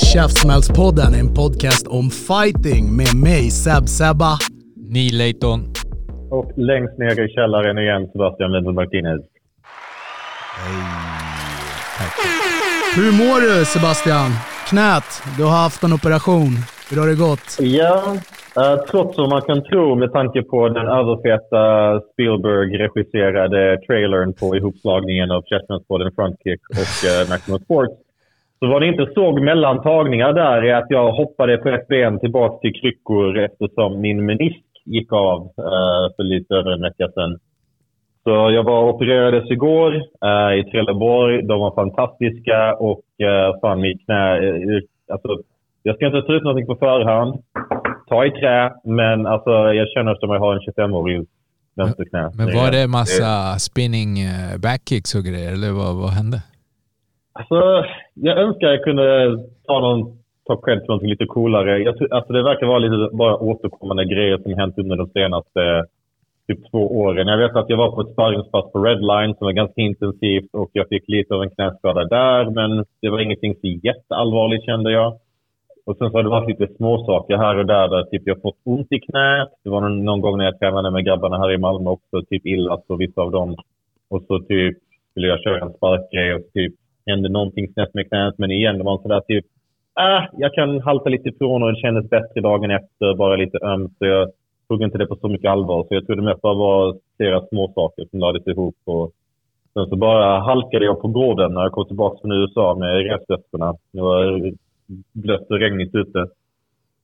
Käftsmällspodden, en podcast om fighting med mig Seb Sebba. Neil Layton. Och längst ner i källaren igen, Sebastian Lindberg Martinez. Hur mår du Sebastian? Knät, du har haft en operation. Hur har det gått? Ja, eh, trots vad man kan tro med tanke på den överfeta Spielberg-regisserade trailern på ihopslagningen av Chessmanspodden Frontkick och uh, Maximum Sports så vad ni inte såg mellan tagningar där är att jag hoppade på ett ben tillbaka till kryckor eftersom min menisk gick av eh, för lite över en vecka sedan. Så jag var opererades igår eh, i Trelleborg. De var fantastiska och eh, fan mitt knä... Eh, alltså, jag ska inte ta ut någonting på förhand. Ta i trä, men alltså, jag känner som jag har en 25-årig vänsterknä. Men var det massa spinning eh, backkicks och grejer, eller vad, vad hände? Alltså, jag önskar jag kunde ta någon ta cred för någonting lite coolare. Jag, alltså, det verkar vara lite bara återkommande grejer som hänt under de senaste typ två åren. Jag vet att jag var på ett sparringspass på Redline som var ganska intensivt och jag fick lite av en knäskada där, men det var ingenting så jätteallvarligt kände jag. Och sen så har det varit lite småsaker här och där där typ jag fått ont i knät. Det var någon, någon gång när jag tränade med grabbarna här i Malmö också, typ illa så vissa av dem. Och så typ skulle jag köra en sparkgrej och typ hände någonting snett med knät. Men igen, det var en sån där typ, äh, jag kan halta lite ifrån och det kändes bättre dagen efter, bara lite ömt. Så jag tog inte det på så mycket allvar. Så jag tror det mest bara var flera små saker som lades ihop. Och sen så bara halkade jag på gården när jag kom tillbaka från USA med resväskorna. Det var blött och regnigt ute.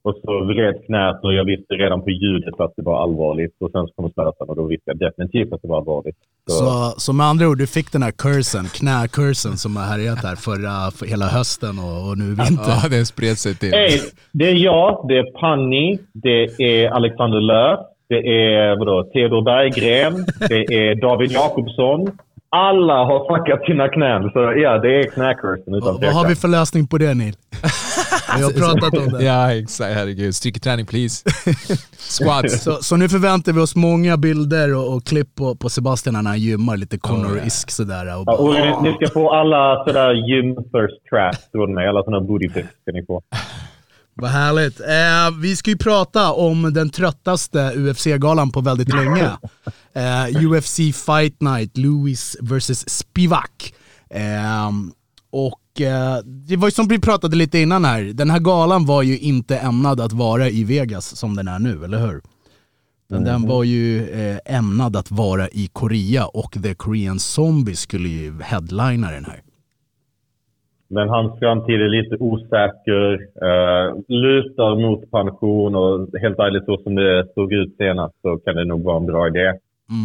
Och så vred knät och jag visste redan på ljudet att det var allvarligt. Och sen så kom smärtan och då visste jag definitivt att det var allvarligt. Så, så med andra ord, du fick den här cursen, knäkursen som har härjat här förra, för hela hösten och, och nu vinter. Ja, den spred sig till. Hey, det är jag, det är Panni, det är Alexander Löf, det är vadå, Theodor Berggren, det är David Jakobsson. Alla har fuckat sina knän. Så ja, det är knäkursen utan Vad, har vi för lösning på det Neil? Vi har pratat om det. Ja, exakt. Herregud. Styrketräning please. Squats. Så, så nu förväntar vi oss många bilder och, och klipp på, på Sebastian när han gymmar lite Conor-isk sådär. Och Ja, bara, och ni, ni ska få alla sådär gym first traps från mig. Alla sådana booty pics ska ni få. Vad härligt. Eh, vi ska ju prata om den tröttaste UFC-galan på väldigt länge. Eh, UFC Fight Night, Lewis vs Spivak. Eh, och eh, det var ju som vi pratade lite innan här, den här galan var ju inte ämnad att vara i Vegas som den är nu, eller hur? Men den var ju eh, ämnad att vara i Korea och The Korean Zombie skulle ju headlina den här. Men hans framtid är lite osäker. Uh, lutar mot pension och helt ärligt så som det såg ut senast så kan det nog vara en bra idé.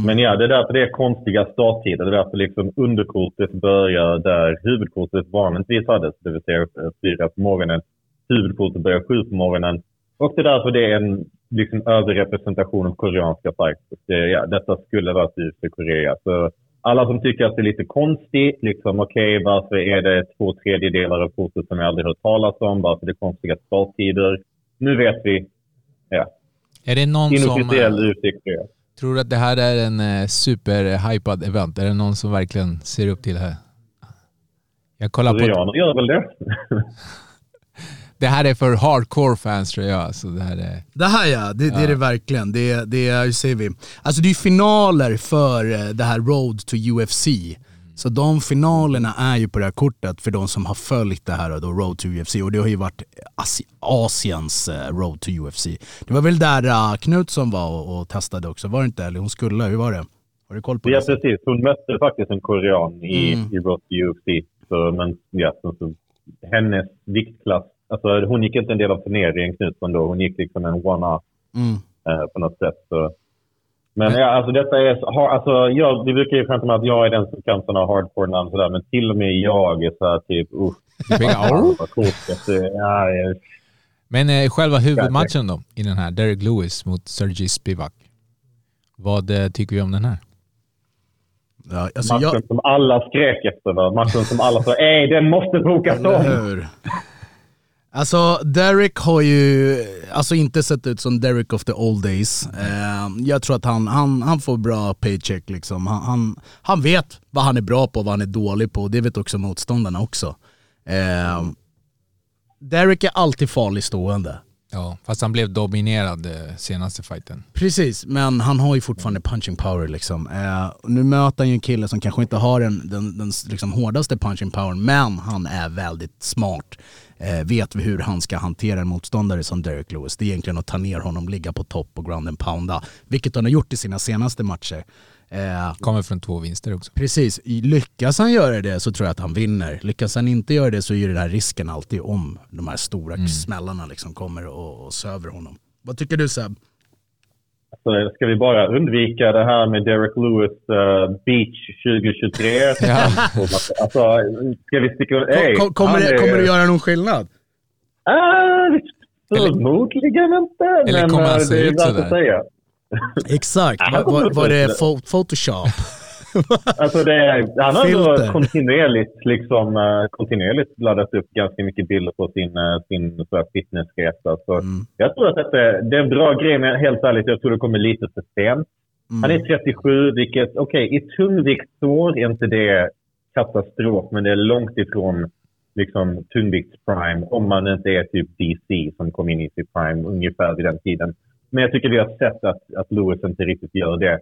Men ja, det är därför det är konstiga starttider. Det är därför liksom underkortet börjar där huvudkortet vanligtvis hade, det vill säga fyra på morgonen. Huvudkortet börjar sju på morgonen. Och det är därför det är en liksom, överrepresentation av koreanska fighters. Det, ja, detta skulle vara för Korea. Så alla som tycker att det är lite konstigt, liksom okej, varför är det två tredjedelar av kortet som jag aldrig hört talas om? Varför det är konstiga starttider? Nu vet vi. Ja. Är det någon som... Inofficiell eh, i Korea. Tror du att det här är en eh, superhypad event? Är det någon som verkligen ser upp till det här? Jag kollar på... Koreaner gör väl det? Det här är för hardcore fans tror jag. Så det här är... Det här ja, det, det är det verkligen. Det, det är, hur säger vi? Alltså det är finaler för eh, det här Road to UFC. Så de finalerna är ju på det här kortet för de som har följt det här då, Road to UFC. Och det har ju varit Asi Asiens eh, Road to UFC. Det var väl där uh, Knutsson var och, och testade också, var det inte? Eller hon skulle, hur var det? Har du koll på Ja, det? precis. Hon mötte faktiskt en korean i, Mm. i Road to UFC. Så, men ja, så, hennes viktklass Alltså, hon gick inte en del av turneringen, Knutsson, då. Hon gick liksom en one-off Mm. eh, på något sätt. Så. Men ja, alltså detta är... Har, alltså, jag, vi brukar ju skämta med att jag är den som kan sådana hardcore-namn sådär, men till och med jag är såhär typ... Usch, Big- vad coolt. Ja, ja. Men eh, själva huvudmatchen då, i den här, Derek Lewis mot Sergej Spivak. Vad eh, tycker vi om den här? Ja, alltså Matchen jag, som alla skrek efter. Va? Matchen som alla sa ej, den måste bokas om. Alltså, Derek har ju alltså inte sett ut som Derek of the old days. Eh, jag tror att han, han, han får bra paycheck liksom. Han, han, han vet vad han är bra på och vad han är dålig på. Det vet också motståndarna också. Eh, Derek är alltid farlig stående. Ja, fast han blev dominerad eh, senaste fighten. Precis, men han har ju fortfarande punching power liksom. Eh, nu möter han ju en kille som kanske inte har den, den, den liksom hårdaste punching power, men han är väldigt smart. Eh, vet hur han ska hantera en motståndare som Derek Lewis. Det är egentligen att ta ner honom, ligga på topp och ground and pounda. Vilket han har gjort i sina senaste matcher. Eh, Kommer från två vinster också. Precis, lyckas han göra det så tror jag att han vinner. Lyckas han inte göra det så är den här risken alltid om de här stora smällarna liksom kommer och, och söver honom. Vad tycker du Seb? Så ska vi bara undvika det här med Derek Lewis uh, Beach 2023? Ja. Alltså, ska vi sticka... Ey, Kom, kommer, det, är- kommer det göra någon skillnad? Ah, förmodligen inte. Eller men kommer han eh, se ut sådär? Exakt, var, var, det var det Photoshop? Alltså det han har Filter. kontinuerligt, liksom, eh, kontinuerligt laddat upp ganska mycket bilder på sin, uh, sin så här fitnessresa. Så Mm. Jag tror att detta, det är en bra grej, men helt ärligt, jag tror det kommer lite för sent. Han Mm. är 37, vilket, okej, i tungviktsår är inte det katastrof, men det är långt ifrån liksom, tungviktsprime om man inte är typ DC som kom in i sitt prime ungefär vid den tiden. Men jag tycker vi har sett att, att Lewis inte riktigt gör det.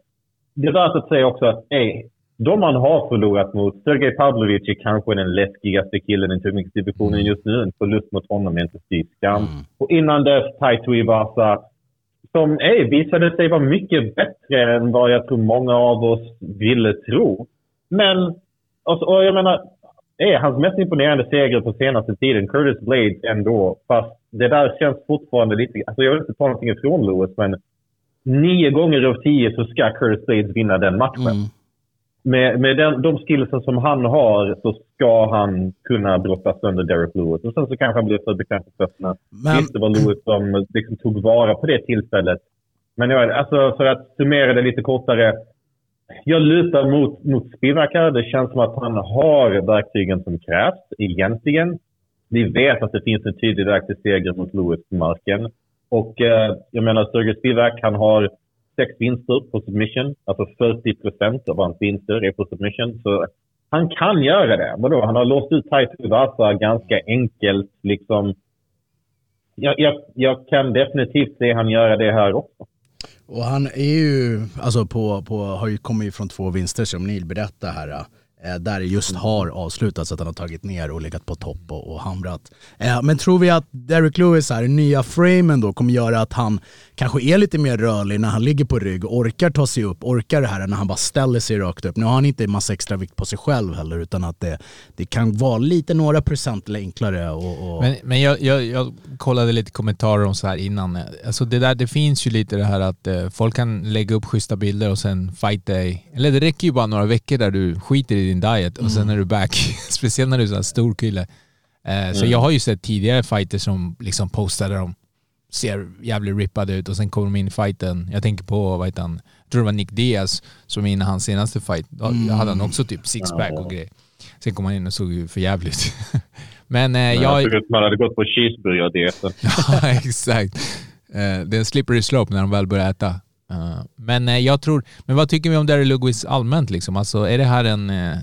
Det är värt att säga också att ey, de man har förlorat mot, Sergej Pavlovic är kanske den läskigaste killen i tungviktsdivisionen just nu. En förlust mot honom är inte fy skam. Och innan dess, Taito Ivasa, som ey, visade sig vara mycket bättre än vad jag tror många av oss ville tro. Men, alltså, och jag menar, ey, hans mest imponerande seger på senaste tiden, Curtis Blades ändå, fast det där känns fortfarande lite, alltså jag vill inte ta någonting ifrån Lewis, men nio gånger av tio så ska Curtis Blades vinna den matchen. Mm. Med, med den, de skillsen som han har så ska han kunna brotta sönder Derek Lewis. Och sen så kanske han blir för bekväm på fötterna. Men- Visst, det var Lewis som liksom tog vara på det tillfället. Men jag, alltså, för att summera det lite kortare. Jag lutar mot, mot Spivak. Det känns som att han har verktygen som krävs egentligen. Vi vet att det finns en tydlig väg till seger mot Lewis på marken. Och eh, jag menar, Sergej Spivak, han har sex vinster på submission. Alltså 40 procent av hans vinster är på submission. Så han kan göra det. Vadå? Han har låst ut Taito Vasa ganska enkelt. Liksom. Jag, jag, jag kan definitivt se han göra det här också. Och han är ju, alltså på, på, har ju kommit från två vinster som Neil berättade här. Eh, där det just har avslutats att han har tagit ner och legat på topp och, och hamrat. Eh, men tror vi att Derek Lewis här, nya framen då, kommer göra att han kanske är lite mer rörlig när han ligger på rygg, orkar ta sig upp, orkar det här när han bara ställer sig rakt upp. Nu har han inte en massa extra vikt på sig själv heller utan att det, det kan vara lite några procent enklare. Och, och Men, men jag, jag, jag kollade lite kommentarer om så här innan. Alltså det, där, det finns ju lite det här att eh, folk kan lägga upp schyssta bilder och sen fight day. Eller det räcker ju bara några veckor där du skiter i din diet och sen är du back. Speciellt när du är så här stor kille. Eh, Så jag har ju sett tidigare fighter som liksom postade dem ser jävligt rippade ut och sen kommer de in i fighten. Jag tänker på, vad heter han, jag tror det var Nick Diaz som innan hans senaste fight, då hade han också typ sixpack och grejer. Sen kom han in och såg ju för jävligt. Men eh, Jag jag... såg ut som han hade gått på cheeseburgare-dieten. Ja, exakt. Eh, det är en slippery slope när de väl börjar äta. Eh, men eh, jag tror, men vad tycker vi om Derry Lewis allmänt liksom? Alltså är det här en, eh,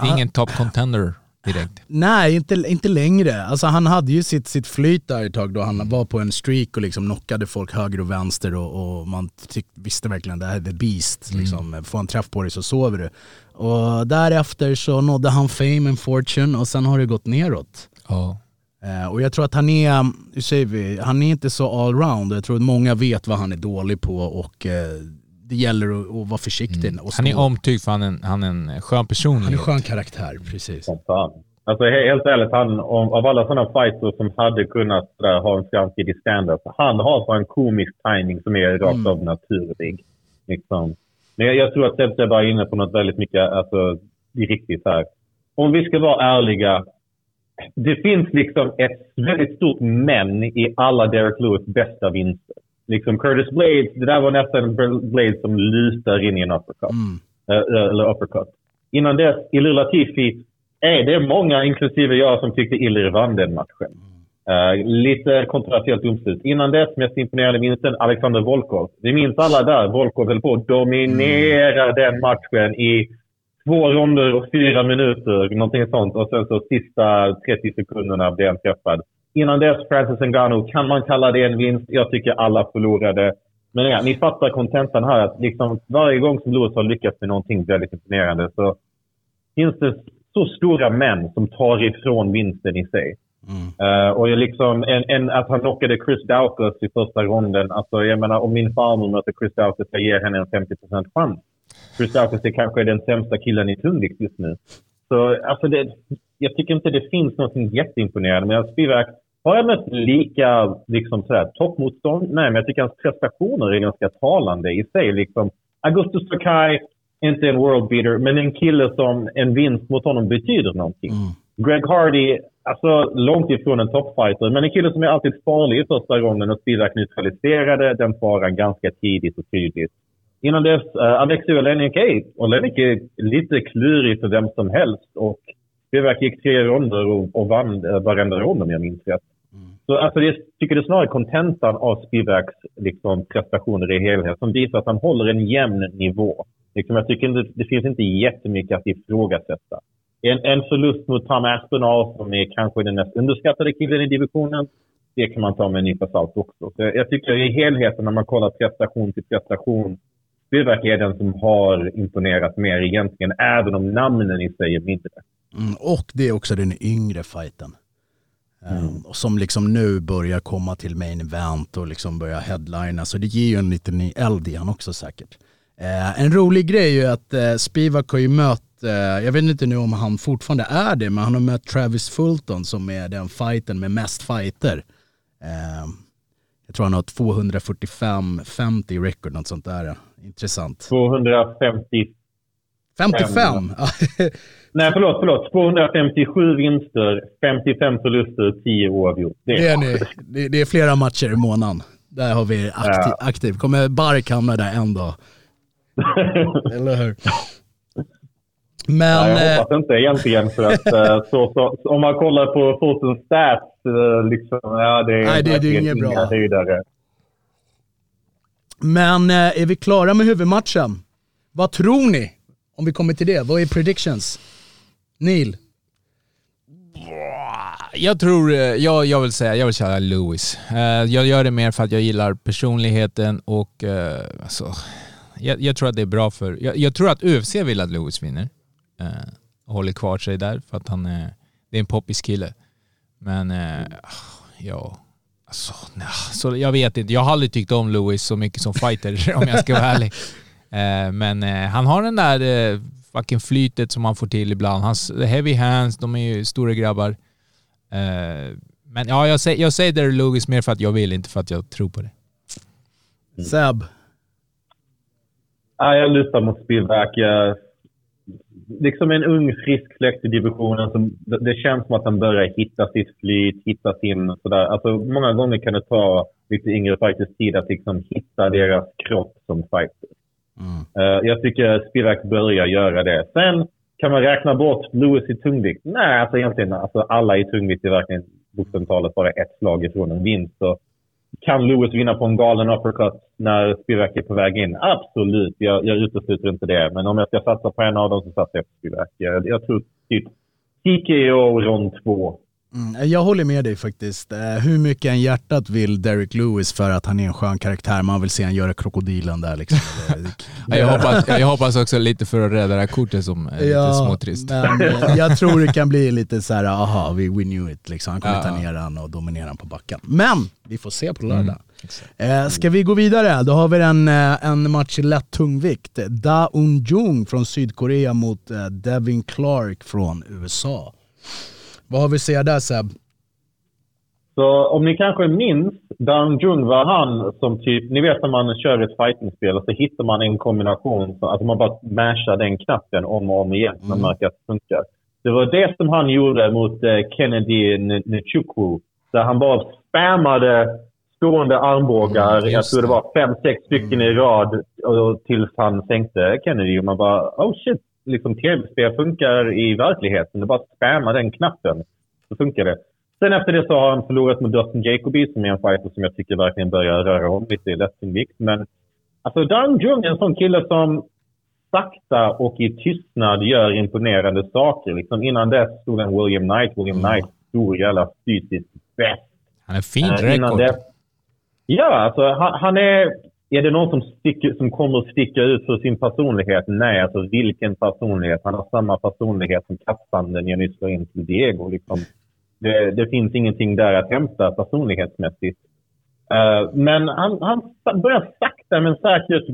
det är ingen top contender direkt? Nej, inte, inte längre. Alltså, han hade ju sitt, sitt flyt där ett tag då han var på en streak och liksom knockade folk höger och vänster och, och man tyck, visste verkligen det här är the beast. Liksom. Får en träff på dig så sover du. Och därefter så nådde han fame and fortune och sen har det gått neråt. Ja. Eh, och jag tror att han är, hur säger vi, han är inte så allround. Jag tror att många vet vad han är dålig på och eh, det gäller att, att vara försiktig. Och Han är omtyckt för han är en, han är en skön person. han är skön karaktär, precis. Alltså he- helt ärligt, han, om, av alla sådana fighters som hade kunnat sådär, ha en framtid i stand-up, han har så en komisk timing som är rakt av naturlig. Liksom. Men jag, jag tror att Sebbe var inne på något väldigt mycket alltså, riktigt här. Om vi ska vara ärliga, det finns liksom ett väldigt stort men i alla Derek Lewis bästa vinster. Liksom Curtis Blades, det där var nästan en Blade som lutar in i en uppercut. Eh, eller uppercut. Innan dess, Ilir Latifi, är det många, inklusive jag, som tyckte Ilir vann den matchen. Eh, lite kontroversiellt domslut. Innan dess, mest imponerande vinsten, Alexander Volkov. Vi minns alla där, Volkov höll på att dominera den matchen i två ronder och fyra minuter, någonting sånt. Och sen så sista 30 sekunderna blev han träffad. Innan dess, Francis Ngannou, kan man kalla det en vinst? Jag tycker alla förlorade. Men ja, ni fattar kontentan här. Att liksom varje gång som Lewis har lyckats med någonting väldigt imponerande så finns det så stora män som tar ifrån vinsten i sig. Eh, och jag liksom, en, en, att han knockade Chris Daukas i första ronden. Alltså, jag menar, om min farmor möter Chris Daukas, jag ger henne en 50% chans. Chris Daukas är kanske den sämsta killen i tungvikt just nu. Så alltså det, jag tycker inte det finns något jätteimponerande. Men Spivak, har jag mött lika liksom sådär, toppmotstånd? Nej, men jag tycker hans prestationer är ganska talande i sig. Liksom, Augustus Sakai, inte en world beater, men en kille som en vinst mot honom betyder någonting. Greg Hardy, alltså långt ifrån en toppfighter, men en kille som är alltid farlig första ronden och Spivak neutraliserade den faran ganska tidigt och tydligt. Innan dess, uh, Alexei Olenik är, Olenik är lite klurig för vem som helst och Spivak gick tre ronder och, och vann uh, varenda rond om jag minns rätt. Så alltså, jag tycker det är snarare kontentan av Spivaks liksom, prestationer i helhet som visar att han håller en jämn nivå. Liksom, jag tycker inte, det finns inte jättemycket att ifrågasätta. En, en förlust mot Tom Aspinall som är kanske den mest underskattade killen i divisionen, det kan man ta med en nypa salt också. Så jag, jag tycker i helheten när man kollar prestation till prestation, Spivak är den som har imponerat mer egentligen, även om namnen i sig är mindre. Mm, och det är också den yngre fighten. Um, och som liksom nu börjar komma till main event och liksom börjar headlina. Så det ger ju en liten ny eld i han också säkert. Eh, en rolig grej är ju att eh, Spivak har ju mött, eh, jag vet inte nu om han fortfarande är det, men han har mött Travis Fulton som är den fighten med mest fighter. Eh, jag tror han har 245-50 record, något sånt där. Intressant. 250 55! Nej, förlåt, förlåt. 257 vinster, 55 förluster, 10 oavgjort. Det Det är det, är flera matcher i månaden. Där har vi aktiv. aktiv. Kommer Bark hamna där en dag? Eller hur? Men, Ja, jag eh, hoppas inte egentligen för att eh, så, så, om man kollar på Fultons stats, eh, liksom, ja, det är, Nej, det- det är inget bra. höjdare men eh, är vi klara med huvudmatchen? Vad tror ni? Om vi kommer till det. Vad är predictions? Neil? Jag tror, eh, jag, jag vill säga, jag vill köra Lewis. Eh, Jag gör det mer för att jag gillar personligheten och eh, alltså, jag, jag tror att det är bra för, jag, jag tror att UFC vill att Lewis vinner. eh, Och håller kvar sig där för att han är, det är en poppis kille. Men eh, ja, alltså, nej, så jag vet inte. Jag har aldrig tyckt om Lewis så mycket som fighter om jag ska vara ärlig. Eh, Men eh, han har den där eh, fucking flytet som han får till ibland. Hans heavy hands, de är ju stora grabbar. Eh, Men ja, jag säger, jag säger Derek Lewis mer för att jag vill, inte för att jag tror på det. Seb? Ja, jag lutar mot Spivak. Jag, liksom en ung frisk fläkt i divisionen. Som, det, känns som att han börjar hitta sitt flyt, hitta sin... Sådär. Alltså, många gånger kan det ta lite yngre fighters tid att liksom hitta deras kropp som fighter. Eh, jag tycker Spivak börjar göra det. Sen kan man räkna bort Lewis i tungvikt. Nej, alltså egentligen alltså alla i tungvikt är verkligen bokstavligt talat bara ett slag ifrån en vinst. Så kan Lewis vinna på en galen uppercut när Spivak är på väg in? Absolut, jag, jag utesluter inte det. Men om jag ska satsa på en av dem så satsar jag på Spivak. Jag, jag tror typ TKO rond två. Mm, jag håller med dig faktiskt. Eh, Hur mycket en hjärtat vill Derek Lewis för att han är en skön karaktär. Man vill se han göra krokodilen där liksom. Ja, Jag hoppas, jag hoppas också lite för att rädda det här kortet som är lite småtrist. men eh, jag tror det kan bli lite så här, aha, we, we knew it. Liksom. Han kommer Ja. ta ner han och dominera han på backen. Men vi får se på lördag. Mm, Eh, ska vi gå vidare? Då har vi en, en match i lätt tungvikt. Da Un Jung från Sydkorea mot Devin Clark från USA. Vad har vi att säga där Seb? Så om ni kanske minns, Dan Jung var han som typ, ni vet när man kör ett fightingspel och så hittar man en kombination, så att man bara mashar den knappen om och om igen, så man märker att det funkar. Det var det som han gjorde mot eh, Kennedy Nchukwu, där han bara spammade stående armbågar, Mm, jag tror det det. var fem, sex stycken i rad, och, tills han sänkte Kennedy. Och man bara, oh shit, liksom tv-spel funkar i verkligheten. Det bara spamma den knappen, så funkar det. Sen efter det så har han förlorat mot Dustin Jacoby som är en fighter som jag tycker verkligen börjar röra om lite i lättungvikt. Men alltså Dan Jung är en sån kille som sakta och i tystnad gör imponerande saker. Liksom innan dess stod en William Knight. William Knight, stor jävla fysiskt bäst. Han är fint Eh, innan rekord. dess- Ja, alltså han, han är... Är det någon som, sticker, som kommer att sticka ut för sin personlighet? Nej, alltså vilken personlighet? Han har samma personlighet som kattfanden jag nyss in till Diego. Liksom. Det, det finns ingenting där att hämta personlighetsmässigt. Eh, men han, han börjar sakta men säkert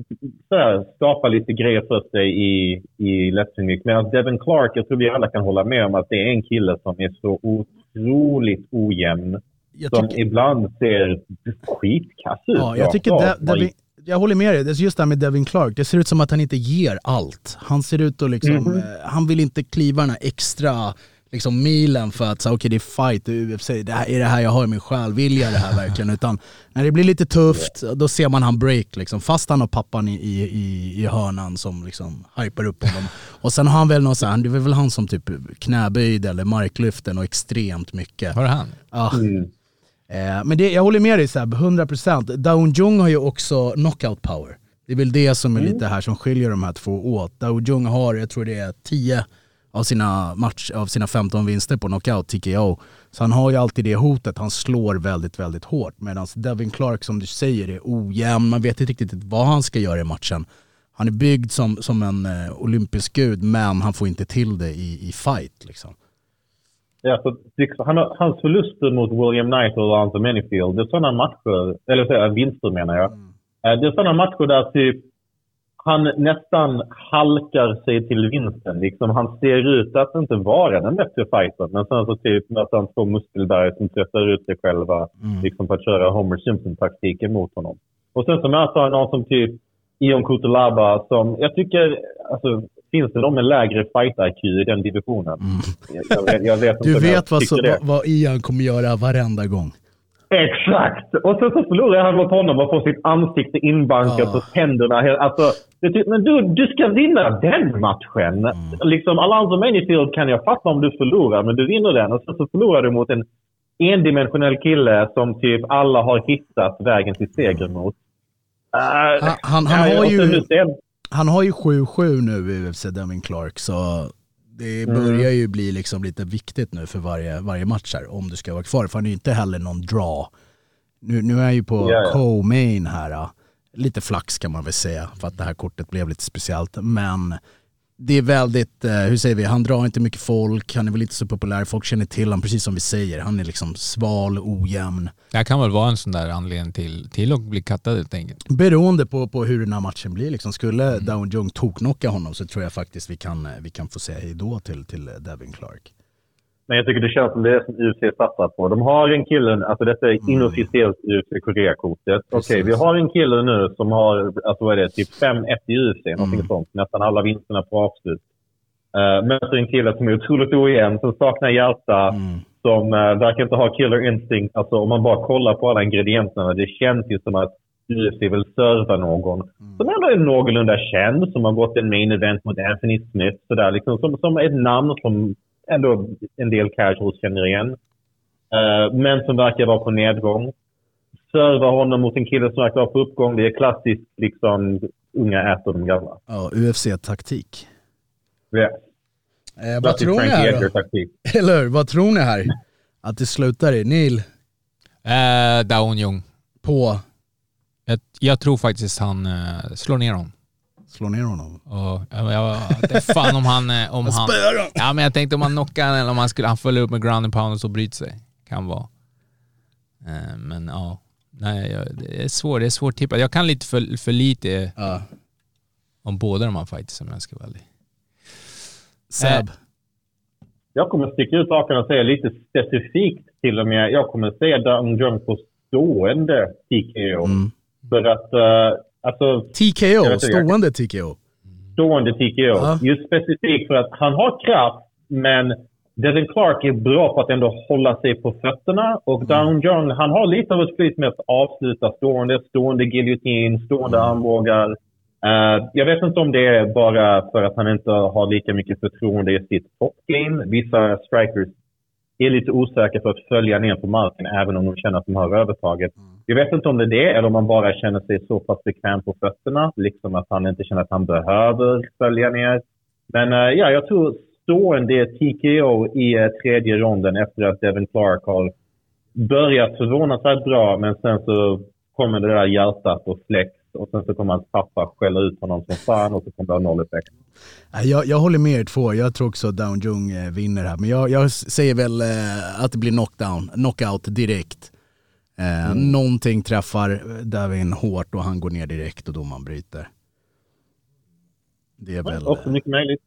sådär, skapa lite grejer för sig i, i lättungvikt. Medan Devin Clark, jag tror vi alla kan hålla med om att det är en kille som är så otroligt ojämn Jag som tycker, ibland ser skitkass ut. ja, jag, tycker. De, Devin, jag håller med dig, det är just det här med Devin Clark. Det ser ut som att han inte ger allt. Han ser ut att liksom, Mhm. eh, han vill inte kliva den här extra liksom, milen för att säga okej det är fight, det är UFC, det här, är det här jag har i min själ, vill jag det här verkligen? Utan när det blir lite tufft, då ser man han break liksom. Fast han har pappan i, i, i, hörnan som liksom hypar upp honom. Och sen har han väl någon så här, det är väl han som typ knäböjde eller marklyften och extremt mycket. Var det han? Ja. Mm. Eh, men det, jag håller med dig Seb, 100%. Daun Jung har ju också knockout power. Det är väl det som är lite här som skiljer de här två åt. Daun Jung har, jag tror det är 10 av sina, match, av sina 15 vinster på knockout, TKO. Så han har ju alltid det hotet, han slår väldigt, väldigt hårt. Medan Devin Clark som du säger är ojämn, man vet inte riktigt vad han ska göra i matchen. Han är byggd som, som en eh, olympisk gud men han får inte till det i, i fight liksom. Ja, liksom, han hans förluster mot William Knight och Alonzo Manyfield, det är sådana matcher, eller så, här, vinster menar jag. Eh, Det är sådana matcher där typ han nästan halkar sig till vinsten. Liksom, han ser ut att inte vara den bättre fightern. Men sen så typ möter han två muskelberg som tröttar ut sig själva liksom för att köra Homer Simpson-taktiken mot honom. Och sen så möter han någon som typ Ion Kutulaba som jag tycker, alltså finns det någon med lägre fight-IQ i den divisionen? Jag, jag, jag vet Du vet vad, så, vad, vad Ian kommer göra varenda gång. Exakt! Och sen så förlorar han mot honom och får sitt ansikte inbankat Ja. och tänderna. Alltså, det men du, du ska vinna den matchen. Mm. Liksom, Alonzo Manyfield kan jag fatta om du förlorar, men du vinner den. Och sen så förlorar du mot en endimensionell kille som typ alla har hittat vägen till seger mot. Uh, Han, han, han, har sen ju, han har ju 7-7 nu i UFC, Devin Clark, så det Mm. börjar ju bli liksom lite viktigt nu för varje, varje match här, om du ska vara kvar. För han är ju inte heller någon draw. Nu, nu är jag ju på Ja, ja. co-main här. Lite flax kan man väl säga, för att det här kortet blev lite speciellt. Men det är väldigt, eh, hur säger vi, han drar inte mycket folk, han är väl inte så populär, folk känner till honom precis som vi säger. Han är liksom sval, ojämn. Det här kan väl vara en sån där anledning till, till att bli kattad helt enkelt. Beroende på, på hur den här matchen blir. Liksom. Skulle Mm. Down Jung toknocka honom så tror jag faktiskt vi kan, eh, vi kan få säga hejdå till, till eh, Devin Clark. Men jag tycker det känns som det är som UFC satsar på. De har en kille, alltså detta är inofficiellt UFC Korea-kortet. Okej, Precis. vi har en kille nu som har, alltså vad är det, typ 5-1 i UFC, någonting Mm. sånt. Nästan alla vinsterna på avslut. Uh, möter en kille som är otroligt ojämn, som saknar hjärta, Mm. som uh, verkar inte ha killer instinct. Alltså om man bara kollar på alla ingredienserna, det känns ju som att UFC vill serva någon Mm. som ändå är någorlunda känd, som har gått en main event mot Anthony Smith, sådär, liksom, som, som ett namn som ändå en del casuals känner igen. Eh, men som verkar vara på nedgång. Serva honom mot en kille som verkar vara på uppgång. Det är klassiskt liksom, unga äter de gamla. Ja, UFC-taktik. Yeah. Eh, vad tror ni här då? Eller? Vad tror ni här? Att det slutar i? Neil, Eh, Daon Jung. på, Jag, jag tror faktiskt han eh, slår ner honom. Slå ner honom. Och, jag, jag, fan om han... eh, Om han ja, men jag tänkte om han knockar eller om han skulle han följer upp med ground and pound och så bryter sig. Kan vara. Eh, men ja. Nej, det är svårt. Det är svårt tippat. Jag kan lite för, för lite Ja. om båda de här fighters om jag ska vara ärlig. Seb, jag kommer sticka ut hakan och säga lite specifikt till och med. Jag kommer säga Down Jung på stående TKO. Mm. För att, uh, alltså TKO, jag- stående TKO. stående TKO. Ja. Just specifikt för att han har kraft, men Devin Clark är bra på att ändå hålla sig på fötterna. Och Down Young, han har lite av ett flyt med att avsluta stående, stående giljotin, stående armbågar. Eh, jag vet inte om det är bara för att han inte har lika mycket förtroende i sitt topgame. Vissa strikers är lite osäkra för att följa ner på marken även om de känner att de har övertaget. Jag vet inte om det är det eller om man bara känner sig så pass bekväm på fötterna. Liksom att han inte känner att han behöver följa ner. Men eh, ja, jag tror stående TKO i eh, tredje ronden efter att Devin Clark har börjat förvånansvärt bra men sen så kommer det där hjärtat och flex och sen så kommer hans pappa skälla ut honom som fan och så kommer det ha noll effekt. Jag, jag håller med er två, jag tror också att Down Jung eh, vinner här. Men jag, jag säger väl eh, att det blir knockdown, knockout direkt. Eh, Mm. Någonting träffar Davin hårt och han går ner direkt och domaren bryter. Det är väl... Också mycket möjligt.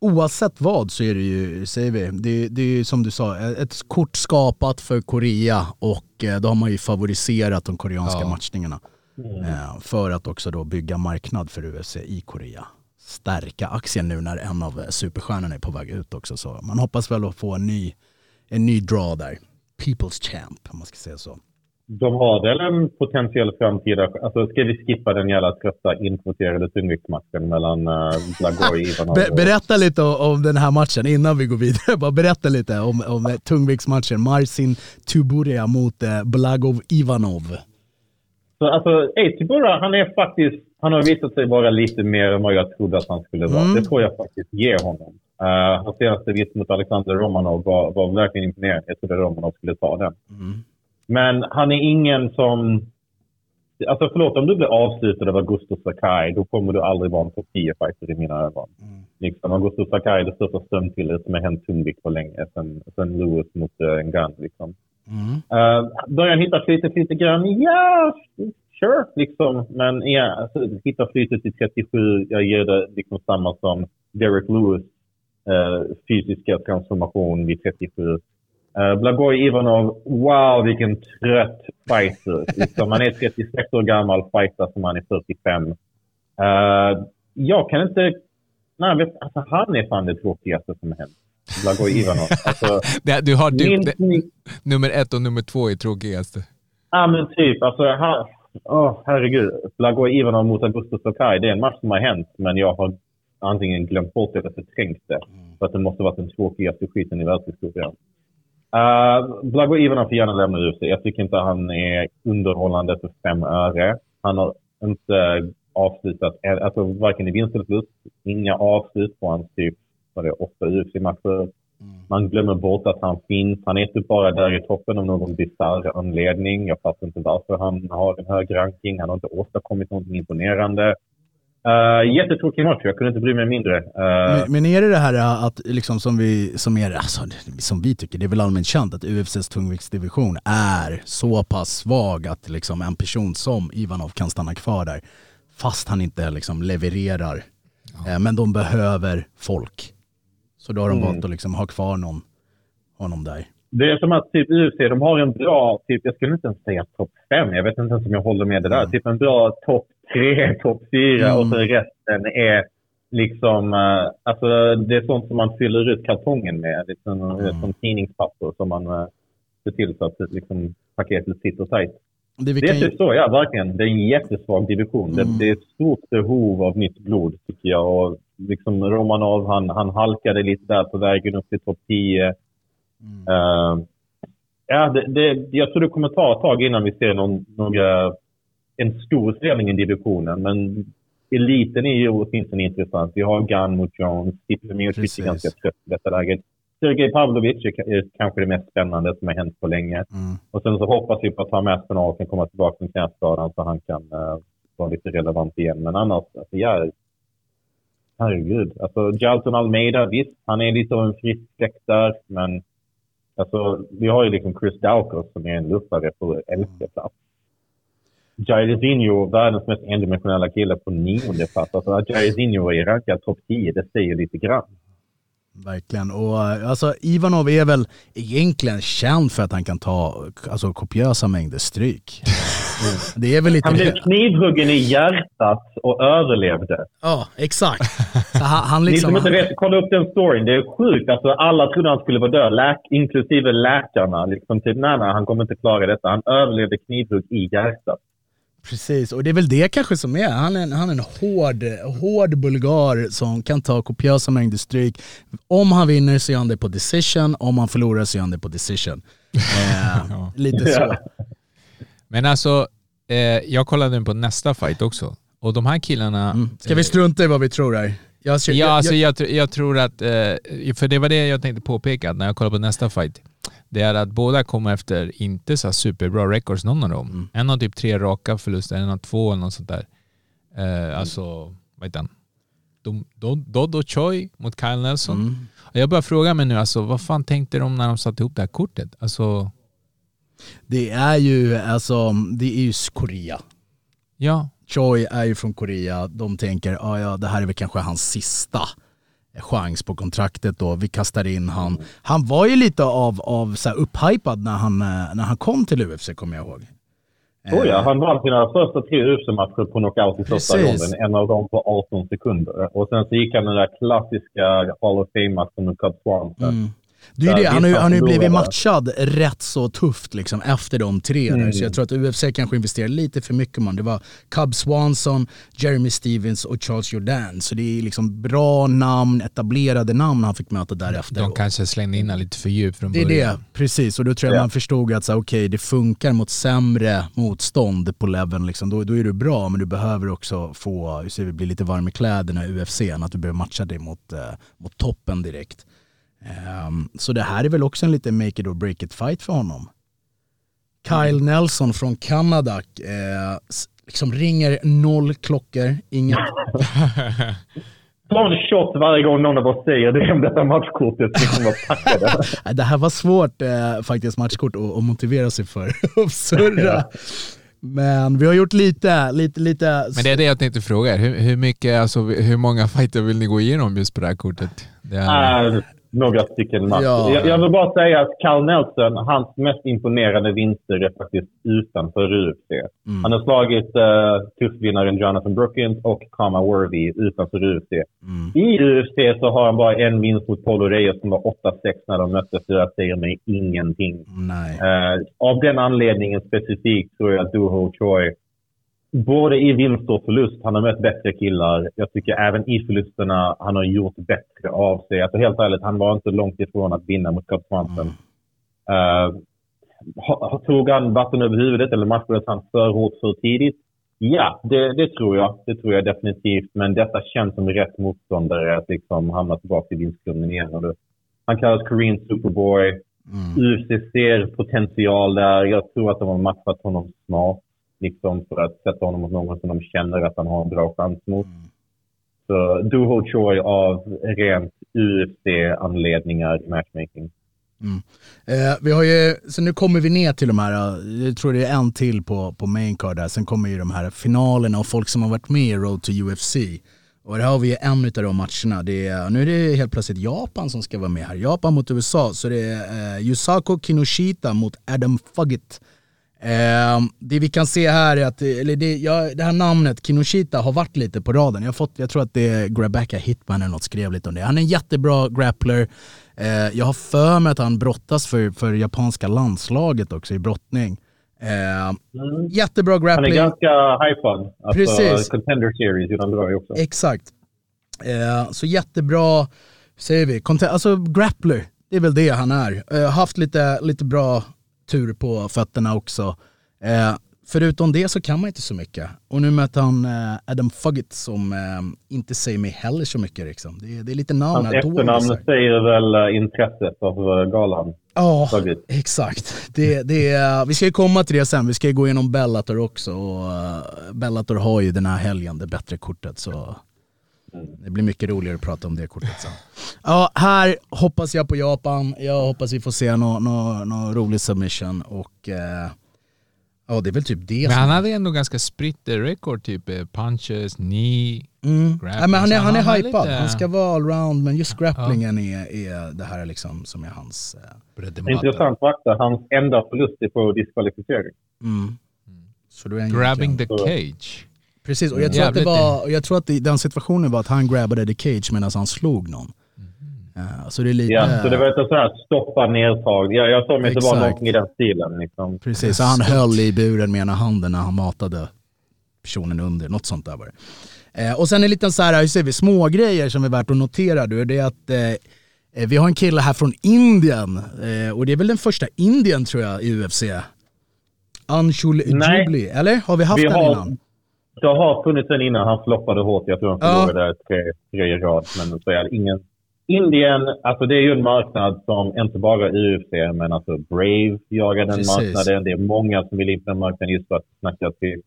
Oavsett vad så är det ju, säger vi, det, det är ju som du sa, ett kort skapat för Korea och då har man ju favoriserat de koreanska Ja. matchningarna. Eh, För att också då bygga marknad för UFC i Korea. Stärka aktien nu när en av eh, superstjärnorna är på väg ut också. Så man hoppas väl att få en ny, en ny draw där. People's champ om man ska säga så. De har väl en potentiell framtida... Alltså ska vi skippa den jävla trötta inkvoterade tungviktsmatchen mellan uh, Blagoj och Ivanov? Be- berätta lite om, den här matchen innan vi går vidare. Bara berätta lite om, om eh, tungviktsmatchen. Marcin Tuburia mot eh, Blagov Ivanov. Så alltså, Eitibura, han är faktiskt... Han har visat sig vara lite mer än vad jag trodde att han skulle vara. Mm. Det får jag faktiskt ge honom. Uh, hans senaste vitt mot Alexander Romanov var, var verkligen imponerande. Jag trodde Romanov skulle ta den. Men han är ingen som... Alltså förlåt, om du blir avslutad av Augusto Sakai, då kommer du aldrig vara en topp 10-fighter i mina ögon. Liksom, Augusto Sakai är det största stöndpillret som har hänt tungvikt på länge, sen, sen Lewis mot uh, en gun. Mm. Uh, börjar hitta flytet lite grann? Ja, sure. Liksom. Men ja, alltså, hitta flytet till 37, jag ger det liksom samma som Derek Lewis uh, fysiska transformation vid 37. Uh, Blagoj Ivanov, wow vilken trött fighter. Liksom, han är 36 år gammal, fighter som han är 45. Uh, eh, jag kan inte... Nej, vet, alltså, han är fan det tråkigaste som har hänt. Blagoj Ivanov. Alltså, du har typ, min, det, min, nummer ett och nummer två är tråkigaste. Ja, men typ. Alltså, han, åh, herregud. Blagoj Ivanov mot Augusto Sakai. Det är en match som har hänt, men jag har antingen glömt bort det eller förträngt det. För att det måste varit den tråkigaste skiten i världshistorien. Uh, Blagoj Ivanov får gärna lämna ut sig. Jag tycker inte han är underhållande för fem öre. Han har inte avslutat, alltså varken i vinst eller förlust. Inga avslut på hans typ, det är, åtta UFC-matcher. Man glömmer bort att han finns. Han är inte bara där i toppen av någon bisarr anledning. Jag fattar inte varför han har en hög ranking. Han har inte åstadkommit något imponerande. Uh, jättetråkig match. Jag kunde inte bry mig mindre. Uh, Men, men är det det här att, liksom som vi, som är, alltså, som vi tycker, det är väl allmänt känt att UFCs tungviktsdivision är så pass svag att liksom en person som Ivanov kan stanna kvar där fast han inte liksom levererar. Eh, Men de behöver folk. Så då har de Mm. valt att liksom ha kvar någon, honom där. Det är som att typ UFC, de har en bra, typ, jag skulle inte ens säga topp fem. Jag vet inte ens om jag håller med det där. Typ en bra topp tre, topp fyra Mm. och så resten är liksom, uh, alltså det är sånt som man fyller ut kartongen med. Liksom, Mm. Som tidningspapper som man uh, ser till så att liksom, paketet sitter tajt. Det Det är ju, typ så, ja verkligen. Det är en jättesvag division. Mm. Det, det är ett stort behov av nytt blod tycker jag. Och liksom Romanov, han, han halkade lite där på vägen upp till topp 10. Eh, ja, det, det, jag tror det kommer ta ett tag innan vi ser någon, några, en stor förändring i divisionen. Men eliten är ju åtminstone intressant. Vi har Gunn mot Jones. Precis. är ganska trött i detta läget. Sergej Pavlovic är, är kanske det mest spännande som har hänt på länge. mm. Och sen så hoppas vi på att Tom Aspinall kan komma tillbaka från knäskadan så han kan uh, vara lite relevant igen. Men annars, alltså, ja, herregud. Alltså, Jalton Almeida, visst, han är lite av en frisk fläkt där, men alltså, vi har ju liksom Chris Daukos som är en luffare på elfte plats. Jairzinho, världens mest endimensionella kille på nionde plats. Alltså att Jairzinho är rankad topp 10, det säger lite grann. verkligen. Och alltså Ivanov är väl egentligen känd för att han kan ta alltså, kopiösa mängder stryk. Det är väl lite Han blev knivhuggen i hjärtat och överlevde. Ja, exakt. Han, han Ni liksom, som inte vet, kolla upp den storyn. Det är sjukt. Alltså, alla trodde han skulle vara död, läk inklusive läkarna. Liksom, typ, nej, nej, han kommer inte klara detta. Han överlevde knivhugg i hjärtat. Precis, och det är väl det kanske som är. Han är en, han är en hård, hård bulgar som kan ta kopiösa mängder stryk. Om han vinner så gör han det på decision, om han förlorar så gör han det på decision. Eh, lite så. Men alltså, eh, jag kollade på nästa fight också. Och de här killarna... Mm. Ska vi strunta i vad vi tror här? Jag, jag, Ja, alltså jag, jag, tr- jag tror att, eh, för det var det jag tänkte påpeka när jag kollade på nästa fight. Det är att båda kommer efter inte så superbra records, någon av dem. Mm. En har typ tre raka förluster, en har två eller något sånt där. Eh, alltså, vad heter han? Dodo Choi mot Kyle Nelson. Mm. Jag börjar fråga mig nu, alltså, vad fan tänkte de när de satte ihop det här kortet? Alltså, det är ju, alltså, det är ju Korea. ja. Choi är ju från Korea, de tänker ah, ja det här är väl kanske hans sista chans på kontraktet då, vi kastar in han. Han var ju lite av, av så här upphypad när han, eh, när han kom till UFC kommer jag ihåg. Oh ja, han vann sina första tre UFC-matcher på knockout i första ronden. En av dem på 18 sekunder. Och sen så gick han den där klassiska Hall of Fame-matchen mot Cub Swanson. Mm. Det är ju det, han har ju, visst, han har ju han blivit matchad rätt så tufft liksom efter de tre där. Mm. Så jag tror att UFC kanske investerade lite för mycket man. Det var Cub Swanson, Jeremy Stevens och Charles Jordan. Så det är liksom bra namn, etablerade namn han fick möta därefter. De kanske slängde in lite för djupt från Det är början. det, precis. Och då tror jag Ja. man förstod att okej, det funkar mot sämre motstånd på leveln. Liksom. Då, då är du bra, men du behöver också få, hur säger vi, bli lite varm i kläderna i UFC, att du behöver matcha dig mot, eh, mot toppen direkt. Ehm, så det här är väl också en lite make it or break it fight för honom. Kyle Nelson från Kanada eh, liksom ringer noll klockor, inget Ta en shot varje gång någon av oss säger det om detta matchkortet. Det här var svårt eh, faktiskt matchkort att, att motivera sig för. att surra. Men vi har gjort lite, lite, lite... Men det är det jag tänkte fråga er. Hur, hur, mycket, alltså, hur många fighter vill ni gå igenom just på det här kortet? Det är, Äh, några stycken matcher. Ja. Jag, jag vill bara säga att Carl Nelson, hans mest imponerande vinster är faktiskt utanför UFC. Mm. Han har slagit uh, tuffvinnaren Jonathan Brookins och Kama Worthy utanför UFC. Mm. I UFC så har han bara en vinst mot Paulo Reyes som var 8-6 när de möttes. Jag säger mig ingenting. Eh, av den anledningen specifikt tror jag att Duho Choi, både i vinst och förlust, han har mött bättre killar. Jag tycker även i förlusterna, han har gjort bättre av sig. Alltså helt ärligt, han var inte långt ifrån att vinna mot. Eh, ha- ha- tog han vatten över huvudet eller matchades han för hårt för tidigt? Ja, det, det tror jag. Det tror jag definitivt. Men detta känns som rätt motståndare att liksom hamna tillbaka i vinstklubben igen. Han kallas Korean Superboy. Mm. UFC ser potential där. Jag tror att de har matchat honom smart. Liksom för att sätta honom mot någon som de känner att han har en bra chans mot. Så Duho Choi av rent UFC-anledningar i matchmaking. Eh, vi har ju, så nu kommer vi ner till de här, jag tror det är en till på, på main card där, sen kommer ju de här finalerna och folk som har varit med i Road to UFC. Och här har vi en av de matcherna, det är, nu är det helt plötsligt Japan som ska vara med här. Japan mot USA, så det är eh, Yusako Kinoshita mot Adam Fugget. Eh, det vi kan se här är att, eller det, ja, det här namnet Kinoshita har varit lite på raden. Jag, fått, jag tror att det är Grabacka Hitman eller något skrev lite om det. Han är en jättebra grappler. Eh, jag har för mig att han brottas för, för japanska landslaget också i brottning. Eh, Jättebra Han är grappling. ganska hypad. Alltså, Precis. Contender Series gjorde han bra i också. Exakt. Eh, så jättebra, säger vi, Conte- alltså grappler, det är väl det han är. Eh, haft lite, lite bra tur på fötterna också. Eh, förutom det så kan man inte så mycket. Och nu möter han eh, Adam Fugget som eh, inte säger mig heller så mycket. Liksom. Det, det är lite namn Hans efternamn säger väl eh, intresset av eh, galan. Ja, Fugget. exakt. Det, det vi ska ju komma till det sen, vi ska ju gå igenom Bellator också. Och, eh, Bellator har ju den här helgen det bättre kortet. Så det blir mycket roligare att prata om det kortet sen. Ja, här hoppas jag på Japan. Jag hoppas vi får se någon nå, nå rolig submission. Och, eh, Ja, det är väl typ det Men han hade ändå ganska spritt record, typ eh, punches, knee, Mm. grappling. Nej, men han är, han är har hypad, lite han ska vara allround, men just grapplingen är, är det här liksom som är hans eh. Intressant fakta. Hans enda förlust är på diskvalificering. Mm. Så då är han Grabbing the cage. Precis, och jag tror att, det Jävligt var, och jag tror att det, den situationen var att han grabbade the cage medan han slog någon. Eh, så det är lite... Ja, så det var ett så här stoppa nedtag. Jag, jag såg mig att det var Exakt. någonting i den stilen. Liksom. Precis, så han höll i buren med ena handen när han matade personen under, något sånt där var det. Eh, och sen en liten så här, hur säger vi, små grejer som är värt att notera du, det är att eh, eh, vi har en kille här från Indien eh, och det är väl den första Indien tror jag i UFC. Anshul. Jubli, eller? Har vi haft Vi den har- innan? Det har funnits en innan. Han floppade hårt. Jag tror han Ja. förlorade tre, tre i rad. Men så är ingen... Indien, alltså det är ju en marknad som inte bara UFC, men alltså Brave jagar den Precis. marknaden. Det är många som vill in på den marknaden just för att snacka till...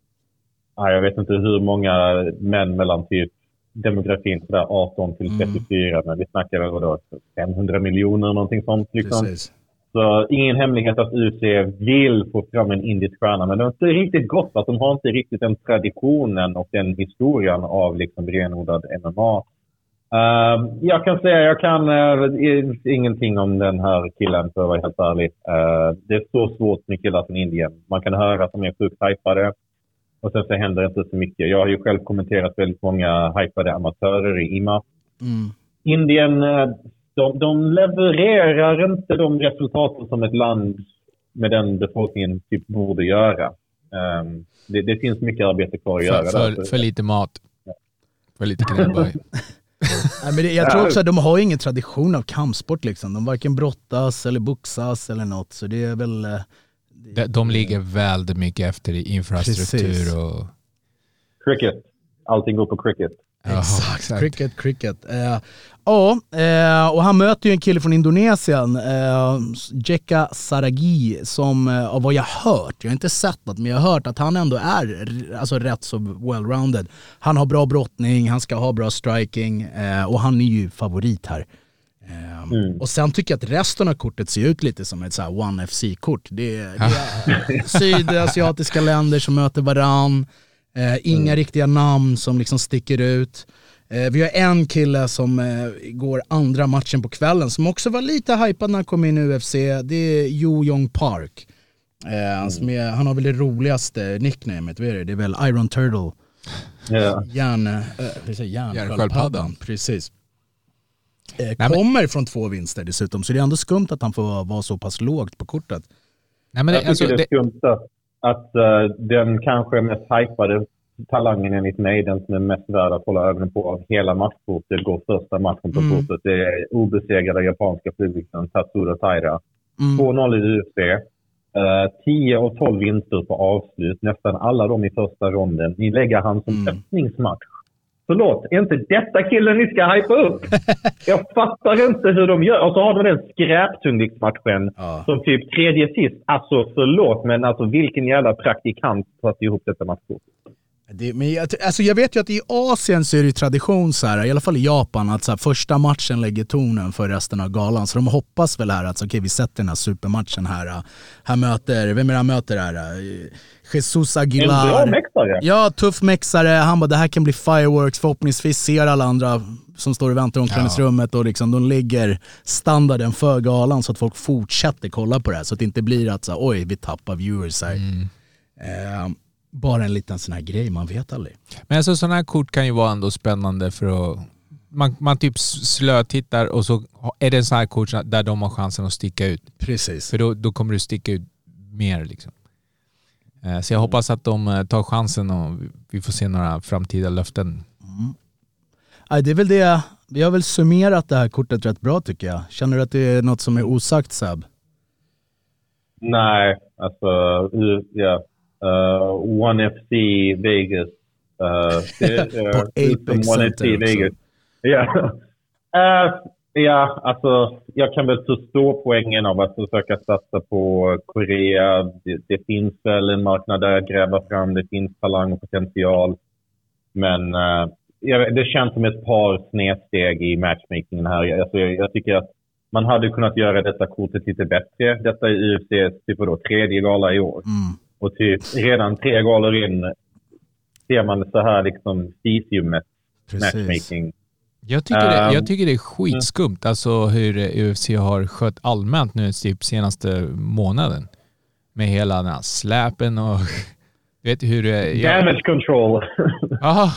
Ja, jag vet inte hur många män mellan typ demografin sådär 18 till Mm. 34, men vi snackar väl vadå, 500 miljoner någonting sånt. Liksom. Precis. Så ingen hemlighet att UFC vill få fram en indisk stjärna, men det inte riktigt gått. Att de har inte riktigt den traditionen och den historien av liksom renodlad MMA. Ehm, jag kan säga, jag kan uh, ingenting om den här killen för att vara helt ärlig. Eh, det är så svårt med killar från Indien. Man kan höra att de är sjukt hypade och sen så händer det inte så mycket. Jag har ju själv kommenterat väldigt många hypade amatörer i IMA. Mm. Indien, eh, de, de levererar inte de resultaten som ett land med den befolkningen typ borde göra. Ehm, det, det finns mycket arbete kvar att göra. För, där. för, för lite mat. För lite knäböj. Nej, men det, jag tror också att de har ingen tradition av kampsport liksom. De varken brottas eller boxas eller något. Så det är väl... eh, De, de ligger väldigt mycket efter i infrastruktur Precis. och... Cricket. Allting går på cricket. Ja, Exakt. Cricket, cricket. Eh, ja, eh, och han möter ju en kille från Indonesien, eh, Jekka Saragi, som eh, av vad jag hört, jag har inte sett något, men jag har hört att han ändå är alltså, rätt så well-rounded. Han har bra brottning, han ska ha bra striking eh, och han är ju favorit här. Eh, Och sen tycker jag att resten av kortet ser ut lite som ett så här One FC-kort. Det, är- det är sydasiatiska länder som möter varann. Eh, inga riktiga namn som liksom sticker ut. Eh, vi har en kille som eh, går andra matchen på kvällen som också var lite hypad när han kom in i UFC. Det är Jo Jong Park. Eh, som är, han har väl det roligaste nicknamet, vad är det? Det är väl Iron Turtle. Ja. Järn, äh, järnsköldpaddan. Järnsköldpaddan. Precis. Eh, men- kommer från två vinster dessutom, så det är ändå skumt att han får vara så pass lågt på kortet. Nej, men Jag det, tycker alltså, det är skumt att, att eh, den kanske mest hypade talangen enligt mig, den som är mest värd att hålla ögonen på av hela matchkortet, går första matchen på Mm. kortet. Det är obesegrade japanska flygviktaren Tatsuro Taira. Mm. 2-0 i UFC. Eh, 10 och 12 vinster på avslut. Nästan alla de i första ronden. Ni lägger han som Mm. öppningsmatch. Förlåt, är inte detta killen ni ska hypa upp? Jag fattar inte hur de gör. Och så har de den skräptungviktsmatchen Ja. som typ tredje sist. Alltså förlåt, men alltså vilken jävla praktikant satte ihop detta matchkort. Det, men jag, alltså jag vet ju att i Asien så är det ju tradition så här, i alla fall i Japan, att så här, första matchen lägger tonen för resten av galan. Så de hoppas väl här att så, okej, vi sätter den här supermatchen här. Här möter, vem är det han möter här? Jesus En bra Aguilar. mäktare. Ja, tuff mexare. Han bara, det här kan bli fireworks. Förhoppningsvis ser alla andra som står och väntar i omklädningsrummet och liksom, de lägger standarden för galan så att folk fortsätter kolla på det här. Så att det inte blir att så här, oj, vi tappar viewers här. Eh, bara en liten sån här grej, man vet aldrig. men alltså, sådana här kort kan ju vara ändå spännande för att... Man, man typ slötittar och så är det en sån här kort där de har chansen att sticka ut. Precis. För då, då kommer du sticka ut mer liksom. Eh, Så jag hoppas att de eh, tar chansen och vi får se några framtida löften. Nej, det är väl det, vi har väl summerat det här kortet rätt bra tycker jag. Känner du att det är något som är osagt Seb? Nej, alltså, ja. Uh, One FC Vegas. Uh, det, uh, Apex One FC. Vegas. Ja. Uh, ja, alltså jag kan väl förstå poängen av att försöka satsa på Korea. Det, det finns väl en marknad där att gräva fram. Det finns talang och potential. Men uh, det känns som ett par snedsteg i matchmakingen här. Alltså, jag, jag tycker att man hade kunnat göra detta kortet lite bättre. Detta är UFCs typ då, tredje gala i år. Mm. Och typ redan tre galor in ser man så här liksom Precis. matchmaking. Jag tycker, det, Ehm, jag tycker det är skitskumt alltså hur UFC har skött allmänt nu typ senaste månaden. Med hela den här släpen och... Vet du hur det... jag- Damage control. Jaha.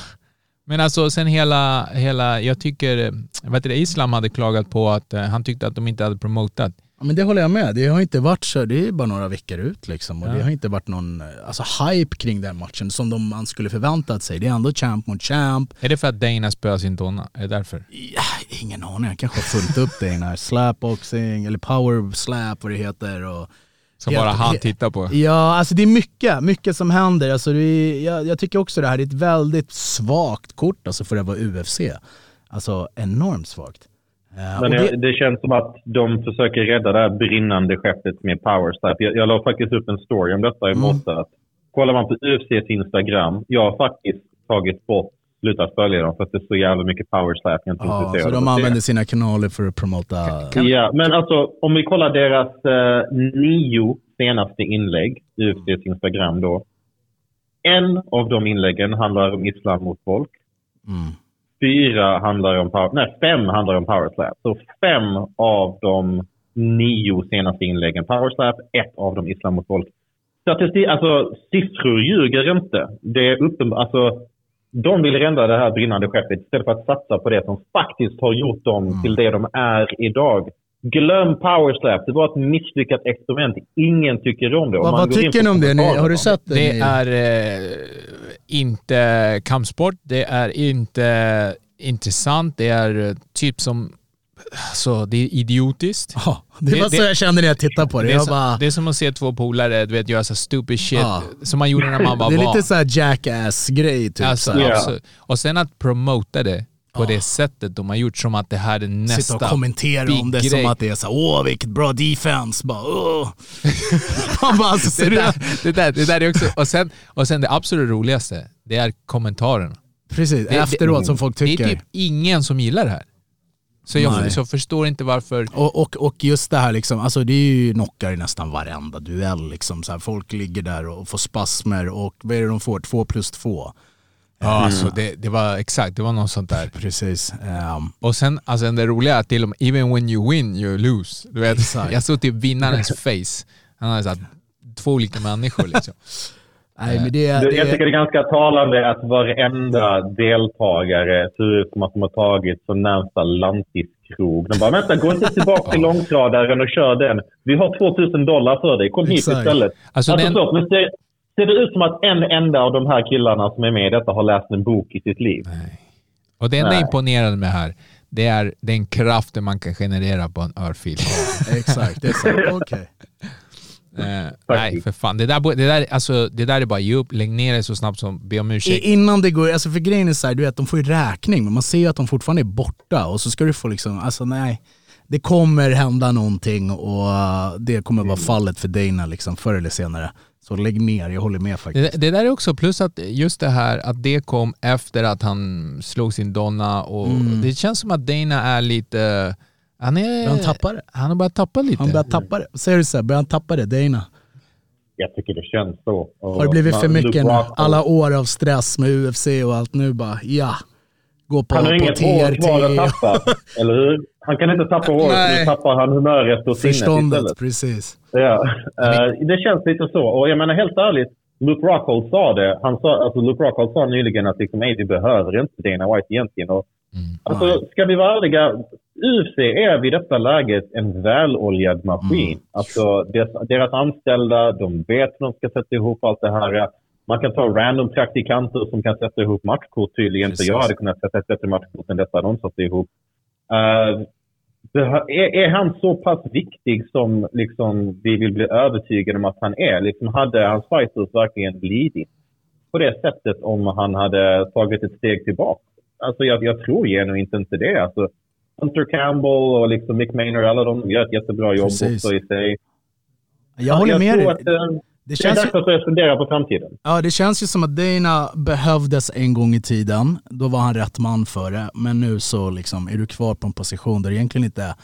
Men alltså sen hela, hela jag tycker, vad heter det, Islam hade klagat på att eh, han tyckte att de inte hade promotat. Ja, men det håller jag med. Det har inte varit så, det är bara några veckor ut liksom. Och Ja. det har inte varit någon eh, alltså, hype kring den matchen som de, man skulle förväntat sig. Det är ändå champ mot champ. Är det för att Dana spöar sin donna? Är det därför? Ja, ingen aning, jag kanske har fullt upp det här slapboxing eller power slap vad det heter. Och Som bara han tittar på? Ja, alltså det är mycket, mycket som händer. Alltså det är, jag, jag tycker också det här är ett väldigt svagt kort alltså för att vara UFC. Alltså enormt svagt. Eh, Men det, det, känns som att de försöker rädda det här brinnande skeppet med power slap. Jag, jag la faktiskt upp en story om detta i Mm. morse. att Kollar man på UFCs Instagram, jag har faktiskt tagit bort, slutat följa dem för att det är så jävla mycket power slap. Jag är inte ja, så de använder sina kanaler för att promota... Ja, men alltså om vi kollar deras eh, nio senaste inlägg, UFCs Instagram då. En av de inläggen handlar om islam mot folk. Mm. Fyra handlar om power, nej, fem handlar om power slap. Så fem av de nio senaste inläggen power slap, ett av dem islam mot folk. Statistik, alltså siffror ljuger inte. Det är uppenbart, alltså de vill rädda det här brinnande skeppet istället för att satsa på det som faktiskt har gjort dem till det de är idag. Glöm power slap. Det var ett misslyckat experiment. Ingen tycker om det. Om Vad, vad tycker ni om det? Ni, har du sett det? Det Ni- är eh, inte kampsport, det är inte intressant, det är eh, typ som... Alltså, det är idiotiskt. Ja, det var Det- så det- jag kände när jag tittade på det. Det är, jag som, bara, det är som att se två polare du vet, göra så stupid shit Ja. som man gjorde när man var det är barn. lite såhär jackass-grej typ. Alltså, så. Ja. absolut. Och sen att promota det på det sättet de har gjort som att det här är nästa Sitta och kommentera om det big som grej. att det är så åh vilket bra defense. Bara, åh. Bara, alltså, det, där, det, där, det där är också... Och sen, och sen det absolut roligaste, det är kommentarerna. Precis, Det- efteråt som folk Det tycker. är typ ingen som gillar det här. Så jag så förstår inte varför... Och, och, och just det här liksom, alltså det är ju knockar i nästan varenda duell liksom. Så här, folk ligger där och får spasmer och vad är det de får? Två plus två. Ja, alltså det, det var exakt, det var något sånt där. Precis. Ehm, Och sen, alltså det roliga är att till och med, even when you win you lose. Du vet, Exakt. jag såg typ vinnarens face. Han hade såhär, två olika människor liksom. nej men det, Det, jag tycker det är ganska talande att varenda deltagare ser ut som att de har tagit från närmsta lantiskrog. De bara, vänta, gå inte tillbaka till långtradaren och kör den. Vi har 2000 dollar för dig. Kom hit Exakt. istället. Alltså, Alltså, den- förlåt, men ser, det ut som att en enda av de här killarna som är med i detta har läst en bok i sitt liv? Och det enda Nej. imponerande med det här, det är den kraften man kan generera på en örfil. exakt, det är så. Okej. Eh, nej, för fan. Det där, det, där, alltså, det där är bara ge upp, lägg ner det så snabbt som, be om ursäkt. Innan det går, alltså för grejen är så här, du vet de får ju räkning men man ser ju att de fortfarande är borta och så ska du få liksom, alltså nej. Det kommer hända någonting och uh, det kommer vara fallet för Dana liksom förr eller senare. Så lägg ner, jag håller med faktiskt. Det, det där är också, plus att just det här att det kom efter att han slog sin donna och det känns som att Dana är lite... Han, är, han tappa det? Han har börjat tappa lite. Han börjar tappa det. Säger du så här, börjar han tappa det, Dana? Jag tycker det känns så. Och Har det blivit för mycket nu? Alla år av stress med UFC och allt nu bara, ja. Gå på, Han har på inget hår kvar att TRT. tappa, eller hur? Han kan inte tappa håret, Nej. nu tappar han humöret och sinnet Förståndet, istället. precis. Ja, eh, det känns lite så. Och jag menar helt ärligt, Luke Rockhold sa det. Han sa, alltså Luke Rockhold sa nyligen att liksom, "Ey, vi behöver inte Dana White egentligen. Och, alltså, ska vi vara ärliga, UFC är vid detta läget en väloljad maskin. Alltså, deras, deras anställda, de vet hur de ska sätta ihop allt det här. Man kan ta random praktikanter som kan sätta ihop matchkort tydligen. Precis. Jag hade kunnat sätta ett bättre matchkort än detta de satte ihop. Eh, är, är han så pass viktig som liksom, vi vill bli övertygade om att han är? Liksom, hade hans fighters verkligen lidit på det sättet om han hade tagit ett steg tillbaka? Alltså, jag, jag tror genuint inte det. Alltså, Hunter Campbell och liksom Mick Maynard, alla de gör ett jättebra jobb Precis. också i sig. Jag håller med tror dig. Att, eh, Det det är känns, dags ju, att fundera på framtiden. ja, det känns ju som att Dana behövdes en gång i tiden. Då var han rätt man för det. Men nu så liksom, är du kvar på en position där det egentligen inte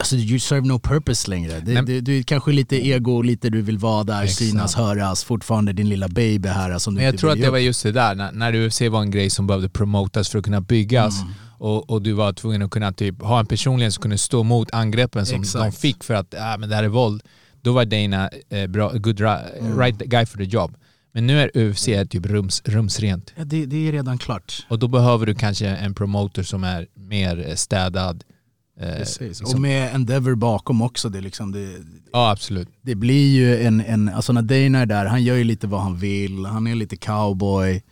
Alltså you serve no purpose längre. Det, det, du är kanske lite ego, lite du vill vara där, Exakt. synas, höras, fortfarande din lilla baby här som du Men jag tror att det var just det där, när, när UFC var en grej som behövde promotas för att kunna byggas Mm. och, och du var tvungen att kunna typ ha en personlighet som kunde stå mot angreppen som Exakt. de fick för att ah, men det här är våld. Då var Dana eh, bra, good, Mm. right guy for the job. Men nu är UFC typ rums, rumsrent. Ja, det, det är redan klart. Och då behöver du kanske en promoter som är mer eh, städad. Eh, Precis. liksom. Och med Endeavor bakom också. Det, liksom, det, Ja, absolut. det blir ju en, en, alltså när Dana är där, han gör ju lite vad han vill, han är lite cowboy.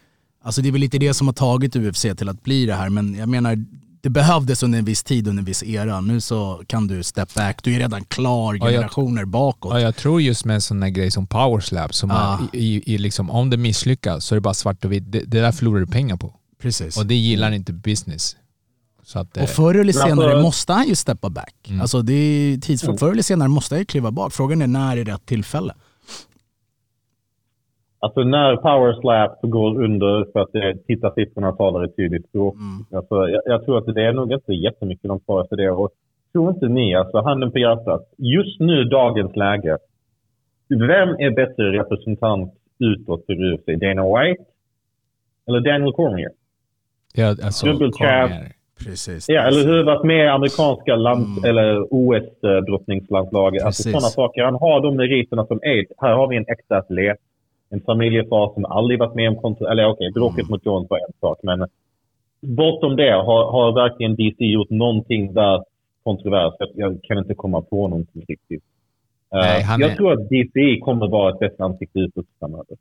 Alltså det är väl lite det som har tagit UFC till att bli det här, men jag menar, det behövdes under en viss tid, under en viss era. Nu så kan du step back, du är redan klar jag- generationer bakåt. Ja, jag tror just med en sån där grej som power slap, som Ah. är, i, i, liksom, om det misslyckas så är det bara svart och vitt. Det, det där förlorar du pengar på. Precis. Och det gillar inte business. Så att, eh, Och förr eller senare måste han ju steppa back. Mm. Alltså det är tidsfråga. Förr eller senare måste han ju kliva bak. Frågan är när är rätt tillfälle? Alltså när power slap går under för att eh, tittarsiffrorna talar ett tydligt språk. Alltså, jag, jag tror att det är nog inte jättemycket de kvar efter det. Och tror inte ni, alltså handen på hjärtat, just nu dagens läge. Vem är bättre representant utåt för UFC? Dana White? Eller Daniel Cormier? ja, alltså. Cormier. Precis. Ja, eller hur? Varit med i amerikanska land, eller OS-brottningslandslaget. Alltså Precis. sådana saker. Han har de meriterna som är. Här har vi en äkta atlet. En familjefar som aldrig varit med om kontroll. Eller okej, bråket mot Jones var en sak. Men bortom det har, har verkligen DC gjort någonting där kontrovers. Jag, jag kan inte komma på någonting riktigt. Eh, Nej, han jag är- tror att DC kommer vara ett bättre ansikte utåt framöver.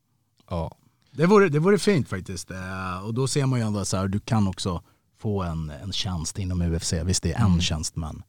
Ja. Det vore, det vore fint faktiskt. Eh, Och då ser man ju ändå så här, du kan också få en, en tjänst inom UFC. Visst det är en Mm. tjänst men,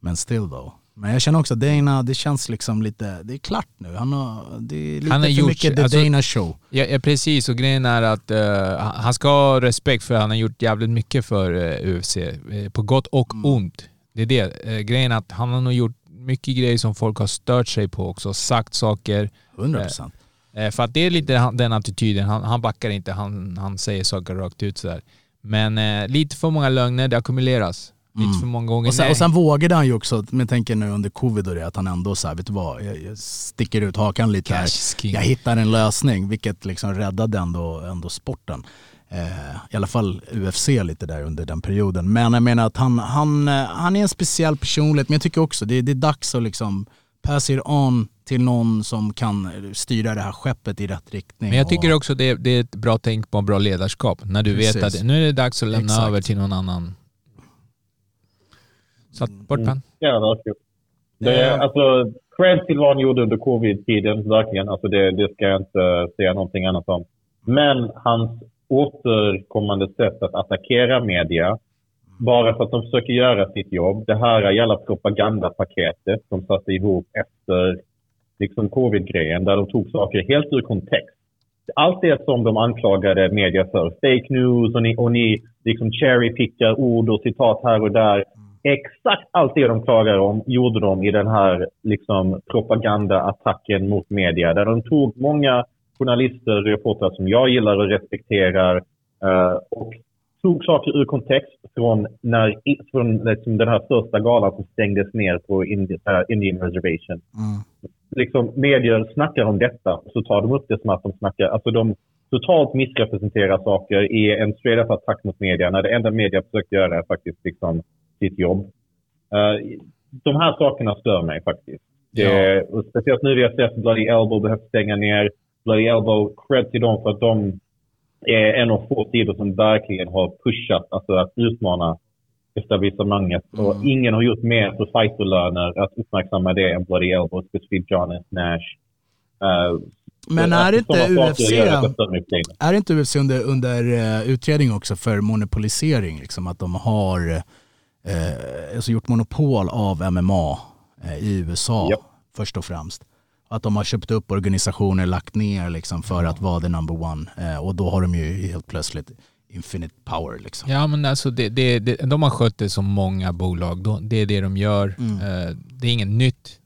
men still though. Men jag känner också att Dana, det känns liksom lite, det är klart nu. Han har, det är lite Han har för gjort- mycket The alltså- Dana show. Ja, ja, precis. Och grejen är att eh, han- ska ha respekt för han har gjort jävligt mycket för uh, UFC. eh, på gott och Mm. ont. Det är det. Uh, grejen är att han har nog gjort mycket grejer som folk har stört sig på också. Sagt saker. 100%. Eh, för att det är lite den attityden. Han, han backar inte. Han, han säger saker rakt ut sådär. Men eh, lite för många lögner, det ackumuleras. Lite för många gånger. Mm. Och sen, Nej. och sen vågade han ju också, men jag tänker nu under covid och det, att han ändå så här, vet du vad, jag, jag sticker ut hakan lite här. Cash is king. Jag hittar en lösning, vilket liksom räddade ändå, ändå sporten. Eh, I alla fall UFC lite där under den perioden. Men jag menar att han, han, eh, han är en speciell personlighet, men jag tycker också det, det är dags att liksom pass it on till någon som kan styra det här skeppet i rätt riktning. Men jag tycker också det, det är ett bra tänk på bra ledarskap. När du vet Precis. att nu är det dags att lämna Exakt. över till någon annan. Så att, bort med han. Ja, verkligen. Det är, alltså, cred till vad han gjorde under covid-tiden, verkligen. Alltså det, det ska jag inte säga någonting annat om. Men hans återkommande sätt att attackera media, bara för att de försöker göra sitt jobb. Det här jävla propagandapaketet som satte ihop efter liksom covid-grejen, där de tog saker helt ur kontext. Allt det som de anklagade media för, fake news och ni, och ni liksom cherrypickar ord och citat här och där. Exakt allt det de klagar om gjorde de i den här liksom, propagandaattacken mot media. Där de tog många journalister och reportrar som jag gillar och respekterar eh, och tog saker ur kontext från, när, från liksom, den här första galan som stängdes ner på Indi, äh, Indian Reservation. Liksom, medier snackar om detta och så tar de upp det som att de snackar, alltså de totalt missrepresenterar saker i en straight attack mot media när det enda media försöker göra är faktiskt liksom sitt jobb. Eh, de här sakerna stör mig faktiskt. Det, och speciellt nu vi har sett Bloody Elbow behövt stänga ner. Bloody Elbow, cred till dem för att de är en av få sidor som verkligen har pushat, alltså att utmana etablissemanget. Och ingen har gjort mer för fighterlöner att uppmärksamma det än Bloody Elbow, specifikt John S. Nash. Eh, Men är det inte UFC. Är inte UFC under, under eh, utredning också för monopolisering? Liksom, att de har eh, alltså gjort monopol av MMA eh, i USA Japp. först och främst. Att de har köpt upp organisationer, lagt ner liksom, för att vara the number one. Eh, och då har de ju helt plötsligt infinite power. Liksom. Ja men alltså det, det, det, de har skött det som många bolag. De, det är det de gör. Mm. Eh, det är inget nytt.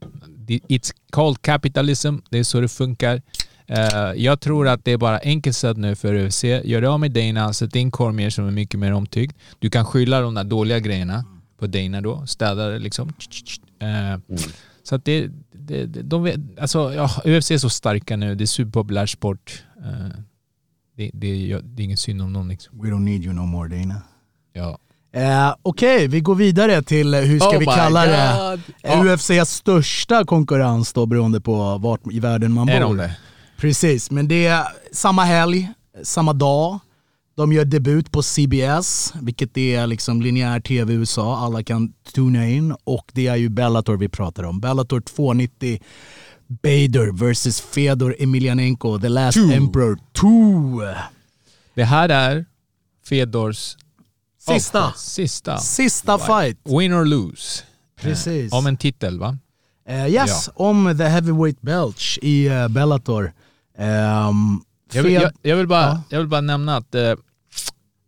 It's called capitalism. Det är så det funkar. Eh, jag tror att det är bara enkelt sätt nu för UFC. Gör det av med Dana, sätt in Cormier som är mycket mer omtyckt. Du kan skylla de där dåliga grejerna på Dana då. Städa det liksom. Eh, Så att det, det, de vet, alltså, ja, UFC är så starka nu, det är superpopulär sport. Eh, det, det, det är ingen synd om någon liksom. We don't need you no more Dana. Ja. Eh, Okej, vi går vidare till eh, hur ska Oh vi kalla det? Ja. UFCs största konkurrens då beroende på vart i världen man Är bor. de det? Precis, men det är samma helg, samma dag. De gör debut på CBS, vilket är liksom linjär tv i USA. Alla kan tuna in och det är ju Bellator vi pratar om. Bellator 290 Bader versus Fedor Emelianenko, the last emperor 2. Det här är Fedors Sista. Oh, sista. Sista fight. Win or lose. Precis. Eh, Om en titel va? Eh, yes, om the heavyweight belch i eh, Bellator. Ehm, Jag vill, jag, jag, vill bara, Ja. jag vill bara nämna att eh,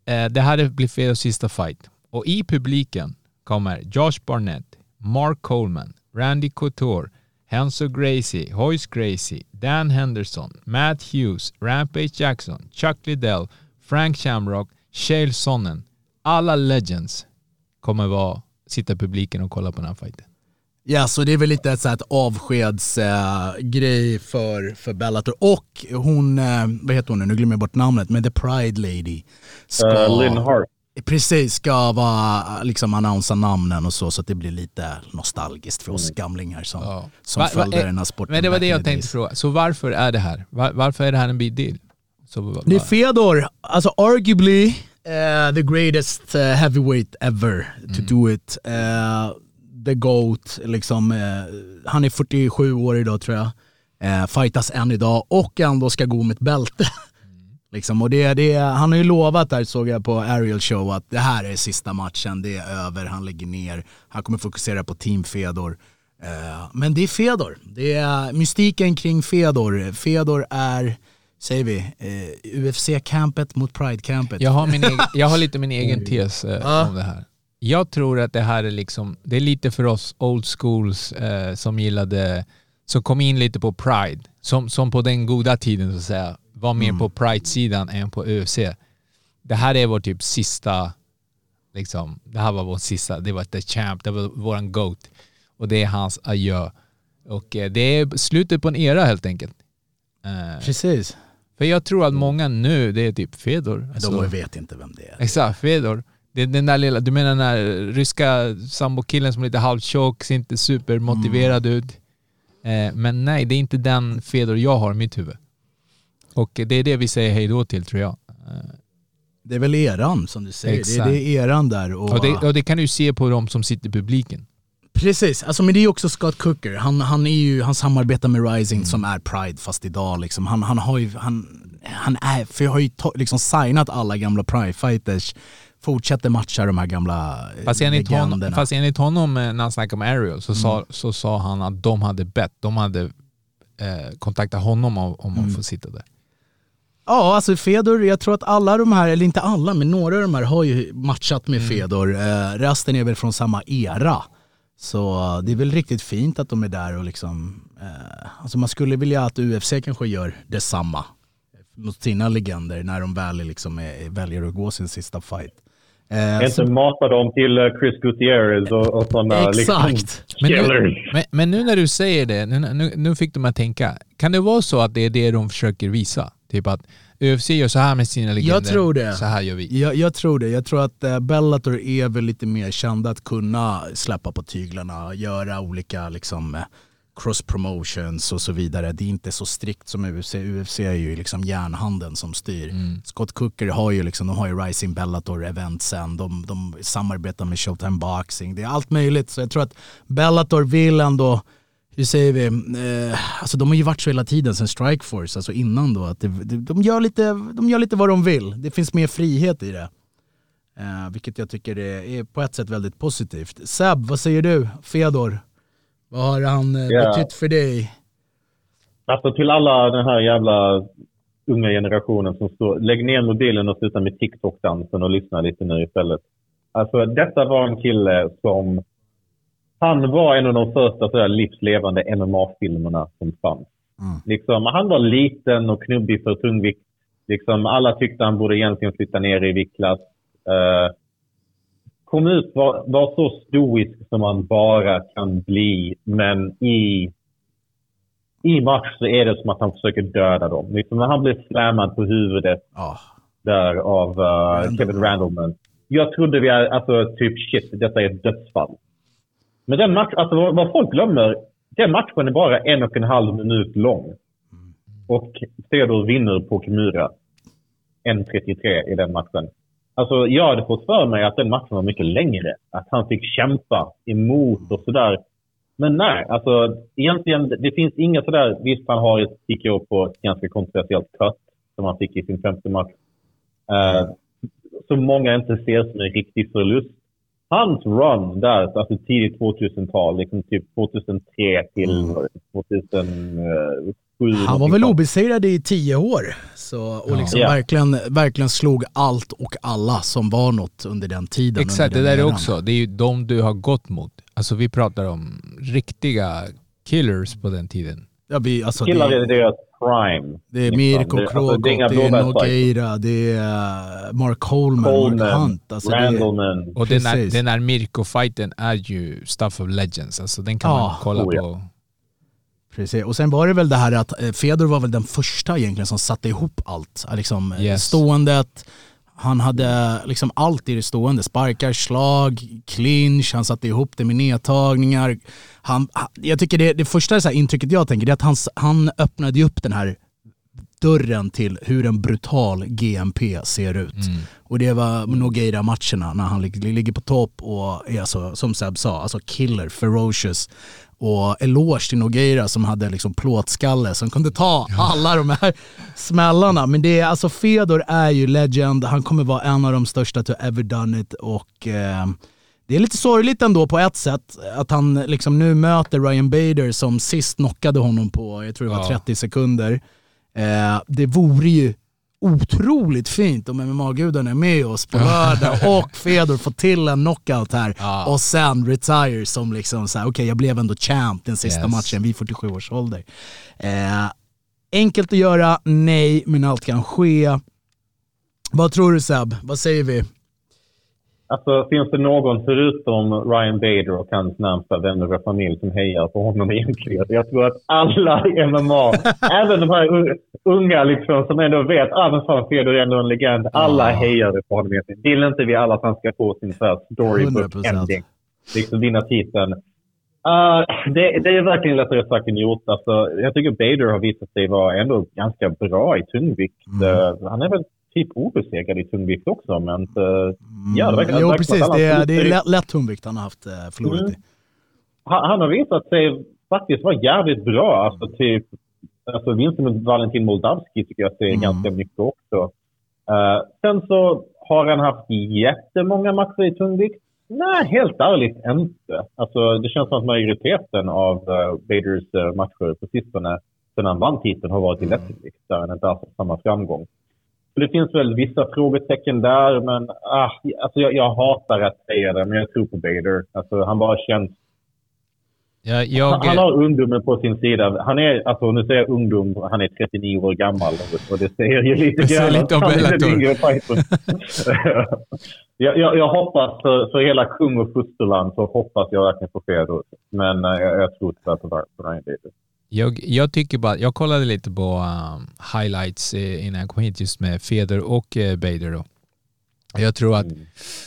eh, det här blir Fedors sista fight. Och i publiken kommer Josh Barnett, Mark Coleman, Randy Couture, Henzo Gracie, Hoyce Gracie, Dan Henderson, Matt Hughes, Rampage Jackson, Chuck Liddell, Frank Shamrock, Shale Sonnen. Alla legends kommer vara, sitta i publiken och kolla på den här fighten. Ja, så det är väl lite ett, så här ett avskedsgrej för, för Bellator. Och hon, eh, vad heter hon nu, nu glömmer jag bort namnet, men The Pride Lady. Ska, Uh, Lynn Hart. Precis, ska vara, liksom annonsa namnen och så, så att det blir lite nostalgiskt för oss gamlingar som, Ja. som Va- va- följde eh, den här sporten Men det var det jag tänkte fråga. Så varför är det här? Var, varför är det här en big deal? Så, va- Det är Fedor, alltså arguably eh, the greatest uh, heavyweight ever to Mm. do it. Eh, the GOAT, liksom, eh, han är 47 år idag tror jag. Uh, fightas än idag och ändå ska gå med ett bälte. Mm. liksom, och det, det, han har ju lovat där såg jag på Ariel show att det här är sista matchen, det är över, han lägger ner. Han kommer fokusera på Team Fedor. Eh, men det är Fedor. Det är mystiken kring Fedor. Fedor är, säger vi, eh, UFC-campet mot Pride-campet. Jag har, min egen, jag har lite min egen tes eh, om det här. Jag tror att det här är liksom, det är lite för oss old schools eh, som gillade, som kom in lite på Pride, som, som på den goda tiden så att säga, var mer på Pride-sidan än på UFC. Det här är vår typ sista, liksom, det här var vår sista, det var the champ, det var våran GOAT. Och det är hans adjö. Och eh, det är slutet på en era helt enkelt. Eh, Precis. för jag tror att många nu, det är typ Fedor. Alltså- De vet inte vem det är. Exakt, Fedor. Det den där lilla, du menar den där ryska sambokillen som är lite halvtjock, ser inte supermotiverad Mm. ut. Eh, men nej, det är inte den Fedor jag har i mitt huvud. Och det är det vi säger hej då till tror jag. Eh, Det är väl eran som du säger. Det Exakt. är, det är eran där. Och, och, det, och det kan du se på de som sitter i publiken. Precis, alltså, men det är ju också Scott Cooker. Han, han, är ju, han samarbetar med Rising Mm. som är Pride fast idag. Liksom. Han, han har ju, han, han är, för jag har ju to, liksom signat alla gamla Pride-fighters. Fortsätter matcha de här gamla eh, Fast enligt, honom, legenderna. fast enligt honom eh, när han snackade med Ariel så, Mm. sa, så sa han att de hade bett, de hade eh, kontaktat honom om, om Mm. att få sitta där. Ja, alltså Fedor, jag tror att alla de här, eller inte alla, men några av de här har ju matchat med Fedor. Eh, resten är väl från samma era. Så eh, det är väl riktigt fint att de är där och liksom, eh, alltså man skulle vilja att UFC kanske gör detsamma mot sina legender när de väl liksom är, väljer att gå sin sista fight. Eh, Inte så- mata dem till eh, Chris Gutierrez och, och sådana liksom, Exakt. Men nu, men, men nu när du säger det, nu, nu, nu fick mig att tänka. Kan det vara så att det är det de försöker visa? Typ att UFC gör så här med sina legender, Jag tror det. så här gör vi. Jag, jag tror det. Jag tror att eh, Bellator är väl lite mer kända att kunna släppa på tyglarna, göra olika liksom, eh, cross promotions och så vidare. Det är inte så strikt som UFC. UFC är ju liksom järnhandeln som styr. Mm. Scott Cooker har ju, liksom, de har ju Rising Bellator eventsen, de, de samarbetar med Showtime Boxing, det är allt möjligt. Så jag tror att Bellator vill ändå hur säger vi, eh, alltså de har ju varit så hela tiden sen Strikeforce, alltså innan då. Att det, de, gör lite, de gör lite vad de vill, det finns mer frihet i det. Eh, vilket jag tycker är, är på ett sätt väldigt positivt. Seb, vad säger du? Fedor, vad har han Ja. betytt för dig? Alltså till alla den här jävla unga generationen som står, lägg ner mobilen och sluta med TikTok-dansen och lyssna lite nu istället. Alltså detta var en kille som, han var en av de första sådär livslevande MMA-filmerna som fanns. Mm. Liksom, han var liten och knubbig för tungvikt. Liksom, alla tyckte han borde egentligen flytta ner i viktklass. Eh, kom ut, var, var så stoisk som man bara kan bli. Men i, i match så är det som att han försöker döda dem. Liksom när han blir slammad på huvudet Ja. där av uh, Kevin Randleman. Jag trodde vi alltså typ shit, detta är ett dödsfall. Men den matchen, alltså vad, vad folk glömmer, den matchen är bara en och en halv minut lång. Och Theodor vinner på Kimura. 1.33 i den matchen. Alltså jag hade fått för mig att den matchen var mycket längre. Att han fick kämpa emot och sådär. Men nej, alltså egentligen det finns inga sådär, visst han har ett TKO på ett ganska kontroversiellt cut som han fick i sin femte match. Uh, som många inte ser som en riktig förlust. Hans run där, alltså tidigt 2000-tal, liksom typ 2003 till 2007. Han var väl obesegrad i tio år. Så, och liksom Ja. verkligen, verkligen slog allt och alla som var något under den tiden. Exakt, det där är också, det är ju de du har gått mot. Alltså vi pratar om riktiga killers på den tiden. Ja, vi, alltså, Killar det, i deras prime. det är liksom. Mirko Det- alltså, Krokop, det är det är. Nogueira, det är uh, Mark Coleman, Mark Hunt. Alltså det, Randleman. Och den här, den här Mirko-fighten är ju stuff of legends. Alltså den kan Ja. man kolla Oh, ja. Precis. Och sen var det väl det här att eh, Fedor var väl den första egentligen som satte ihop allt. Eh, Liksom, eh, Yes. Ståendet, han hade liksom allt i det stående. Sparkar, slag, clinch, han satte ihop det med nedtagningar. Han, jag tycker det, det första så intrycket jag tänker är att han, han öppnade upp den här dörren till hur en brutal GMP ser ut. Och det var Nogueira-matcherna när han lig- ligger på topp och är alltså, som Seb sa, alltså killer, ferocious. Och eloge till Nogueira som hade liksom plåtskalle som kunde ta alla de här smällarna. Men det är alltså Fedor är ju legend, han kommer vara en av de största to ever done it och eh, det är lite sorgligt ändå på ett sätt att han liksom nu möter Ryan Bader som sist knockade honom på, jag tror det var Ja. 30 sekunder. Eh, det vore ju otroligt fint om MMA-guden är med oss på lördag och Fedor får till en knockout här Ja. och sen retire som liksom såhär, okej jag blev ändå champ den sista Yes. matchen vid 47 års ålder. Eh, enkelt att göra, nej, men allt kan ske. Vad tror du Seb? Vad säger vi? Alltså, finns det någon förutom Ryan Bader och hans närmsta vänner och familj som hejar på honom egentligen? Jag tror att alla i MMA, även de här un- unga liksom, som ändå vet att ah, men fan, Fedor är ändå en legend. Alla hejar på honom egentligen. Vill inte vi alla att han ska få sin så här storybook 100%. ending? Liksom vinna titeln. Uh, det, det är verkligen lättare sagt än gjort. Alltså, jag tycker Bader har visat sig vara ändå ganska bra i tungvikt. Eh, han är väl typ obesegrad i tungvikt också, men. Ja, det verkar- Mm. jo det verkar att precis, det är, det är lätt, tungvikt han har haft eh, förlorat Mm. i. han, han har visat sig faktiskt vara jävligt bra. Alltså typ, alltså vinsten mot Valentin Moldavski tycker jag säger Mm. ganska mycket också. Eh, sen så har han haft jättemånga matcher i tungvikt. Nej, helt ärligt inte. Alltså, det känns som att majoriteten av uh, Baders eh, matcher på sistone, sen han vann titeln, har varit i lättvikt. Där han inte har samma framgång. Så det finns väl vissa frågetecken där, men ah, alltså jag, jag hatar att säga det, men jag tror på Bader. Alltså, han bara känns Jag, jag, han, han har ungdomen på sin sida. Han är, alltså nu säger jag ungdom, han är 39 år gammal och det säger ju lite Det grann lite han är den yngre jag, jag, jag hoppas för, för hela kung och fosterland så hoppas jag verkligen på Fedor. Men eh, jag, jag tror tyvärr på Ryan Bader. Jag, jag tycker bara, jag kollade lite på um, highlights innan jag kom hit just med Fedor och eh, Bader då. Jag tror att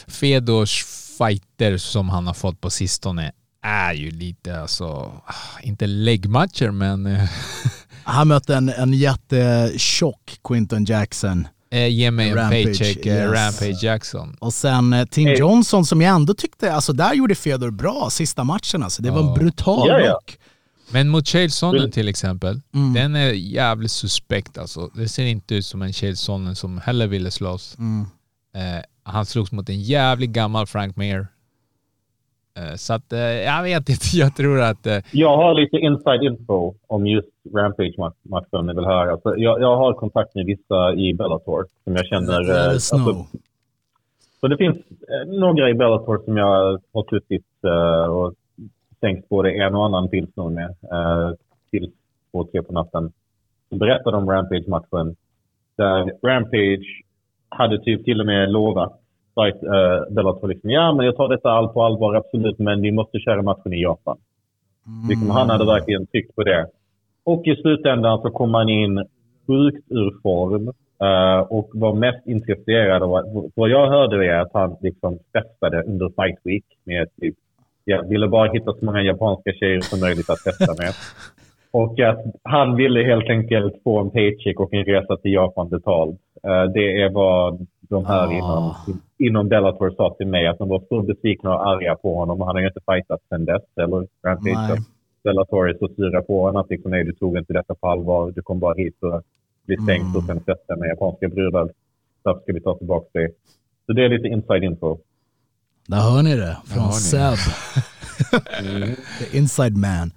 Fedors fighter som han har fått på sistone är ju lite alltså, ah, inte läggmatcher men eh, Han mötte en, en jättetjock Quinton Jackson. eh, ge mig en Rampage, paycheck eh, yes. Rampage Jackson. Och sen eh, Tim Hey. Johnson som jag ändå tyckte, alltså där gjorde Fedor bra sista matchen alltså. Det var en brutal Ja, ja. knock. Men mot Vill- till exempel, Mm. den är jävligt suspekt alltså. Det ser inte ut som en Chael Sonnen som heller ville slåss. Mm. Eh, han slogs mot en jävligt gammal Frank Mir. Eh, så att, eh, jag vet inte, jag tror att... Eh, Jag har lite inside info om just Rampage-matchen ni vill höra. Så jag, jag har kontakt med vissa i Bellator som jag känner... Let eh, alltså, Så det finns eh, några i Bellator som jag har suttit eh, och sänkt både en och annan pilsner med eh, till två, tre på natten. Som berättade om Rampage-matchen. Där Rampage hade typ till och med lovat fight, eh, uh, Bellator liksom, ja men jag tar detta all på allvar, absolut, men vi måste köra matchen i Japan. Liksom, han hade verkligen tryckt på det. Och i slutändan så kom han in sjukt ur form Uh, och var mest intresserad av... Vad jag hörde är att han liksom testade under Fight Week med typ... Jag ville bara hitta så många japanska tjejer som möjligt att testa med. Och att han ville helt enkelt få en paycheck och en resa till Japan betald. Eh, det är vad de här inom, inom Bellator sa till mig. Att de var så besvikna och arga på honom. Han har ju inte fightat sedan dess. Eller Rampage. Nej. Bellator är så sura på honom att liksom, nej, du tog inte detta på allvar. Du kom bara hit och bli stängt och sen festa med japanska brudar. Därför ska vi ta tillbaka dig. Så det är lite inside info. Där hör ni det från. Seb. The inside man.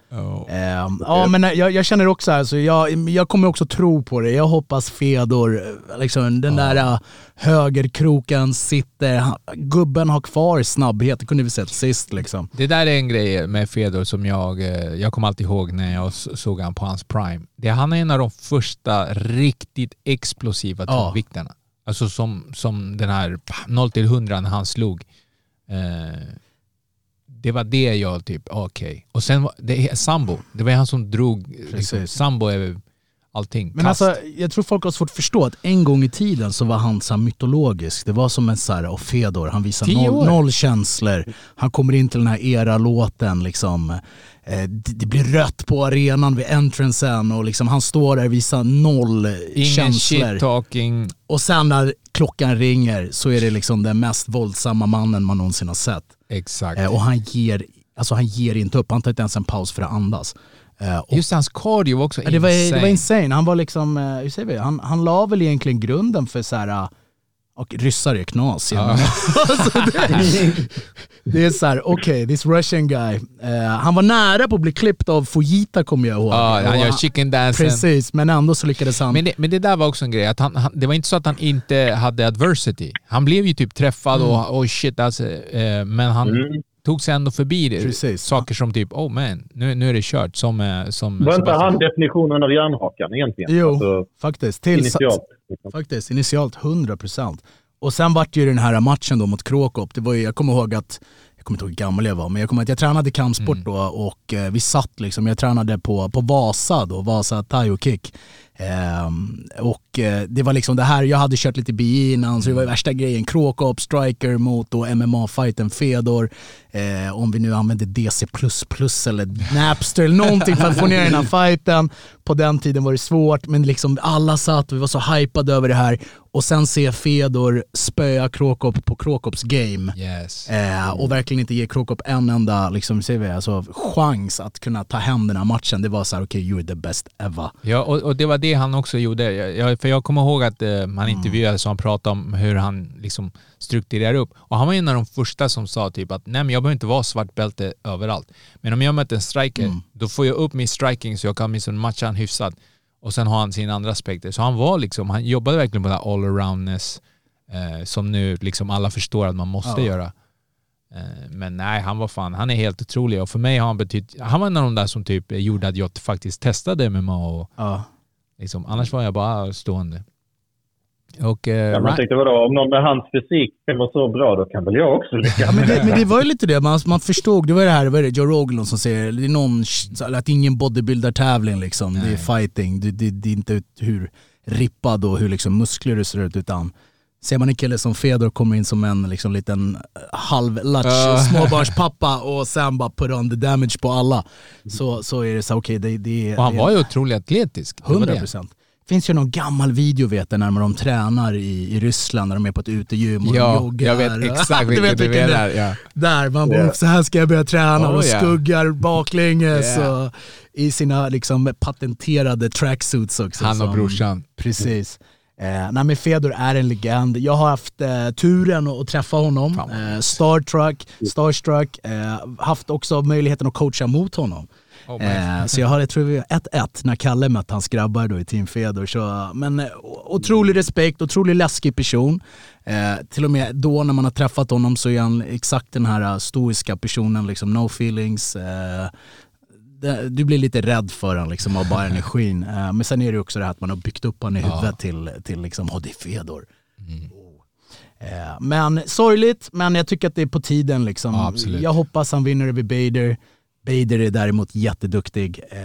Ehm, ja men jag, jag känner också här, så jag, jag kommer också tro på det. Jag hoppas Fedor, eh, liksom, den där eh, högerkroken sitter, han, gubben har kvar snabbhet, det kunde vi sett sist liksom. Det där är en grej med Fedor som jag, eh, jag kommer alltid ihåg när jag såg han på hans prime. Det, han är en av de första riktigt explosiva tungviktarna. Alltså som, som den här 0 till 100 när han slog. Eh, det var det jag typ, okej. Och sen var det Sambo, det var han som drog, liksom. Sambo är allting. Men Kast. alltså, jag tror folk har svårt att förstå att en gång i tiden så var han så mytologisk. Det var som en så här, och Fedor, han visar noll, noll känslor. Han kommer in till den här era-låten liksom. Eh, det, blir rött på arenan vid entrancen och liksom han står där och visar noll Ingen känslor. shit talking. Och sen när klockan ringer så är det liksom den mest våldsamma mannen man någonsin har sett. Exakt. Eh, och han ger, alltså han ger inte upp, han tar inte ens en paus för att andas. Eh, och Just hans cardio var också Ja, det, var, insane. det var insane. Han var liksom, hur säger vi, han, han la väl egentligen grunden för så här, och ryssar är knas. Ja. alltså det, det är så här, okej, this Russian guy. eh, han var nära på att bli klippt av Fujita kommer jag ihåg. Ja, han gör chicken dansen. Precis, men ändå så lyckades han. Men det, men det där var också en grej, att han, han, det var inte så att han inte hade adversity. Han blev ju typ träffad Mm. och oh shit alltså, eh, men han tog sig ändå förbi det. Precis. saker som typ oh man, nu, nu är det kört. Som, eh, som Var inte han definitionen av järnhakan egentligen? Jo, Alltså, faktiskt. Till, initialt. Liksom. Faktiskt, initialt 100%. Och sen vart ju den här matchen då mot Krokop, det var ju, jag kommer ihåg att, jag kommer inte ihåg hur gammal jag var, men jag kommer att jag tränade kampsport då och eh, vi satt liksom, jag tränade på, på Vasa då, Vasa Thai Kick. Ehm, och eh, det var liksom det här, jag hade kört lite bi innan så det var ju värsta grejen. Krokop, striker mot då MMA-fighten Fedor. Eh, om vi nu använder DC++ eller Napster eller någonting för att få ner den här fighten. På den tiden var det svårt men liksom alla satt och vi var så hypade över det här. Och sen se Fedor spöa Krokop på Krokops game. Yes. Eh, och verkligen inte ge Krokop en enda liksom, säger vi, alltså, chans att kunna ta hem den här matchen. Det var så här: okej, you're the best ever. Ja, och, och det var det han också gjorde. Jag, för jag kommer ihåg att eh, Mm. han intervjuades och han pratade om hur han liksom strukturerar upp. Och han var en av de första som sa typ att nej men jag behöver inte vara svart bälte överallt. Men om jag möter en striker, Mm. då får jag upp min striking så jag kan åtminstone matcha han hyfsat. Och sen har han sina andra aspekter. Så han var liksom, han jobbade verkligen på den här all-aroundness eh, som nu liksom alla förstår att man måste Ja. göra. Eh, Men nej, han var fan, han är helt otrolig och för mig har han betytt, han var en av de där som typ gjorde att jag faktiskt testade MMA och Ja. Liksom, annars var jag bara stående. Och, eh, Ja, man tänkte vadå, om någon med hans fysik vara så bra, då kan väl jag också lyckas. Men det, men det var ju lite det, man, man förstod, det var det här, vad är det, Joe Rogan som säger, det är någon, att det är ingen bodybuilder-tävling liksom, det är fighting, det, det, det är inte hur rippad och hur liksom muskler det ser ut utan Ser man en kille som Fedor kommer in som en liksom, liten halvlatch Ja. småbarnspappa och sen bara put on the damage på alla. Så, så är det så okej, det, det, och han det, var ju otroligt atletisk. Det var 100 det. procent. finns ju någon gammal video vet jag, när de tränar i, i Ryssland, när de är på ett utegym och Ja, joggar. jag vet exakt Du vilken du vilken det är. menar. Ja. Där, man bara, Yeah. så här ska jag börja träna Oh, och yeah. skuggar baklänges Yeah. och i sina liksom patenterade tracksuits också. Han och som- brorsan. Precis. Eh, nej men Fedor är en legend. Jag har haft eh, turen att, att träffa honom. Eh, Starstruck, Starstruck. Eh, haft också möjligheten att coacha mot honom. Oh. Eh, så jag har, jag tror vi har 1-1 när Kalle mötte hans grabbar då i Team Fedor. Så, men eh, otrolig respekt, otroligt läskig person. Eh, till och med då när man har träffat honom så är han exakt den här eh, stoiska personen, liksom no feelings. Eh, du blir lite rädd för honom liksom, av bara energin. Eh, men sen är det också det här att man har byggt upp honom i huvudet till, till liksom, oh, det är Fedor. Oh. Eh, men sorgligt, men jag tycker att det är på tiden. Liksom. Ja, jag hoppas han vinner över Bader. Bader är däremot jätteduktig. Eh,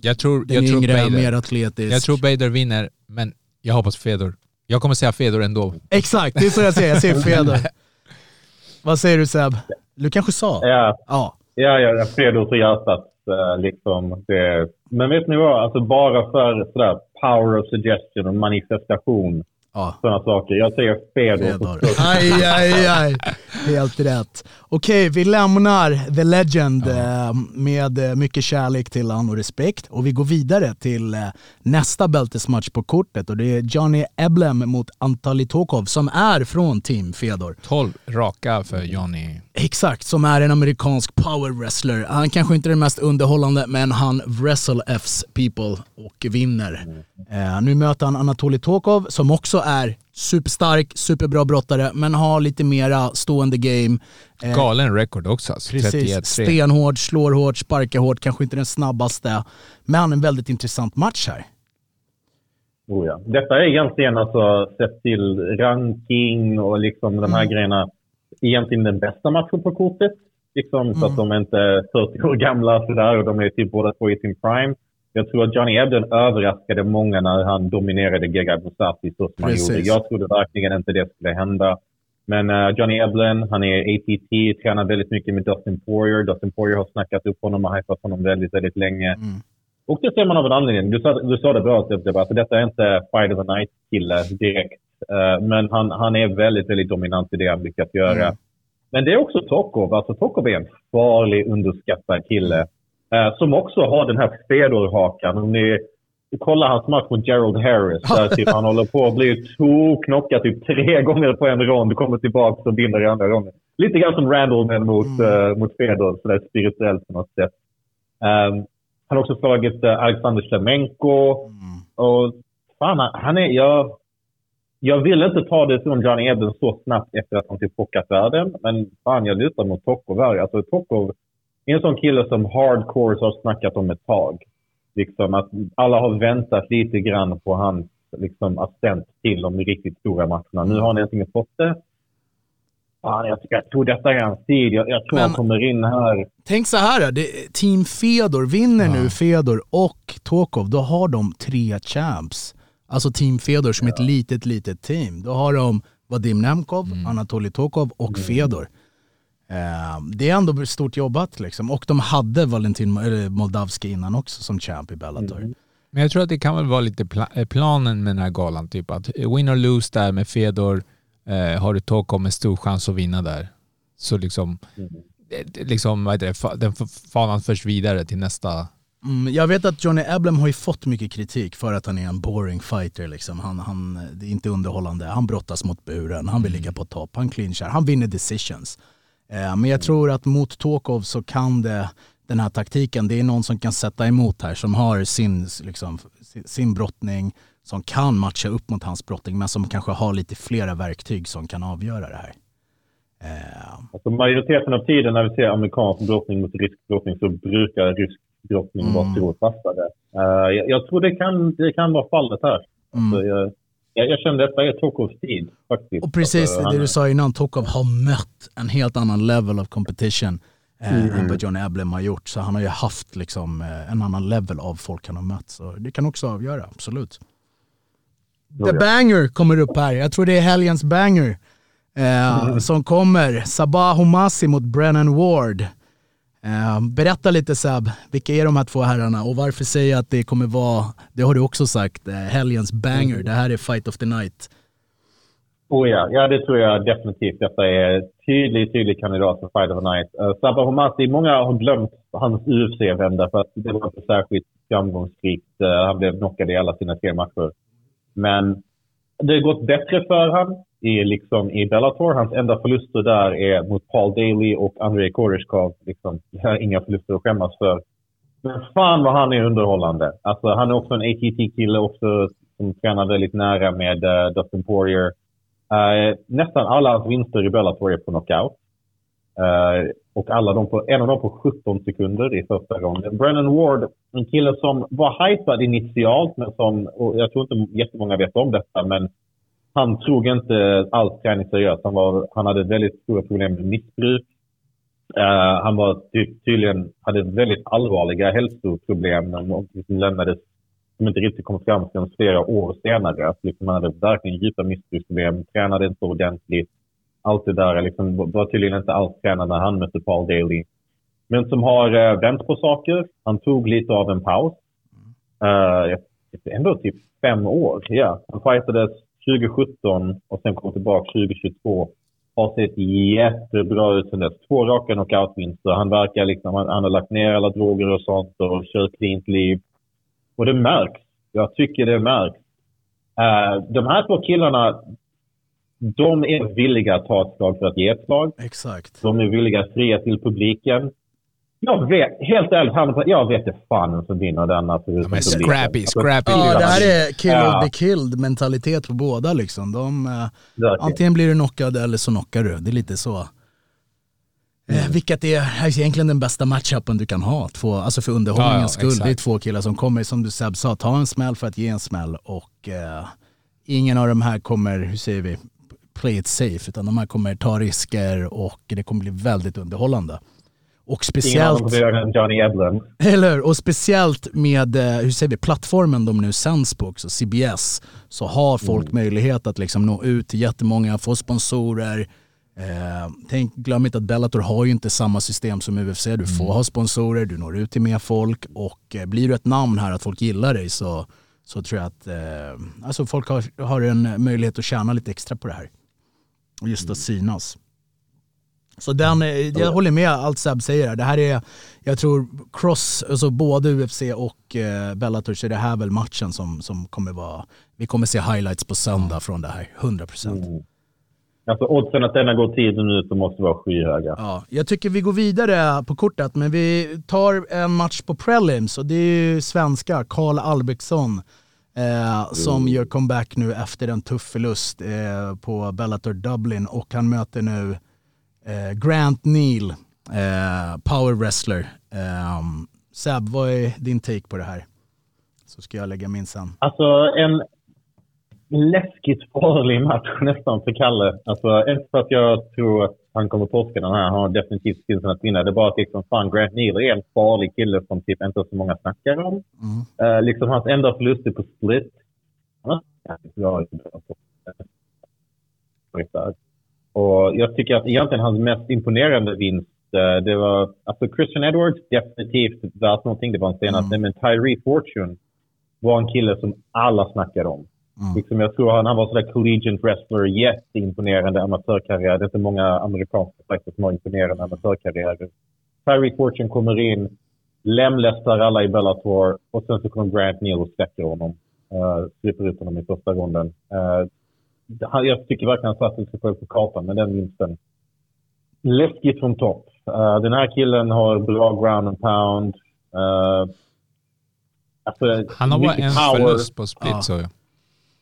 Jag tror, den jag tror yngre, Bader. mer atletisk. Jag tror Bader vinner, men jag hoppas Fedor. Jag kommer säga Fedor ändå. Exakt, det är så jag säger. Jag säger Fedor. Vad säger du Seb? Du kanske sa? Ja, Ja. ja, ja, ja Fedor till hjärtat. Eh, Liksom, det. Men vet ni vad? Alltså bara för sådär, power of suggestion och manifestation. ja. Sådana saker. Jag säger Fedor. Fedor. Aj, aj, aj. Helt rätt. Okej, vi lämnar The Legend eh, med eh, mycket kärlek till han och respekt och vi går vidare till nästa bältesmatch på kortet och det är Johnny Eblem mot Anatoly Tokov som är från Team Fedor. 12 raka för Johnny. Exakt, som är en amerikansk power wrestler. Han kanske inte är den mest underhållande, men han wrestle F's people och vinner. Eh, nu möter han Anatoly Tokov som också är superstark, superbra brottare, men har lite mera stående game. Eh, Galen record också alltså. Precis, 31-3. stenhård, slår hårt, sparkar hårt, kanske inte den snabbaste. Men en väldigt intressant match här. Oh ja. Detta är egentligen alltså sett till ranking och liksom de här grejerna egentligen den bästa matchen på kortet. Liksom, Så att de är inte 40 år gamla sådär och de är typ båda två i sin prime. Jag tror att Johnny Ebden överraskade många när han dominerade Gegard Mousasi så som han Precis. gjorde. Jag trodde verkligen inte det skulle hända. Men eh, Johnny Eblen, han är ATT, tränar väldigt mycket med Dustin Poirier. Dustin Poirier har snackat upp honom och hypat honom väldigt, väldigt länge. Och det ser man av en anledning. Du sa, du sa det bra, Sebbe, att alltså, detta är inte Fight of the Night-kille direkt. Eh, men han, han är väldigt, väldigt dominant i det han lyckas göra. Men det är också Tokov. Alltså Tokov är en farlig, underskattad kille. eh, som också har den här Fedor-hakan. Om ni kollar hans match mot Gerald Harris, där typ han håller på att bli knockad typ tre gånger på en rond, kommer tillbaka och vinner i andra ronden. Lite grann som Randall men mot, eh, mot Fedor, sådär spirituellt på något sätt. Um, han har också slagit uh, Alexander Shemenko. Och fan, han är... Jag, jag vill inte ta det som Johnny Ebden så snabbt efter att han typ chockat världen. Men fan, jag lutar mot Tokov här. Alltså Tokov är en sån kille som hardcores har snackat om ett tag. Liksom att alla har väntat lite grann på hans liksom, ascent till de riktigt stora matcherna. Nu har han äntligen fått det. Fan, jag, jag tror detta är hans tid. Jag, jag tror Men- han kommer in här. Tänk så här, det, Team Fedor vinner nu Fedor och Tokov, då har de tre champs. Alltså Team Fedor som ett litet, litet team. Då har de Vadim Nemkov, Anatoly Tokov och Fedor. Eh, det är ändå stort jobbat liksom. Och de hade Valentin Moldavski innan också som champ i Bellator. Men jag tror att det kan väl vara lite pla- eh, planen med den här galan. Typ att win or lose där med Fedor. Eh, har du Tokov med stor chans att vinna där. Så liksom, det- det- liksom vad heter det, den fanan förs vidare till nästa. Mm, jag vet att Johnny Eblem har ju fått mycket kritik för att han är en boring fighter. Liksom. Han, han, det är inte underhållande. Han brottas mot buren, han vill ligga på topp, han clinchar, han vinner decisions. Eh, men jag tror att mot Tokov så kan det, den här taktiken, det är någon som kan sätta emot här, som har sin, liksom, sin brottning, som kan matcha upp mot hans brottning, men som kanske har lite flera verktyg som kan avgöra det här. Eh, Alltså majoriteten av tiden när vi ser amerikansk brottning mot rysk brottning så brukar rysk brottning vara stort fastare. Eh, jag, jag tror det kan, det kan vara fallet här. Alltså, jag, jag, känner detta är Tokovs tid faktiskt. Och precis Alltså, han det du är- sa innan, Tokov har mött en helt annan level of competition eh, än vad John Eblem har gjort. Så han har ju haft liksom, eh, en annan level av folk han har mött. Så det kan också avgöra, absolut. The banger kommer upp här. Jag tror det är helgens banger. Eh, Som kommer. Sabah Homasi mot Brennan Ward. Eh, berätta lite Sab, vilka är de här två herrarna och varför säger jag att det kommer vara, det har du också sagt, eh, helgens banger. Det här är fight of the night. Oh ja. ja, det tror jag definitivt. Detta är tydlig, tydlig kandidat för Fight of the Night. Uh, Sabah Homasi, många har glömt hans UFC-vända för att det var inte särskilt framgångsrikt. Uh, han blev knockad i alla sina tre matcher. Men det har gått bättre för han i, liksom, i Bellator. Hans enda förluster där är mot Paul Daly och Andrei Koreshkov. Liksom, inga förluster att skämmas för. Men fan vad han är underhållande. Alltså, han är också en ATT-kille också som tränar väldigt nära med uh, Dustin Poirier. Uh, nästan alla hans vinster i Bellator är på knockout. Uh, och alla de på, en av dem på 17 sekunder i första ronden. Brennan Ward, en kille som var hypad initialt, men som, och jag tror inte jättemånga vet om detta, men han tog inte alls träning seriöst. Han, var, han hade väldigt stora problem med missbruk. Uh, han var ty- tydligen, hade väldigt allvarliga hälsoproblem och liksom lämnades, som inte riktigt kom fram förrän flera år senare. Att liksom han hade verkligen djupa missbruksproblem, tränade inte ordentligt. Allt det där liksom, var tydligen inte alls tränad när han mötte Paul Daly. Men som har uh, vänt på saker. Han tog lite av en paus. Uh, ändå typ fem år. Ja. Han fightades 2017 och sen kom tillbaka 2022. Har sett jättebra ut sen dess. Två raka knockoutvinster. Han verkar liksom, han, han har lagt ner alla droger och sånt och kör cleant liv. Och det märks. Jag tycker det märks. Uh, de här två killarna, de är villiga att ta ett slag för att ge ett slag. Exakt. De är villiga att fria till publiken. Jag vet, helt ärligt, jag vet inte fan vem som vinner den. Alltså, Ja, men scrappy, scrappy. Ja, det här är kill Ja. or be killed mentalitet på båda liksom. De, eh, Verkligen. antingen blir du knockad eller så knockar du. Det är lite så. Eh, vilket är är egentligen den bästa matchupen du kan ha. Två, alltså för underhållningens Ja, ja, skull. exakt. Det är två killar som kommer, som du Seb sa, ta en smäll för att ge en smäll. Och eh, ingen av de här kommer, hur säger vi, play it safe. Utan de här kommer ta risker och det kommer bli väldigt underhållande. Och speciellt... Johnny Edlin. Eller? Och speciellt med, eh, hur säger vi, plattformen de nu sänds på också, CBS, så har folk möjlighet att liksom nå ut till jättemånga, få sponsorer. Eh, tänk, glöm inte att Bellator har ju inte samma system som UFC. Du får ha sponsorer, du når ut till mer folk och eh, blir du ett namn här att folk gillar dig så, så tror jag att eh, alltså folk har, har en möjlighet att tjäna lite extra på det här. Och just att synas. Så den, eh, jag håller med allt Seb säger. Det här är, jag tror, cross, alltså både UFC och eh, Bellator så är det här väl matchen som, som kommer vara, vi kommer se highlights på söndag från det här, 100%. Alltså oddsen att denna går 10 minuter måste vara skyhöga. Ja, jag tycker vi går vidare på kortet, men vi tar en match på prelims och det är ju svenska, Karl Albrektsson, eh, som gör comeback nu efter en tuff förlust eh, på Bellator Dublin och han möter nu eh, Grant Neal, eh, power wrestler. Eh, Seb, vad är din take på det här? Så ska jag lägga min sen. Alltså en läskigt farlig match nästan för Kalle. Alltså inte för att jag tror att han kommer torska den här. Han har definitivt skillsen att vinna. Det är bara att liksom, fan Grant Neal är en farlig kille som typ inte så många snackar om. Eh, liksom hans enda förlust är på split. Han har Och jag tycker att egentligen hans mest imponerande vinst, eh, det var alltså Christian Edwards, definitivt värt någonting. Det var en senaste. Men Tyree Fortune var en kille som alla snackade om. Liksom jag tror han, han var sådär collegiate wrestler, jätteimponerande amatörkarriär. Det är inte många amerikanska fighters som har imponerande amatörkarriärer. Tyree Fortune kommer in, lemlästar alla i Bellator och sen så kommer Grant Neal och släcker honom. Uh, slipper ut honom i första ronden. Uh, han- jag tycker verkligen han satte sig själv på kartan med den vinsten. Läskigt från topp. Uh, den här killen har bra ground and pound. Uh, alltså, Han har bara en power. förlust på split Ja. så.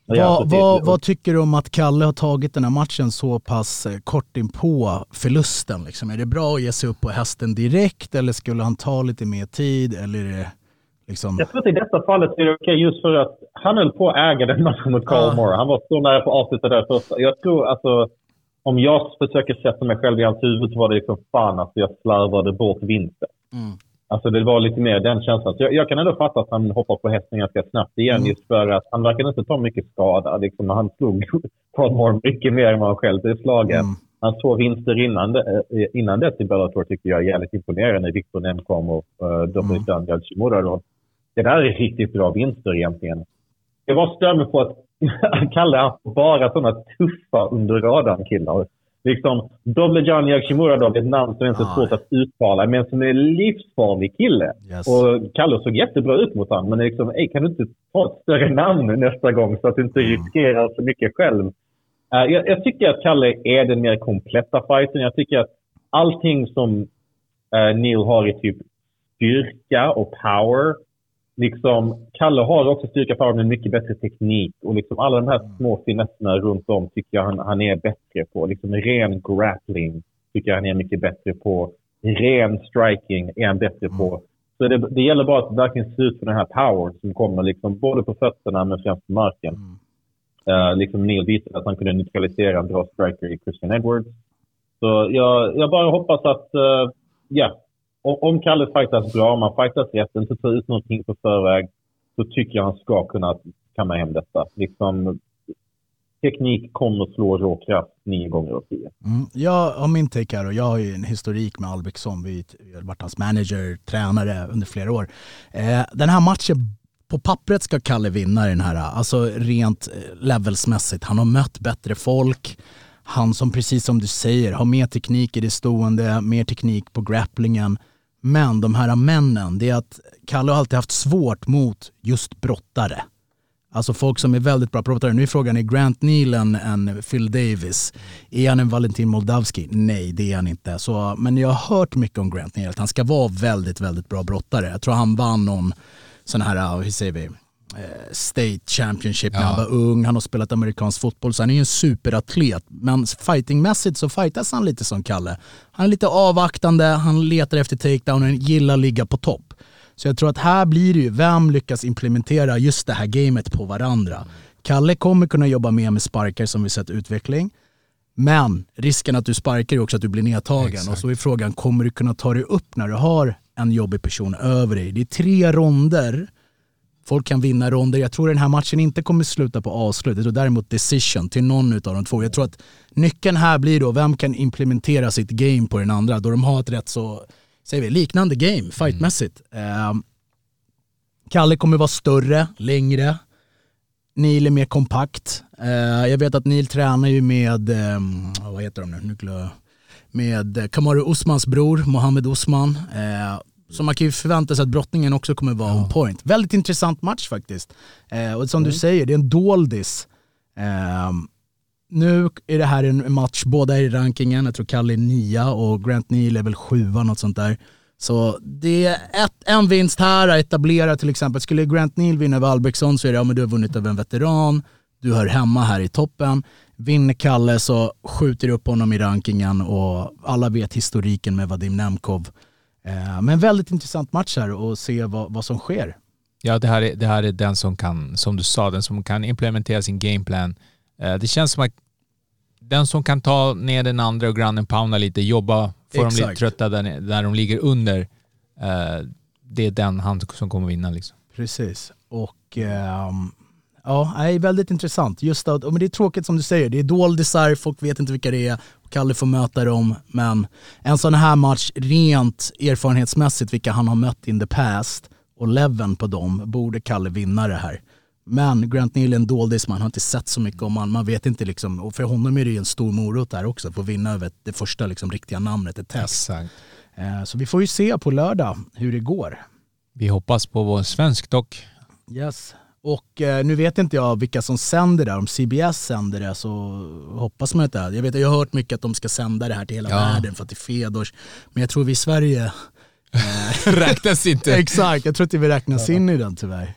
Ja, vad, vad, vad tycker du om att Kalle har tagit den här matchen så pass eh, kort in på förlusten? Liksom? Är det bra att ge sig upp på hästen direkt eller skulle han ta lite mer tid? Eller är det liksom... Jag tror att i detta fallet är det okej just för att han höll på att äga den matchen mot Carl Ja. Moore. Han var så nära på att avsluta där första. Jag tror alltså, om jag försöker sätta mig själv i hans huvud så var det liksom fan att jag slarvade bort vinsten. Mm. Alltså det var lite mer den känslan. Så jag, jag kan ändå fatta att han hoppar på hästen ganska snabbt igen Mm. just för att han verkar inte ta mycket skada. Liksom, han slog Carl Moore mycket mer än vad han själv blev slagen. Mm. Hans två vinster innan, det, eh, innan det till Bellator tycker jag är jävligt imponerande. Victor Nemkom och uh, Dominic Mm. mm. Shimura. Det där är riktigt bra vinster egentligen. Jag var stör mig på att Kalle har bara sådana tuffa under radarn killar. Liksom, Doble John Yashimura då, ett namn som är inte så Ah. svårt att uttala, men som är en livsfarlig kille. Yes. Och Kalle såg jättebra ut mot honom, men liksom, ey, kan du inte ta ett större namn nästa gång så att du inte Mm. riskerar så mycket själv? Eh, jag, jag tycker att Kalle är den mer kompletta fighten. Jag tycker att allting som uh, Neil har i typ styrka och power. Liksom, Kalle har också styrka power med mycket bättre teknik. Och liksom alla de här små finesserna runt om tycker jag han, han är bättre på. Liksom ren grappling tycker jag han är mycket bättre på. Ren striking är han bättre på. Så det, det gäller bara att verkligen se ut för den här power som kommer liksom både på fötterna men främst på marken. Eh, liksom Neil visade att han kunde neutralisera en bra striker i Christian Edwards. Så jag, jag bara hoppas att, eh, ja, om, om Kalle fightas bra, om han fightas rätt, inte tar ut någonting på förväg, så tycker jag han ska kunna kamma hem detta. Liksom, teknik kommer slå råkraft nio gånger av tio. Mm. Jag har min take här och jag har ju en historik med Albeksson. Vi har varit hans manager, tränare under flera år. Eh, den här matchen, på pappret ska Kalle vinna den här, alltså rent eh, levelsmässigt. Han har mött bättre folk. Han som precis som du säger har mer teknik i det stående, mer teknik på grapplingen. Men de här männen, det är att Kalle har alltid haft svårt mot just brottare. Alltså folk som är väldigt bra brottare. Nu är frågan, är Grant Neal en, en Phil Davis? Är han en Valentin Moldavski? Nej, det är han inte. Så, men jag har hört mycket om Grant Neal, att han ska vara väldigt, väldigt bra brottare. Jag tror han vann någon sån här, hur säger vi, State Championship när Ja. han var ung. Han har spelat amerikansk fotboll, så han är ju en superatlet. Men fightingmässigt så fightas han lite som Kalle. Han är lite avvaktande, han letar efter takedownen, gillar att ligga på topp. Så jag tror att här blir det ju, vem lyckas implementera just det här gamet på varandra? Kalle kommer kunna jobba mer med sparkar som vi sett utveckling. Men risken att du sparkar är också att du blir nedtagen. Exakt. Och så är frågan, kommer du kunna ta dig upp när du har en jobbig person över dig? Det är tre ronder. Folk kan vinna ronder. Jag tror den här matchen inte kommer sluta på avslut. Jag tror däremot decision till någon av de två. Jag tror att nyckeln här blir då, vem kan implementera sitt game på den andra? Då de har ett rätt så, säger vi, liknande game fightmässigt. Ehm, Kalle kommer vara större, längre. Neil är mer kompakt. Eh, jag vet att Neil tränar ju med, ehm, vad heter de nu, nu med Kamaru Usmans bror, Mohammed Usman. Eh, så man kan ju förvänta sig att brottningen också kommer vara on point. Väldigt intressant match faktiskt. Eh, och som du säger, det är en doldis. Eh, nu är det här en match, båda är i rankingen. Jag tror Kalle är nia och Grant Neal är väl sjua, något sånt där. Så det är ett, en vinst här att etablera till exempel. Skulle Grant Neal vinna över Albrektsson så är det, ja men du har vunnit över en veteran, du hör hemma här i toppen. Vinner Kalle så skjuter du upp honom i rankingen och alla vet historiken med Vadim Nemkov. Eh, men väldigt intressant match här och se vad, vad som sker. Ja, det här, är, det här är den som kan, som du sa, den som kan implementera sin gameplan. Eh, det känns som att den som kan ta ner den andra och and pounda lite, jobba, få dem lite trötta där, där de ligger under. Eh, det är den han som kommer vinna liksom. Precis. Och ehm, ja, nej, väldigt intressant. Just att, men det är tråkigt som du säger, det är doldisar, folk vet inte vilka det är. Kalle får möta dem, men en sån här match rent erfarenhetsmässigt, vilka han har mött in the past och leveln på dem, borde Kalle vinna det här. Men Grant Neal är en doldis, man har inte sett så mycket om man, man vet inte liksom, och för honom är det ju en stor morot där också, att få vinna över det första liksom, riktiga namnet, ett test. Exakt. Eh, så vi får ju se på lördag hur det går. Vi hoppas på vår svensk dock. Yes. Och eh, nu vet inte jag vilka som sänder det. Om CBS sänder det så hoppas man inte. Jag, vet, jag har hört mycket att de ska sända det här till hela Ja. världen för att det är Fedors. Men jag tror vi i Sverige, Räknas inte. exakt, jag tror inte vi räknas in i den tyvärr.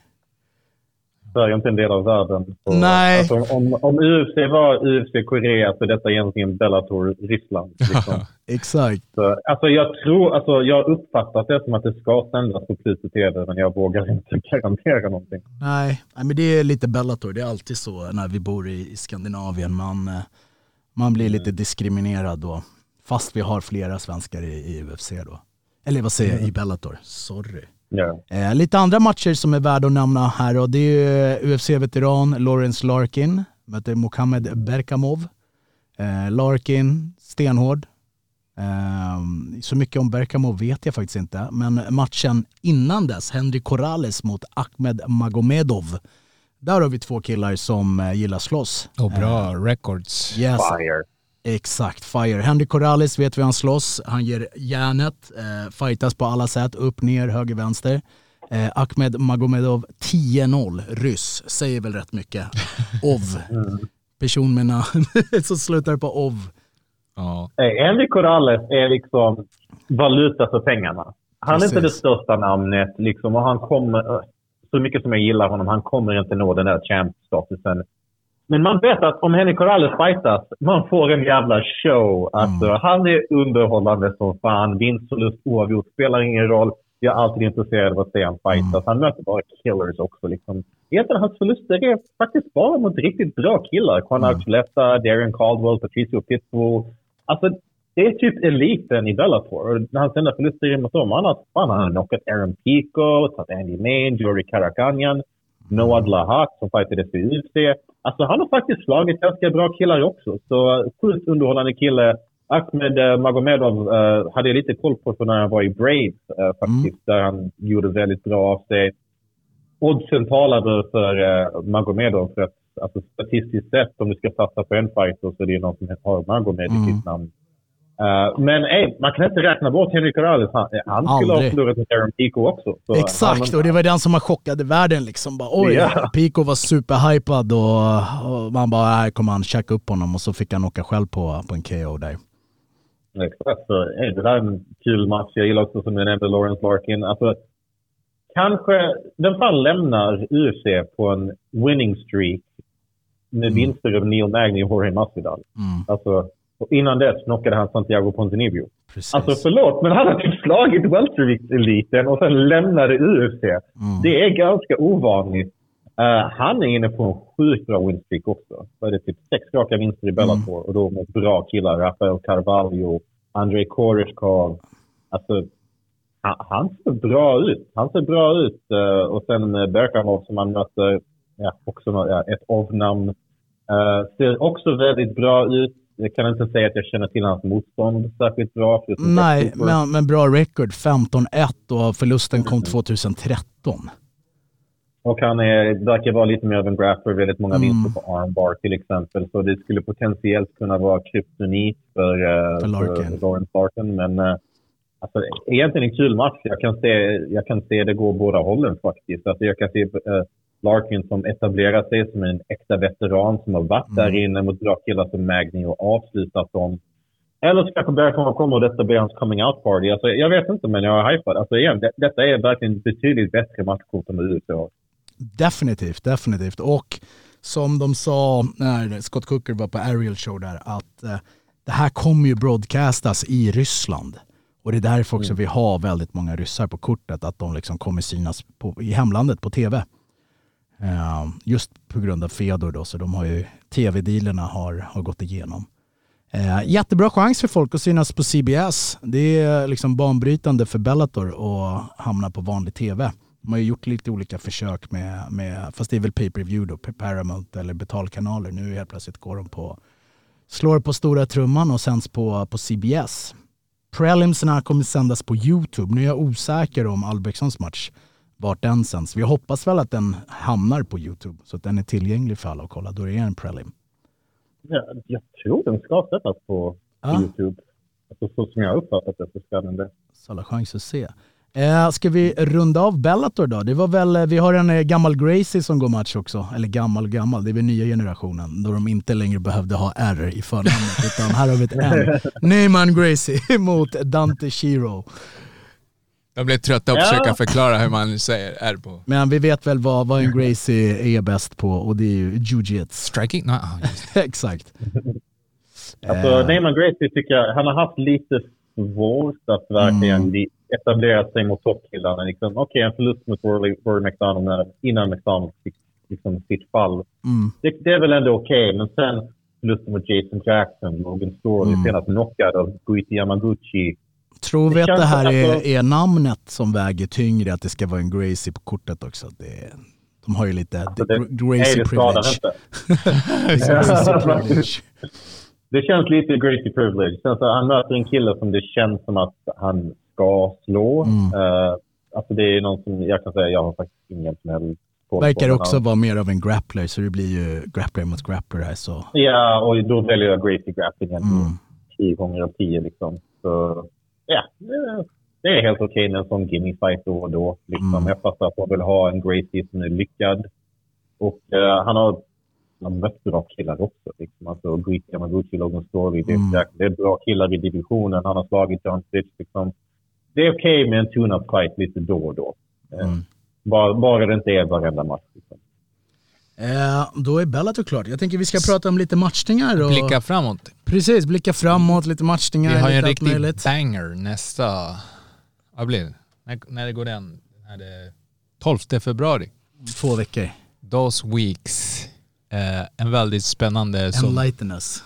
Sverige är inte en del av världen. Så, Nej. Alltså, om, om UFC var UFC Korea så är detta egentligen Bellator Ryssland. Liksom. Exakt. så, alltså, jag tror, alltså, jag har uppfattat det som att det ska sändas på Pluto TV, men jag vågar inte garantera någonting. Nej, men det är lite Bellator. Det är alltid så när vi bor i, Skandinavien. Man, eh, man blir lite diskriminerad då. Fast vi har flera svenskar i, i UFC då. Eller vad säger jag, i Bellator. Sorry. Eh, lite andra matcher som är värda att nämna här och det är ju UFC-veteran Lawrence Larkin möter Mohamed Berkamov. Eh, Larkin, stenhård. Eh, så mycket om Berkamov vet jag faktiskt inte, men matchen innan dess, Henry Corrales mot Ahmed Magomedov. Där har vi två killar som eh, gillar slåss. Och bra records. Yes, Fire. Exakt, fire. Henry Corrales vet vi han slåss. Han ger järnet, eh, fightas på alla sätt, upp, ner, höger, vänster. Eh, Ahmed Magomedov 10-0, ryss, säger väl rätt mycket. Ov. Person med namn som slutar på ov. Ja. Eh, Henry Corrales är liksom valuta för pengarna. Han är inte det Precis. största namnet liksom, och han kommer, eh, så mycket som jag gillar honom, han kommer inte nå den där champ-statusen. Men man vet att om Henry Corrales fightas, man får en jävla show. Alltså, Han är underhållande som fan. Vinst, förlust, oavgjort spelar ingen roll. Jag är alltid intresserad av att se honom fightas. Han möter bara killers också. Liksom. Egentligen hans förluster är faktiskt bara mot riktigt bra killar. Conor Archuleta, Darren Caldwell, Patricio Pitbull. Alltså, det är typ eliten i Bellator. Och Hans enda förluster är mot dem. Han har, fan, han har knockat Aaron Pico, tagit Andy Main, Jory Karakanyan, Noad Lahat som fightades i UFC. Alltså han har faktiskt slagit ganska bra killar också. Så sjukt underhållande kille. Ahmed uh, Magomedov eh, hade jag lite koll på för när han var i Braves eh, faktiskt. Där han gjorde väldigt bra av sig. Oddsen talade för uh, Magomedov för att alltså, statistiskt sett om du ska satsa på en fighter så är det någon som har Magomed i sitt namn. Eh, men ey, man kan inte räkna bort Henrik Corrales. Han, han skulle ha förlorat mot Aaron Pico också. Så Exakt, han- och det var den som har chockade världen liksom. Bara, oj, Ja. Pico var superhypad och, och man bara, här kommer han checka upp honom och så fick han åka själv på, på en KO där. Exakt. Så, ey, det där är en kul match. Jag gillar också som jag nämnde Lawrence Larkin. Alltså, kanske, vem fan lämnar UFC på en winning streak med vinster över Neil Magny och Jorge Masvidal? Mm, Alltså, och innan dess knockade han Santiago precis. Alltså förlåt, men han har typ slagit weltervikt-eliten och sen lämnade UFC. Mm. Det är ganska ovanligt. Eh, han är inne på en sjukt bra winstreak också. Så är det typ sex raka vinster i Bellator Mm. och då mot bra killar. Rafael Carvalho, Andrei Koreshkov. Alltså, han, han ser bra ut. Han ser bra ut. eh, och sen uh, Berkamov som han möter, ja, också ja, ett avnamn. Uh, ser också väldigt bra ut. Jag kan inte säga att jag känner till hans motstånd särskilt bra. Nej, men, men bra record. 15-1 och förlusten kom 2013. Och han är, verkar vara lite mer av en grappler, väldigt många Mm. vinster på armbar till exempel. Så det skulle potentiellt kunna vara kryptonit för, uh, För Larkin. Lawrence Larkin. Men uh, alltså, egentligen en kul match. Jag kan se, jag kan se det gå båda hållen faktiskt. Alltså, jag kan se uh, Larkin som etablerar sig som en äkta veteran som har varit där Mm. inne mot bra killar som Magni och avslutat dem. Eller så kanske Bergkamp kommer och detta blir hans coming out party. Alltså, jag vet inte, men jag är hypad. Alltså, igen, det, detta är verkligen betydligt bättre matchkort än vad har. Definitivt, definitivt. Och som de sa när Scott Cooker var på Ariel Show där, att eh, det här kommer ju broadcastas i Ryssland. Och det är därför också vi har väldigt många ryssar på kortet, att de liksom kommer synas på, i hemlandet på tv. Eh, just på grund av Fedor då, så de har ju tv-dealerna har, har gått igenom. Eh, jättebra chans för folk att synas på CBS. Det är liksom banbrytande för Bellator att hamna på vanlig tv. De har ju gjort lite olika försök med, med fast det är väl pay-per-view då, Paramount eller betalkanaler. Nu helt plötsligt går de på, slår på stora trumman och sänds på, på CBS. Prelimsarna kommer sändas på YouTube. Nu är jag osäker om Albrektssons match, vart den sänds. Vi hoppas väl att den hamnar på YouTube så att den är tillgänglig för alla att kolla. Då är det en prelim. Ja, jag tror den ska sättas på Ja. YouTube. Alltså, så som jag har uppfattat det så ska den det. Så alla chans att se. Eh, ska vi runda av Bellator då? Det var väl, eh, vi har en eh, gammal Gracie som går match också. Eller gammal och gammal, det är väl nya generationen. Då de inte längre behövde ha R i förnamnet. utan här har vi ett N. Neyman Gracie mot Dante Shiro. De blev trötta på att Ja. försöka förklara hur man säger R på Men vi vet väl vad, vad en Gracie är bäst på och det är ju jujits. striking. No, ah. Exakt. Alltså, Eh, Neyman Gracie tycker jag, han har haft lite svårt att verkligen Mm. etablera sig mot toppkillarna. Liksom, Okej, en förlust mot Rory, Rory McDonald innan McDonald fick liksom, sitt fall. mm, Det, det är väl ändå okej, men sen förlusten mot Jason Jackson, Logan Storley, Mm. senast knockad av Guiti Yamaguchi. Tror vi att det här är, är namnet som väger tyngre, att det ska vara en Gracie på kortet också. Det, de har ju lite Alltså, det, Gracie privilege. Det känns lite Gracie privilege. Sen så han möter en kille som det känns som att han ska slå. Mm. Uh, alltså det är någon som jag kan säga, jag har faktiskt ingen som helst Verkar också vara mer av en grappler, så det blir ju grappler mot grappler här. Så. Ja, och då väljer jag Gracie grapplingen Mm. tio gånger av tio liksom. Så ja, det- är helt okej med en sån gimme fight då och då. Liksom. Mm. Jag fattar att man vill ha en Gracie som är lyckad. Och eh, han har han mött bra killar också. Liksom. Alltså Guiti Yamaguchi, Logan James Mm. Jackson. Det är bra killar i divisionen. Han har slagit John Stitch. Liksom. Det är okej med en tune-up fight lite då och då. Eh, Mm. Bara, bara det inte är varenda match. Liksom. Eh, då är Bellator klart. Jag tänker vi ska prata om lite matchningar. Och, Blicka framåt. Precis, blicka framåt, lite matchningar, Vi har ju en riktig möjligt. banger nästa... Vad blir det? När, när går den? Är det 12 februari. Två veckor. Those Weeks. Eh, en väldigt spännande... Enlighten us.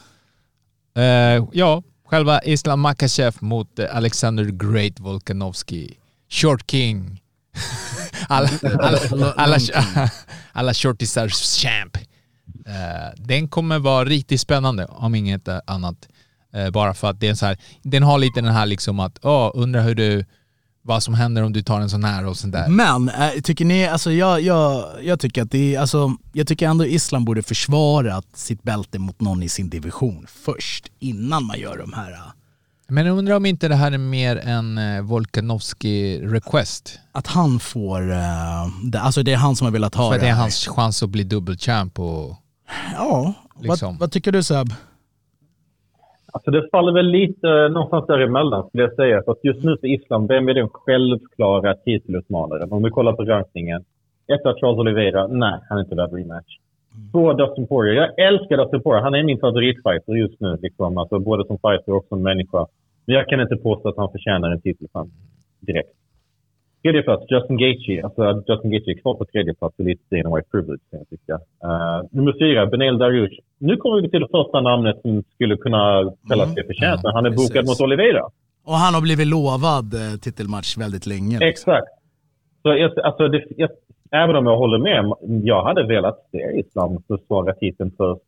eh, ja, själva Islam Makachev mot Alexander Great Volkanovski. Short King. alla, alla, alla, alla Alla shortisars champ. Eh, den kommer vara riktigt spännande om inget annat. Eh, bara för att det är så här, den har lite den här liksom att, oh, undrar hur du, vad som händer om du tar en sån här och sånt där. Men, eh, tycker ni, alltså jag, jag, jag tycker att det är, alltså, jag tycker ändå Island borde försvara sitt bälte mot någon i sin division först, innan man gör de här. Men jag undrar om inte det här är mer en eh, Volkanovski request. Att han får, äh, det, alltså det är han som har velat ha För det är hans chans att bli dubbelchamp och Ja, liksom. vad, vad tycker du Seb? Alltså det faller väl lite någonstans däremellan skulle jag säga. För att just nu för Island, vem är den självklara titelutmanaren? Om vi kollar på rankningen. Ett är Charles Oliveira. Nej, han är inte värd rematch. Två Dustin Poirier. Jag älskar Dustin Poirier. Han är min favoritfighter just nu. Liksom. Alltså, både som fighter och som människa. Men jag kan inte påstå att han förtjänar en titelchans direkt. Tredje plats, Justin Gaethje. Alltså Justin Gaethje är kvar på tredje plats och lite Dana White privilege kan jag tycka. Uh, nummer fyra, Benel Dariush. Nu kommer vi till det första namnet som skulle kunna ställa sig förtjänt. Ja, han är precis. bokad mot Oliveira. Och han har blivit lovad eh, titelmatch väldigt länge. liksom. Exakt. Så jag, alltså, det, jag, även om jag håller med, jag hade velat se Islam försvara titeln först.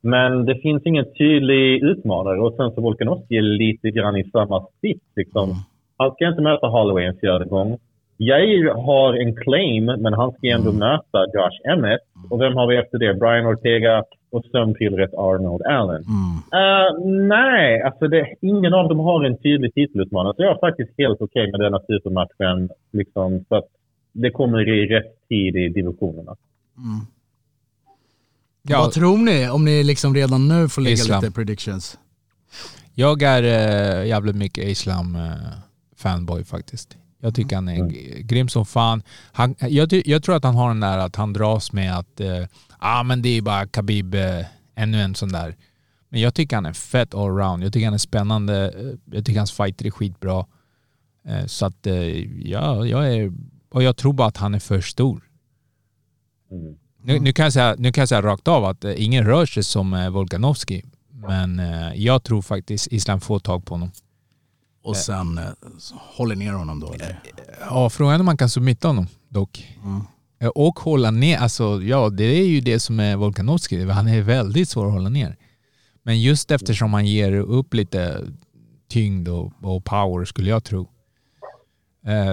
Men det finns ingen tydlig utmanare och sen så Volkanovski är lite grann i samma sits. Liksom. Han ska inte möta Holloway en fjärde gång. Jair har en claim, men han ska ändå möta Josh Emmett. Och vem har vi efter det? Brian Ortega och sömnpillret Arnold Allen. Eh, nej, alltså det, ingen av dem har en tydlig titelutmanare. Så jag är faktiskt helt okej med denna supermatchen. Liksom, så att det kommer i rätt tid i divisionerna. Ja, Vad tror ni om ni liksom redan nu får lägga Islam. lite predictions? jag är äh, jävligt mycket Islam eh, fanboy faktiskt. Jag tycker han är g- grym som fan. Han, jag, jag tror att han har den där att han dras med att eh, ah, men det är bara Khabib, eh, ännu en sån där. Men jag tycker han är fett allround. Jag tycker han är spännande. Jag tycker hans fighter är skitbra. Eh, så att eh, ja, jag är... Och jag tror bara att han är för stor. Nu, nu, kan jag säga, nu kan jag säga rakt av att eh, ingen rör sig som eh, Volkanovski. Men eh, jag tror faktiskt Islam får tag på honom. Och sen håller ner honom då eller? Ja, frågan är om man kan submitta honom dock. Eh, Och hålla ner, alltså ja det är ju det som är Volkanovski, han är väldigt svår att hålla ner. Men just eftersom han ger upp lite tyngd och, och power skulle jag tro.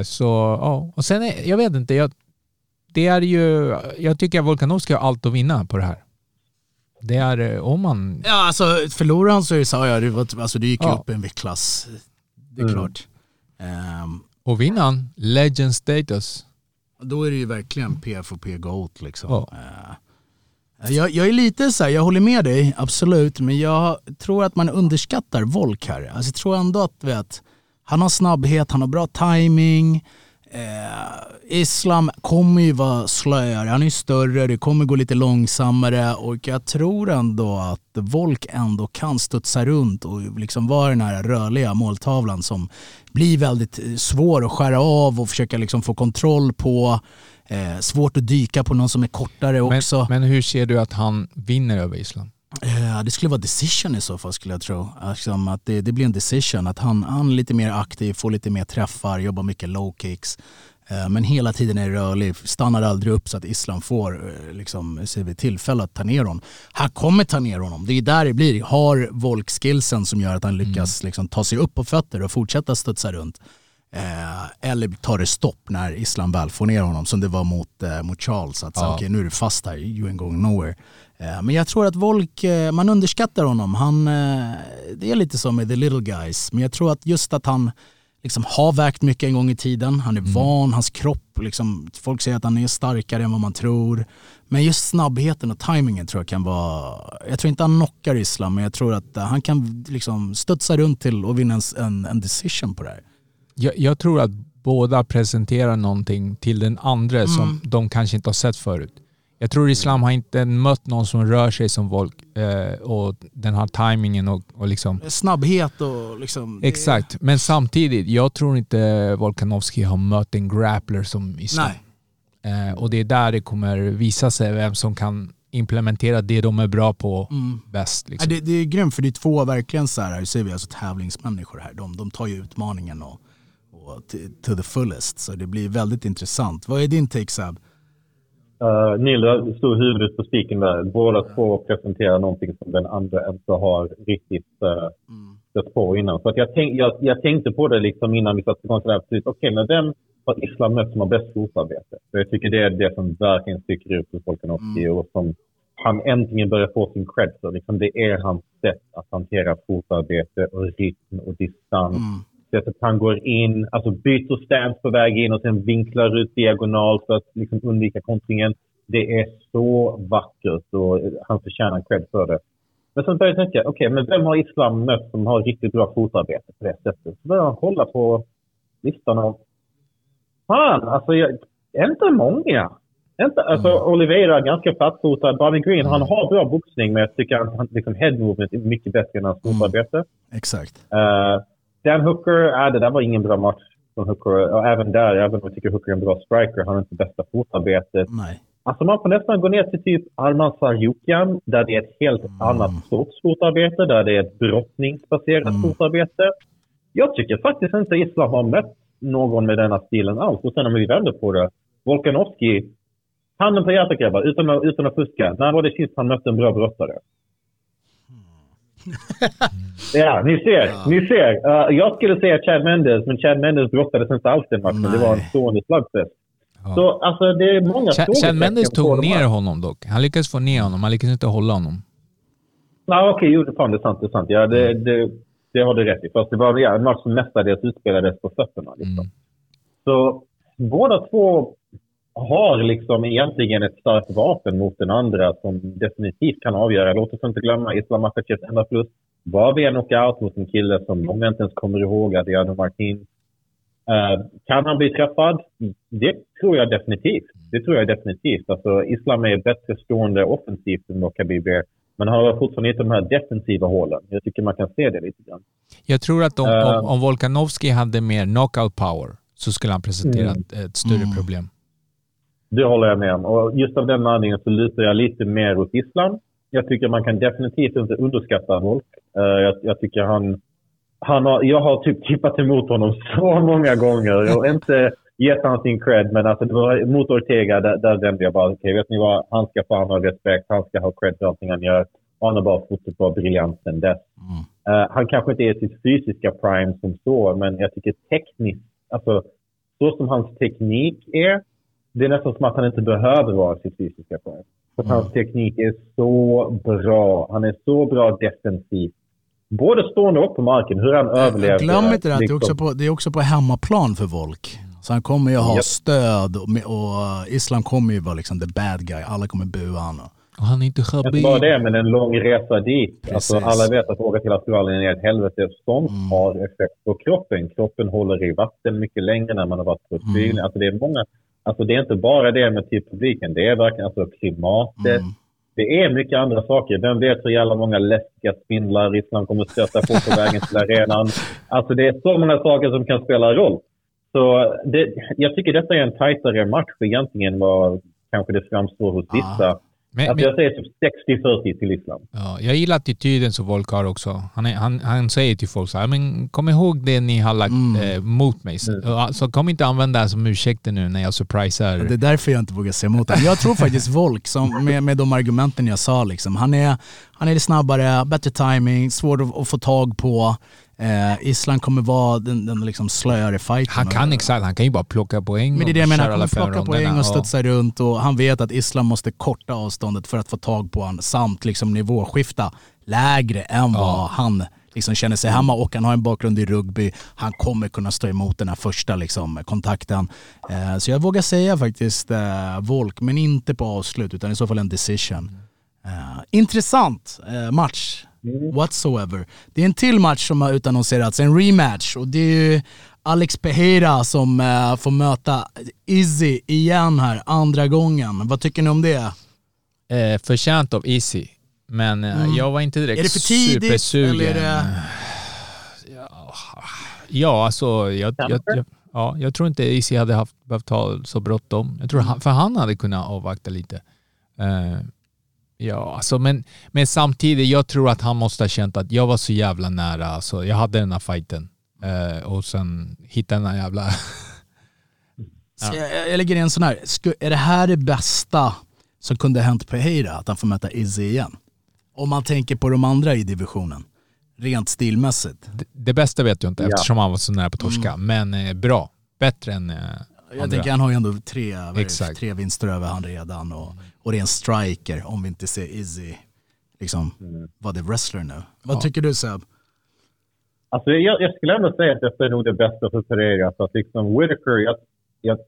Så ja, och sen är, jag vet inte, jag, det är ju, jag tycker att Volkanovski har allt att vinna på det här. Det är eh, om man, Ja alltså förlorar han så är det så, ja, det, var, alltså, det gick ju Ja. upp en viktklass. Det är klart. Ehm, och vinner han, legend status. då är det ju verkligen PFOP GOAT liksom. Ja. Eh, jag, jag är lite så här, jag håller med dig, absolut, men jag tror att man underskattar Volk här. Alltså, jag tror ändå att vet, han har snabbhet, han har bra timing. Eh, Islam kommer ju vara slöare, han är större, det kommer gå lite långsammare och jag tror ändå att Volk ändå kan studsa runt och liksom vara den här rörliga måltavlan som blir väldigt eh, svår att skära av och försöka liksom få kontroll på. Eh, svårt att dyka på någon som är kortare Men, också. men hur ser du att han vinner över Islam? Eh, det skulle vara decision i så fall skulle jag tro. Alltså, att det, det blir en decision, att han, han är lite mer aktiv, får lite mer träffar, jobbar mycket low kicks. Eh, men hela tiden är rörlig, stannar aldrig upp så att Islam får eh, liksom, tillfälle att ta ner honom. Han kommer ta ner honom, det är där det blir. Har Volk skillsen som gör att han lyckas liksom, ta sig upp på fötter och fortsätta studsa runt. Eh, eller tar det stopp när Islam väl får ner honom som det var mot, eh, mot Charles. Att Ja. okej nu är du fast här, you ain't going nowhere. Eh, men jag tror att Volk, eh, man underskattar honom. Han, eh, det är lite som med the little guys. Men jag tror att just att han liksom har vägt mycket en gång i tiden. Han är van, hans kropp, liksom, folk säger att han är starkare än vad man tror. Men just snabbheten och tajmingen tror jag kan vara, jag tror inte han knockar Islam men jag tror att han kan liksom studsa runt till och vinna en, en, en decision på det här. Jag, jag tror att båda presenterar någonting till den andra Mm. som de kanske inte har sett förut. Jag tror Islam har inte mött någon som rör sig som Volk eh, och den har tajmingen och, och liksom... Snabbhet och liksom... Exakt, men samtidigt, jag tror inte Volkanovski har mött en grappler som Islam. Nej. Eh, och det är där det kommer visa sig vem som kan implementera det de är bra på bäst. Liksom. Det, det är grymt för det är två verkligen så här, hur säger vi, alltså tävlingsmänniskor här. De, de tar ju utmaningen och, och to, to the fullest. Så det blir väldigt intressant. Vad är din take Sab? Uh, Neil stod huvudet på spiken där. Båda två presenterar någonting som den andra inte har riktigt uh, stött på innan. Så att jag, tänk, jag, jag tänkte på det liksom innan vi satte igång Okej, men vem har Islam mött som har bäst fotarbete? För jag tycker det är det som verkligen sticker ut hos Volkanovski och som han äntligen börjar få sin cred för. Liksom det är hans sätt att hantera fotarbete och rytm och distans. Sättet han går in, alltså byter stance på väg in och sen vinklar ut diagonalt för att liksom undvika kontringen. Det är så vackert och han förtjänar cred för det. Men sen började jag tänka, okej, men vem har Islam mött som har riktigt bra fotarbete på det sättet? Så började jag hålla på listan av... Fan, alltså, jag, är inte många. Inte, alltså, Oliveira, ganska plattfotad. Bobby Green, han har bra boxning, men jag tycker att han, liksom, head movement är mycket bättre än hans fotarbete. Exakt. Uh, Dan Hooker, äh, det där var ingen bra match från Hooker. Och även där, även om jag tycker Hooker är en bra striker, han har inte bästa fotarbetet. Nej. Alltså man får nästan gå ner till typ Arman Sarjukian, där det är ett helt annat sorts fotarbete, där det är ett brottningsbaserat fotarbete. Jag tycker faktiskt inte Islam har mött någon med denna stilen alls. Och sen om vi vänder på det, Volkanovski, handen på hjärtat grabbar, utan att, utan att fuska. När var det sist han mötte en bra brottare? Ja, ni ser. Ni ser. Uh, jag skulle säga Chad Mendes, men Chad Mendes brottades inte alls den matchen. Det var en Nej. stående slagfest. Så alltså, det är många Chad- Chad Mendes tog ner honom dock. Han lyckades få ner honom, han lyckades inte hålla honom. Nej, okej, jo, fan, det är sant. Det är sant. Ja, det, det, det har du rätt i. Fast det var ja, en match som mestadels utspelades på fötterna. Liksom. Så båda två har liksom egentligen ett starkt vapen mot den andra som definitivt kan avgöra. Låt oss inte glömma Islam Makachevs enda förlust var via knockout mot en kille som många inte ens kommer ihåg, Adriano Martin. Eh, kan han bli träffad? Det tror jag definitivt. Det tror jag definitivt. Alltså, Islam är bättre stående offensivt än vad Khabib är. Men han har fortfarande inte de här defensiva hålen. Jag tycker man kan se det lite grann. Jag tror att om, Eh. om, om Volkanovski hade mer knockout power så skulle han presentera Mm. ett, ett större problem. Det håller jag med om. Och just av den anledningen så lutar jag lite mer åt Islam. Jag tycker man kan definitivt inte underskatta Volk. Eh, jag, jag tycker han... han har, jag har typ tippat emot honom så många gånger. Jag har inte gett honom sin cred, men alltså det var mot Ortega, där, där vände jag bara, okej vet ni vad, han ska fan ha respekt, han ska ha cred för allting han gör. Och han har bara fortsatt vara briljant sen dess. Eh, han kanske inte är sitt fysiska prime som så, men jag tycker tekniskt, alltså så som hans teknik är, det är nästan som att han inte behöver vara sitt fysiska prime. För att hans teknik är så bra. Han är så bra defensivt. Både stående och på marken. Hur han överlever. Glöm inte det, att det, är liksom. också på, det är också på hemmaplan för Volk. Så han kommer ju ha Japp. stöd och, och uh, Islam kommer ju vara liksom the bad guy. Alla kommer bua honom. Och han är inte Inte Khabib. bara det, men en lång resa dit. Alltså, alla vet att åka till Australien är ett helvete. Sånt Mm. har effekt på kroppen. Kroppen håller i vatten mycket längre när man har varit på Mm. Alltså, det, är många, alltså, det är inte bara det med till publiken. Det är verkligen alltså, klimatet. Mm. Det är mycket andra saker. Vem vet hur jävla många läskiga spindlar Island kommer stöta på på vägen till arenan. Alltså det är så många saker som kan spela roll. Så det, jag tycker detta är en tajtare match egentligen än vad kanske det framstår hos vissa. Men, Alltså jag säger typ 60-40 till Islam. ja, jag gillar attityden som Volk har också. Han, är, han, han säger till folk så här, men kom ihåg det ni har lagt Mm. eh, mot mig. Så, alltså, kom inte använda det som ursäkter nu när jag surprisar. Det är därför jag inte vågar säga emot honom. Jag tror faktiskt Volk, som med, med de argumenten jag sa, liksom, han, är, han är snabbare, bättre timing, svår att, att få tag på. Eh, Island kommer vara den, den liksom slöare fighten. Han kan exakt, han kan ju bara plocka poäng Men det är det jag menar, han kommer plocka ronderna. poäng och Ja. studsa runt och han vet att Islam måste korta avståndet för att få tag på honom samt liksom nivåskifta lägre än vad han liksom känner sig hemma och han har en bakgrund i rugby. Han kommer kunna stå emot den här första liksom, kontakten. Eh, så jag vågar säga faktiskt eh, Volk, men inte på avslut utan i så fall en decision. Eh, intressant eh, match whatsoever. Det är en till match som har utannonserats, en rematch och det är ju Alex Pereira som eh, får möta Izzy igen här andra gången. Vad tycker ni om det? Eh, förtjänt av Easy. Men eh, jag var inte direkt Är det för tidigt, supersugen. eller är det- Ja, ja, alltså jag, jag, jag, ja, jag tror inte Easy hade haft, behövt ha så bråttom. Jag tror han, för han hade kunnat avvakta lite. Eh, ja, alltså, men, men samtidigt, jag tror att han måste ha känt att jag var så jävla nära. Alltså, jag hade den här fighten. Eh, och sen hittade den här jävla... Så jag, jag lägger in sån här, är det här det bästa som kunde hänt Pereira, att han får möta Izzy igen? Om man tänker på de andra i divisionen, rent stilmässigt. det, det bästa vet jag inte Ja. eftersom han var så nära på torska. Men eh, bra. Bättre än eh, Jag tänker han har ju ändå tre, vad Exakt. tre vinster över han redan och, och det är en striker om vi inte ser Izzy liksom, vad det är wrestler nu. Vad tycker du Seb? Alltså jag, jag skulle ändå säga att detta är nog det bästa för Pereira. Så att liksom Whitaker, jag, jag,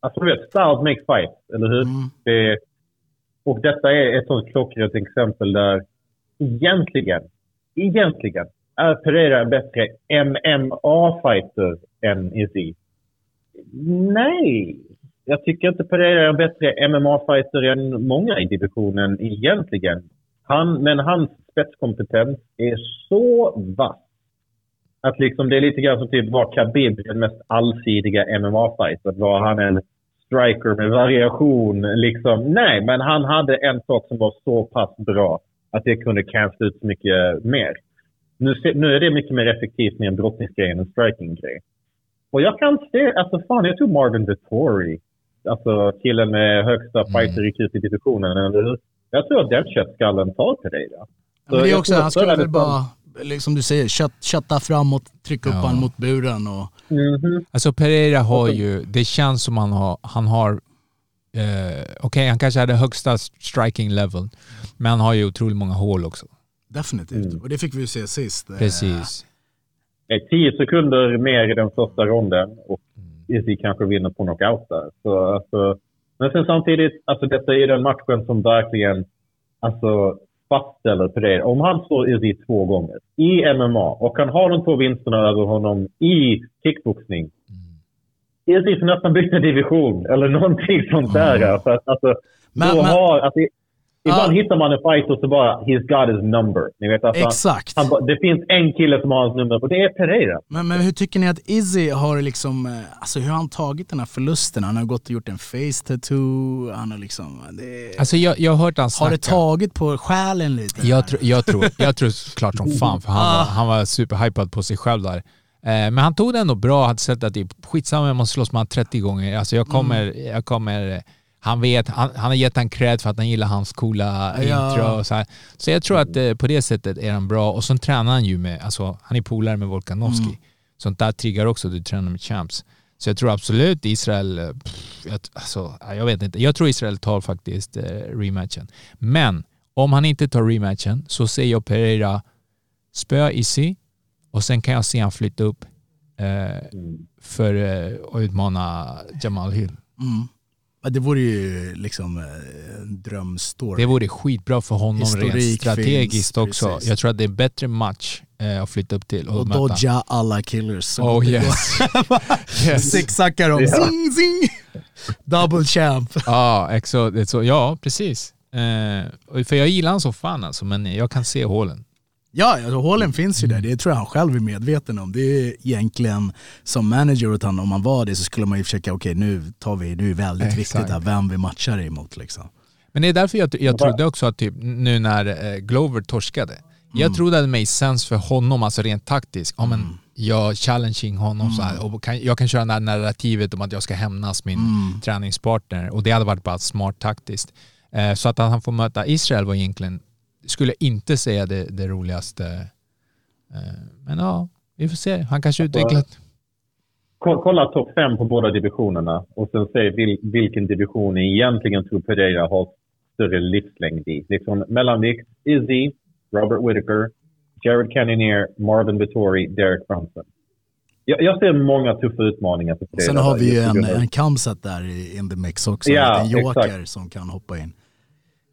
alltså du vet, styles make fight, eller hur? Det, och detta är ett sånt klockrent exempel där egentligen, egentligen är Pereira en bättre MMA-fighter än Izzy. Nej, jag tycker inte Pereira är en bättre MMA-fighter än många i divisionen egentligen. Han, men hans spetskompetens är så vass. Att liksom det är lite grann som typ var Khabib den mest allsidiga MMA-fightern? Var han en striker med variation? Liksom, nej, men han hade en sak som var så pass bra att det kunde cancella ut så mycket mer. Nu, nu är det mycket mer effektivt med en brottningsgrej än en striking-grej. Och jag kan se, alltså fan jag tror Marvin Vettori, alltså killen med högsta fighter-IQ i divisionen, eller hur? Jag tror att den köttskallen tar Pereira. Ja, men det är också, han skulle väl liksom- bara, liksom du säger, kött, kötta framåt, trycka upp Ja. han mot buren och Mhm. Alltså Pereira har ju, det känns som han har, han har eh, okej han kanske hade högsta striking level, men han har ju otroligt många hål också. definitivt. Och det fick vi ju se sist. Eh, Precis. Eh, 10 sekunder mer i den första ronden och Izzy kanske vinner på knockout där. Så, alltså, men sen samtidigt, alltså detta är den matchen som verkligen alltså, fastställer Pereira. Om han slår Izzy två gånger i MMA och kan ha de två vinsterna över honom i kickboxning. Izzy får nästan byta division eller någonting sånt där. För att, alltså, Men- men- har, alltså, ibland Ja. hittar man en fight och så bara “He's got his number”. Ni vet, alltså, Exakt. han, bara- det finns en kille som har hans nummer och det är Pereira. Men, men hur tycker ni att Izzy har liksom, eh, alltså hur har han tagit den här förlusten? Han har gått och gjort en face tattoo, han har liksom, det, Alltså jag, jag har hört han har det snacka. tagit på själen lite? Jag, tro, jag, tror, jag tror klart som fan, för han, var, han var superhypad på sig själv där. Eh, men han tog det ändå bra, hade sett att det är skitsamma om jag måste slåss med honom 30 gånger. Alltså jag kommer, jag kommer han vet, han, han har gett han cred för att han gillar hans coola Ja. intro och så här. Så jag tror att eh, på det sättet är han bra. Och så tränar han ju med, alltså han är polare med Volkanovski. Sånt där triggar också, du tränar med champs. Så jag tror absolut Israel, eh, pff, jag, alltså, ja, jag vet inte. Jag tror Israel tar faktiskt eh, rematchen. Men om han inte tar rematchen så ser jag Pereira spöa Issy och sen kan jag se han flytta upp eh, för eh, att utmana Jamal Hill. Mm. Det vore ju liksom eh, en drömstory. Det vore skitbra för honom Historik rent strategiskt finns, också. precis. Jag tror att det är en bättre match eh, att flytta upp till och, och möta. dodga alla killers. Oh yes. yes. Zigzacka dem. Zing, zing. Double champ. Ja, exo, så, ja precis. Eh, för jag gillar han så fan alltså, men jag kan se hålen. Ja, alltså, hålen finns ju där. Det tror jag han själv är medveten om. Det är egentligen som manager åt han, om man var det så skulle man ju försöka, okej nu tar vi, nu är väldigt Exakt. viktigt här, vem vi matchar emot liksom. Men det är därför jag, jag trodde också att typ, nu när eh, Glover torskade, jag trodde att det made sense för honom, alltså rent taktiskt. Ja, men jag challenging honom så här, och kan, jag kan köra det här narrativet om att jag ska hämnas min träningspartner och det hade varit bara smart taktiskt. Eh, så att han får möta Israel var egentligen, skulle jag inte säga det, det roligaste. Eh, men ja, vi får se. Han kanske utvecklat... Ko- Kolla topp fem på båda divisionerna och sen se vil, vilken division ni egentligen tror Pereira har större livslängd i. Liksom mellanvikt, Izzy, Robert Whittaker, Jared Cannonier, Marvin Vittori, Derek Brunson. Jag, jag ser många tuffa utmaningar för Pereira. Sen har vi ju en, en Kamsat där i in the mix också, Ja, en joker exakt. som kan hoppa in.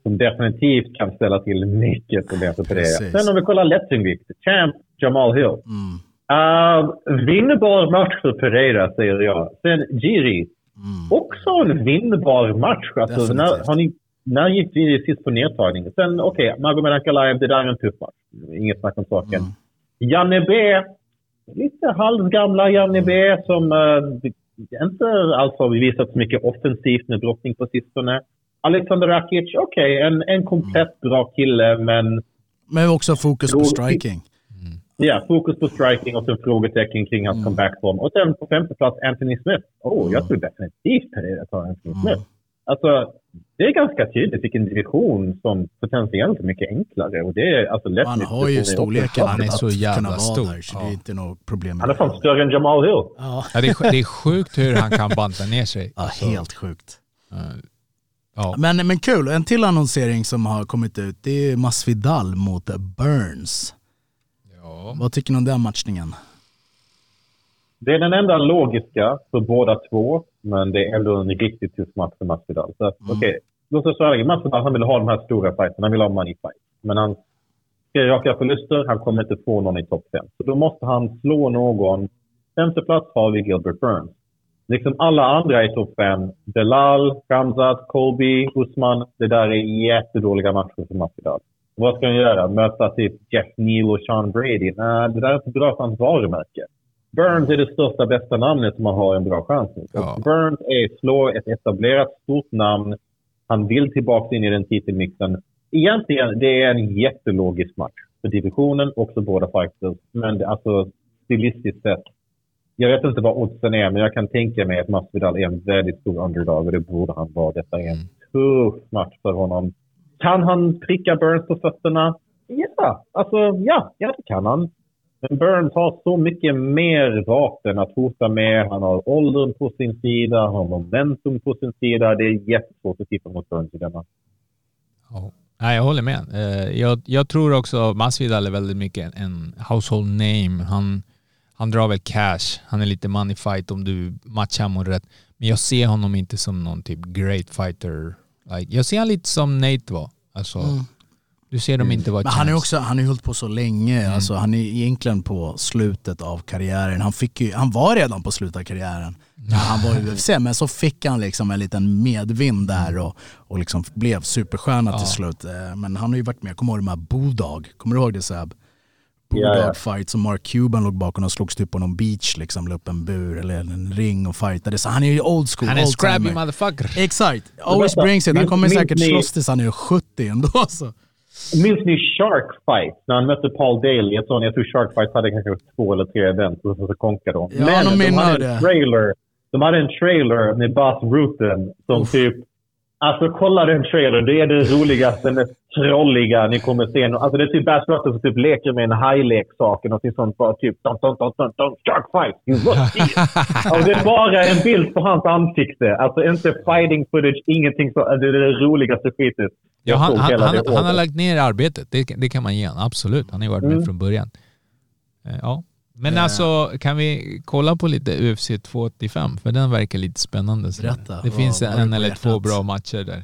Som definitivt kan ställa till mycket problem för Pereira. Sen om vi kollar lättungvikt, champ Jamal Hill. Mm. Uh, vinnbar match för Pereira, säger jag. Sen Giri. Mm. Också en vinnbar match. Alltså, när, ni, när gick vi sist på nedtagning? Sen, okej, Magomed Ankalaev, det där är en tuff match. Inget snack om saken. Mm. Janne B. Lite halvgamla Janne B som eh, inte alls har visat så mycket offensivt med brottning på sistone. Alexander Rakic, okej, en, en komplett bra kille, men Men också fokus på striking. ja, fokus på striking och sen frågetecken kring hans comebackform. Och sen på femte plats Anthony Smith. Oh, jag tror definitivt att jag tar Anthony Smith. Alltså, det är ganska tydligt vilken division som potentiellt är mycket enklare. Och det är alltså lätt Han har ju storleken Han är så jävla stor. där, så det är inte något problem med Han är fan större än Jamal Hill. Ja, Ja, det, är, det är sjukt hur han kan banta ner sig. ja, helt sjukt. Ja. Men, men kul, en till annonsering som har kommit ut, det är Masvidal mot Burns. Ja. Vad tycker ni om den matchningen? Det är den enda logiska för båda två, men det är ändå en riktigt tuff match för Masvidal. Så okej, låt oss vara ärliga. Masvidal han vill ha de här stora fighterna, han vill ha money fight. Men han ska raka förluster, han kommer inte få någon i topp 5. Så då måste han slå någon. Femte plats har vi Gilbert Burns. Liksom alla andra i topp 5, Belal, Khamzat, Colby, Usman. Det där är jättedåliga matcher för Masvidal. Vad ska han göra? Möta typ Jeff Neal och Sean Brady? Nej, det där är inte bra för hans varumärke. Burns är det största, bästa namnet som man har en bra chans mot. Ja. Burns är slå ett etablerat stort namn. Han vill tillbaka in i den titelmixen. Egentligen, det är en jättelogisk match för divisionen och för båda fighters. Men det, alltså, stilistiskt sett. Jag vet inte vad oddsen är, men jag kan tänka mig att Masvidal är en väldigt stor underdog och det borde han vara. Detta är en tuff match för honom. Kan han pricka Burns på fötterna? Ja, alltså ja, ja det kan han. Men Burns har så mycket mer vapen att hota med. Han har åldern på sin sida, han har momentum på sin sida. Det är jättesvårt att tippa mot Burns i denna. Ja. Nej, jag håller med. Eh, Jag, jag tror också Masvidal är väldigt mycket en household name. Han, han drar väl cash. Han är lite money fight om du matchar honom rätt. Men jag ser honom inte som någon typ great fighter. Like, jag ser honom lite som Nate var. Alltså, Du ser dem inte vara Mm. Men han är också, han har ju hållit på så länge, Mm. alltså, han är egentligen på slutet av karriären. Han, fick ju, han var redan på slutet av karriären när han var i UFC, men så fick han liksom en liten medvind där och, och liksom blev superstjärna till slut. Eh, Men han har ju varit med, jag kommer ihåg de här Bodog, kommer du ihåg det Seb? Bodog fight som Mark Cuban låg bakom och slogs typ på någon beach, liksom, la upp en bur eller en ring och fightade. Så han är ju old school, Han är en scrabby motherfucker. Exakt, always brings it. Han kommer säkert ni- slåss tills han är 70 ändå. Så. Minns ni Shark Fight? När han mötte Paul Daly. Jag tror, jag tror Shark Fight hade kanske två eller tre event och så konkade de. Ja, Men de de hade det. en trailer. De hade en trailer med Bas Rutten som typ... Alltså kolla den trailer. Det är det roligaste, mest trolliga ni kommer se. Alltså det är typ Bas Rutten som typ leker med en hajleksak. Någonting sånt. Bara typ... Dun, dun, dun, dun, dun, shark Fight! You must see! Och det är bara en bild på hans ansikte. Alltså inte fighting footage, ingenting så. Det är det roligaste skitet. Ja, han, han, han, han har lagt ner arbetet, det, det kan man ge honom. Absolut, han har ju varit med Mm. från början. Eh, Ja. Men alltså, kan vi kolla på lite UFC 285? För den verkar lite spännande. så Berätta, Det vad- finns en eller två bra matcher där.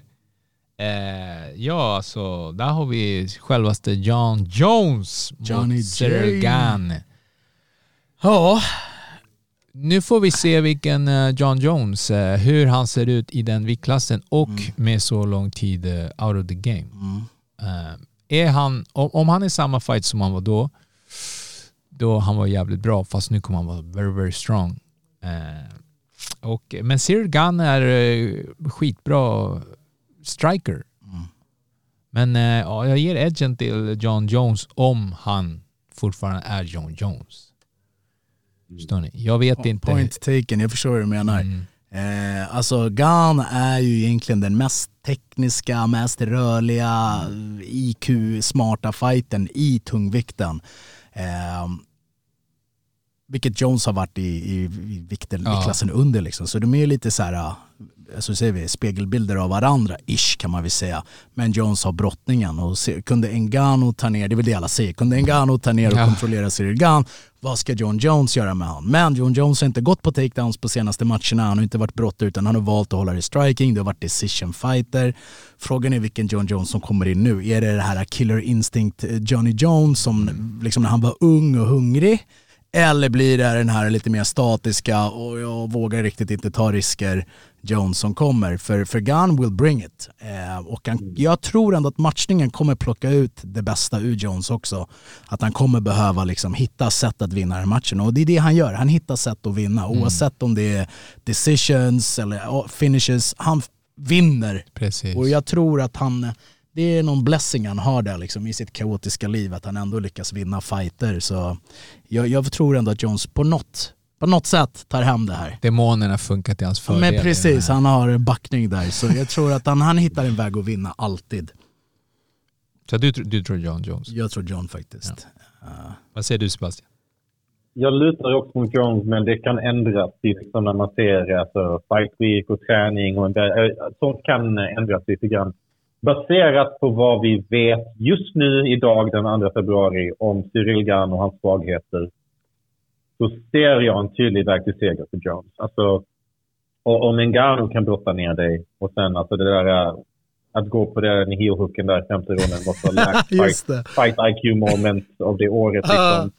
Eh, ja, alltså, där har vi självaste John Jones Johnny mot Sergan. Ja, Nu får vi se vilken eh, John Jones, eh, hur han ser ut i den viktklassen och Mm. med så lång tid eh, out of the game. Eh, är han, om, om han är samma fight som han var då, då han var jävligt bra, fast nu kommer han vara very, very strong. Eh, och, men Gunn är skitbra striker. Men eh, ja, jag ger edgen till John Jones om han fortfarande är John Jones. Förstår ni? Jag vet inte. point taken, jag förstår vad du menar. Mm. Eh, alltså Gan är ju egentligen den mest tekniska, mest rörliga, IQ-smarta fighten i tungvikten. Eh, vilket Jones har varit i, i, i vikten, Ja. i klassen under liksom. Så de är ju lite så här, alltså säger vi, spegelbilder av varandra, ish kan man väl säga. Men Jones har brottningen och se, kunde Ngannou ta ner, det är väl det alla säger, kunde Ngannou ta ner och Ja. kontrollera Cyril Gunn, vad ska John Jones göra med honom? Men John Jones har inte gått på takedowns på senaste matcherna, han har inte varit brottare utan han har valt att hålla det striking, det har varit decision fighter. Frågan är vilken John Jones som kommer in nu. Är det det här killer instinct eh, Johnny Jones som liksom när han var ung och hungrig? Eller blir det den här lite mer statiska och jag vågar riktigt inte ta risker Jones som kommer. För, för Gunn will bring it. Eh, och han, jag tror ändå att matchningen kommer plocka ut det bästa ur Jones också. Att han kommer behöva liksom hitta sätt att vinna den här matchen. Och det är det han gör. Han hittar sätt att vinna. Oavsett om det är decisions eller finishes. Han vinner. Precis. Och jag tror att han, det är någon blessing han har där liksom i sitt kaotiska liv, att han ändå lyckas vinna fighter. Så jag, jag tror ändå att Jones på något, på något sätt tar hem det här. Demonerna funkar till hans fördel. Men precis, han har backning där. Så jag tror att han, han hittar en väg att vinna alltid. Så du, du tror John Jones? Jag tror John faktiskt. Vad säger du Sebastian? Jag lutar också mot Jones, men det kan ändras liksom när man ser alltså, fight week och träning. Och del, eh, sånt kan ändras lite grann. Baserat på vad vi vet just nu, idag den 2 februari, om Cyril Gann och hans svagheter, så ser jag en tydlig väg till seger för Jones. Alltså, och om Ngannou kan brotta ner dig och sen alltså det där att gå på den heel-hooken där i femte ronden var så lack Just fight, fight IQ moment av det året. Ah. Liksom.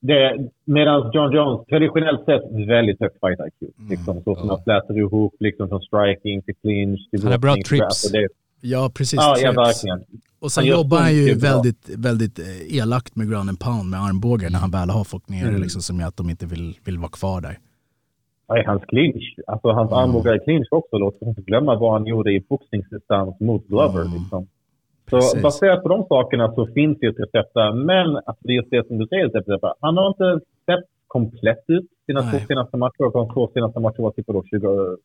Det, medan John Jones traditionellt sett väldigt högt fight IQ. Liksom, så som han slätar ihop liksom, från striking till clinch till Han har bra trips. alltså, det, Ja, precis. Ja, ja, verkligen. Och sen Han jobbar han ju väldigt, väldigt eh, elakt med ground and pound med armbågar när han väl har fått ner det Mm. liksom, som gör att de inte vill, vill vara kvar där. Ja, hans clinch, alltså hans Mm. armbågar i clinch också. Låt oss inte glömma vad han gjorde i boxningsdistans mot Glover. Liksom. Så Mm. Precis. baserat på de sakerna så finns det recept där. Men alltså, det är just det som du säger, Sepp, han har inte sett komplett ut sina Nej. två senaste matcher. Och de två senaste matcherna var typ då 20,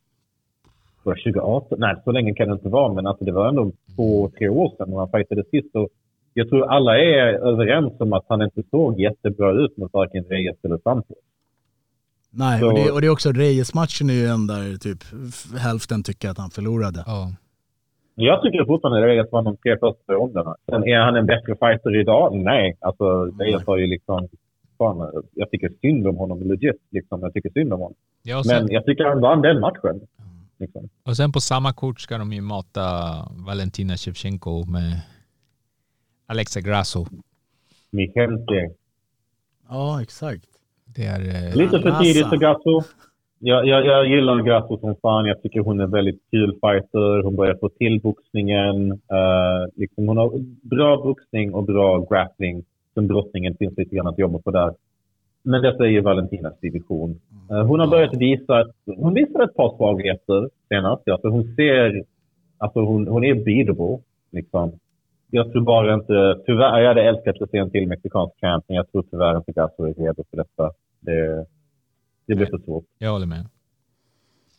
var det 2018? Nej, så länge kan det inte vara. Men alltså, det var ändå två, tre år sedan när han fightade sist. Och jag tror alla är överens om att han inte såg jättebra ut mot varken Reyes eller Santos. Nej, Så- och, det, och det är också Reyes-matchen är ju en där typ hälften tycker att han förlorade. Ja. Jag tycker fortfarande Reyes vann de tre första ronderna. Sen är han en bättre fighter idag? Nej. Alltså, Reyes har ju liksom... Fan, jag tycker synd om honom legit. Liksom. Jag tycker synd om honom. Ja, och, sen, Men jag tycker han vann den matchen. Liksom. och sen på samma kort ska de ju mata Valentina Shevchenko med Alexa Grasso. Mi gente. Ja, exakt. Det är... eh, Lite för tidigt för Grasso. Jag, jag, jag gillar Grasso som fan. Jag tycker hon är väldigt kul fighter. Hon börjar få till boxningen. Uh, liksom hon har bra boxning och bra grappling. Sen brottningen finns lite grann att jobba på där. Men detta är ju Valentinas division. Eh, hon har börjat visa... att- Hon visar ett par svagheter senast. Alltså hon ser... Alltså hon, hon är beatable. Liksom. Jag tror bara inte... Tyvärr, jag hade älskat att se en till mexikansk camp, men jag tror tyvärr inte Grasso är redo för detta. Det, det blir för svårt. Jag håller med.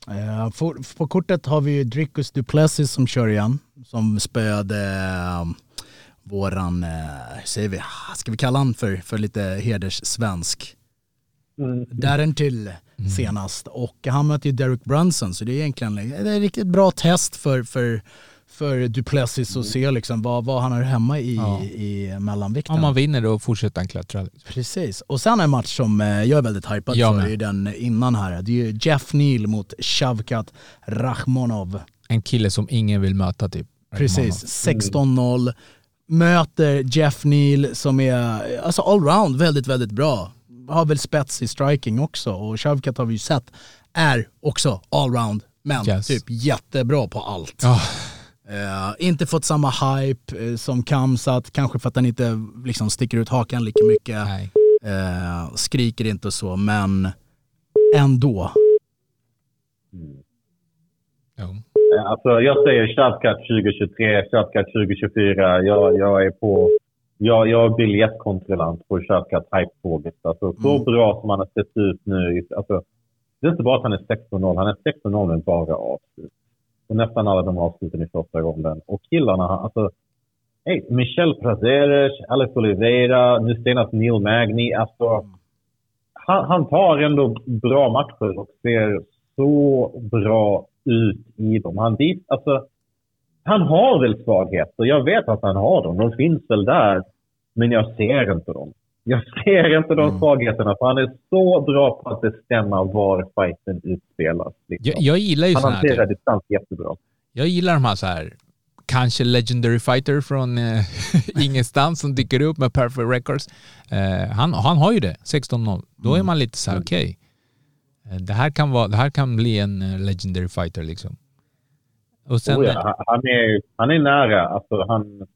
Eh, för, på kortet har vi ju Dricus Duplessis som kör igen. Som spöade eh, våran, hur säger vi, ska vi kalla han för, för lite hederssvensk? Mm. Darren till senast och han möter ju Derek Brunson så det är egentligen det är ett riktigt bra test för, för, för Duplessis att se liksom vad, vad han har hemma i, Ja. i mellanvikten. Om man vinner då fortsätter han klättra. Precis. Och sen en match som eh, jag är väldigt hypad för, det är den innan här. Det är ju Jeff Neal mot Shavkat Rachmonov. En kille som ingen vill möta typ. Precis, 16-0. Möter Jeff Neal som är alltså allround väldigt, väldigt bra. Har väl spets i striking också och Shavkat har vi ju sett är också allround men Yes. typ jättebra på allt. Ja, Eh, inte fått samma hype eh, som Kamsat, kanske för att han inte liksom sticker ut hakan lika mycket. nej. Eh, skriker inte och så, men ändå. Jo. Eh, Alltså, jag säger Shavkat 2023, Shavkat 2024. Jag, jag är på... Jag, jag är biljettkontrollant på Shavkat hype-tåget. Alltså, så Mm. bra som han har sett ut nu. Alltså, det är inte bara att han är 16-0, han är 16-0 med bara avslut. Och nästan alla de avsluten i första ronden. Och killarna, alltså... Hey, Michel Prazeres, Alex Oliveira, nu senast Neil Magny. Alltså, han, han tar ändå bra matcher och ser så bra ut i dem. Han, vis, alltså, han har väl svagheter. Jag vet att han har dem. De finns väl där. Men jag ser inte dem. Jag ser inte de svagheterna. För han är så bra på att bestämma var fighten utspelas. Liksom. Jag, jag gillar ju han såna här, hanterar typ, distans jättebra. jag gillar de här så här kanske legendary fighter från eh, ingenstans som dyker upp med perfect records. Eh, han, han har ju det, 16-0. Då är man lite så här, okej. Eh, det, här kan vara- det här kan bli en eh, legendary fighter liksom. Och sen, Oh ja, han, är, han är nära. Alltså, han,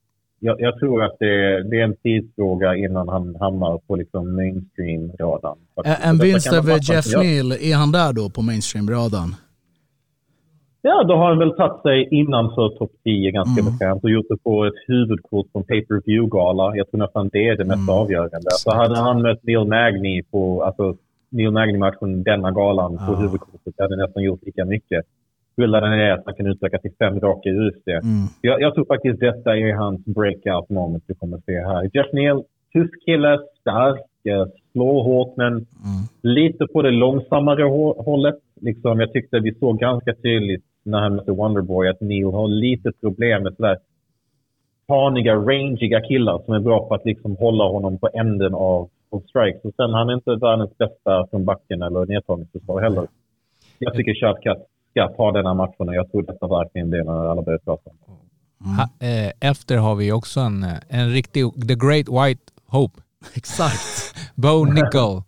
jag, jag tror att det, det är en tidsfråga innan han hamnar på liksom mainstream-radarn. En- vinst över Jeff Neal, är han där då på mainstream-radarn? Ja, då har han väl tagit sig innanför topp 10 ganska Mm. bekvämt och gjort det på ett huvudkort på en pay-per-view-gala. Jag tror nästan det är det mest Mm. avgörande. Så hade han mött Neil Magny på alltså, Neil Magny-matchen denna galan på Ja. huvudkortet hade nästan gjort lika mycket. Skillnaden är att han kan utöka till fem raka i UFC. Mm. Jag, jag tror faktiskt detta är hans breakout moment vi kommer se här. Jeff Neal, tuff kille, stark, eh, slår hårt men Mm. lite på det långsammare hå- hållet. Liksom, jag tyckte vi såg ganska tydligt när han mötte Wonderboy att Neil har lite problem med sådär taniga, rangiga killar som är bra på att liksom hålla honom på änden av, av strikes. Och sen han är inte världens bästa från backen eller nedtagningsförsvar heller. Jag tycker Shotcut ska ta denna matchen och jag tror detta verkligen blir när alla börjar prata. ha, eh, efter har vi också en, eh, en riktig, the great white hope. Exakt. Bo Nickel.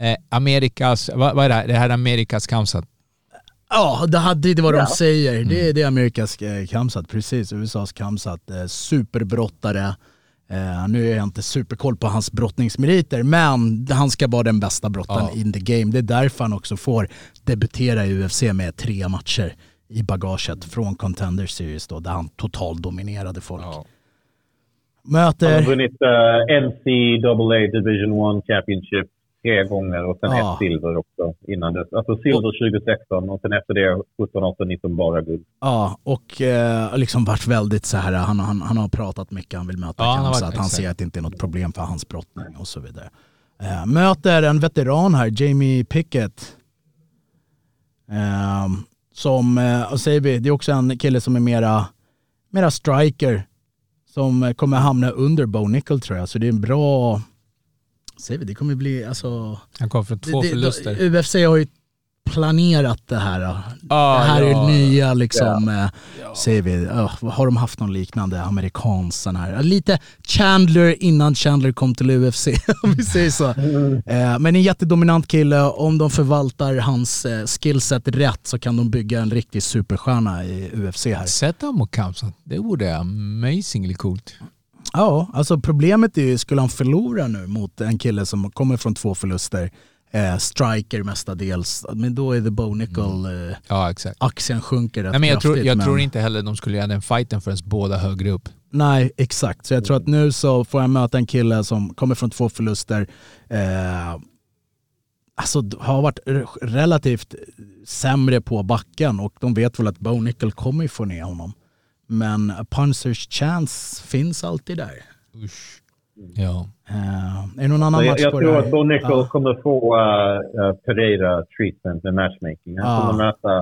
Eh, Amerikas, vad, vad är det här? Det här är Amerikas Kamsat. Ja, det, hade, det är vad de säger. Det Mm. är det Amerikas eh, Kamsat, precis. USAs Kamsat. Eh, superbrottare. Eh, nu är jag inte superkoll på hans brottningsmeriter, men han ska vara den bästa brottaren Ja. in the game. Det är därför han också får debutera i UFC med tre matcher i bagaget från Contender Series då, där han totaldominerade folk. Ja. Han har Möter... vunnit uh, NCAA Division 1 Championship tre gånger och sen Ja. ett silver också innan dess. Alltså silver 2016 och sen efter det 17, 18, 19 bara guld. Ja, och eh, liksom varit väldigt så här, han, han, han har pratat mycket, han vill möta Ja, Kamsat, varit- han ser att det inte är något problem för hans brottning och så vidare. Eh, möter en veteran här, Jamie Pickett. Eh, som, eh, vad säger vi, det är också en kille som är mera, mera striker. Som eh, kommer hamna under Bo Nickel tror jag, så det är en bra, säger vi, det kommer bli, alltså Han kom från två det- det- förluster. UFC har ju planerat det här. Ah, det här ja. är nya liksom, eh, säger vi, oh, har de haft någon liknande amerikansk sån här, lite Chandler innan Chandler kom till UFC om vi säger så. Eh, men en jättedominant kille, om de förvaltar hans eh, skillset rätt så kan de bygga en riktig superstjärna i UFC här. Sätt honom mot Kamsat. Det vore amazingly coolt. Ja, alltså problemet är ju, skulle han förlora nu mot en kille som kommer från två förluster, eh, striker mestadels, men då är det Bo Nickel, eh, Ja, exakt. aktien sjunker rätt Nej, men jag tror, kraftigt, jag men- tror inte heller de skulle göra den fighten förrän båda högre upp. Nej, exakt. Så jag tror att nu så får jag möta en kille som kommer från två förluster. Eh, alltså har varit relativt sämre på backen och de vet väl att Bo Nickel kommer ju få ner honom. Men a punchers chance finns alltid där. Usch. Ja. Eh, är det någon annan Så jag, match jag på tror det att Bo Nickel Ja. kommer få uh, uh, Pereira treatment med matchmaking. Han Ja. kommer möta,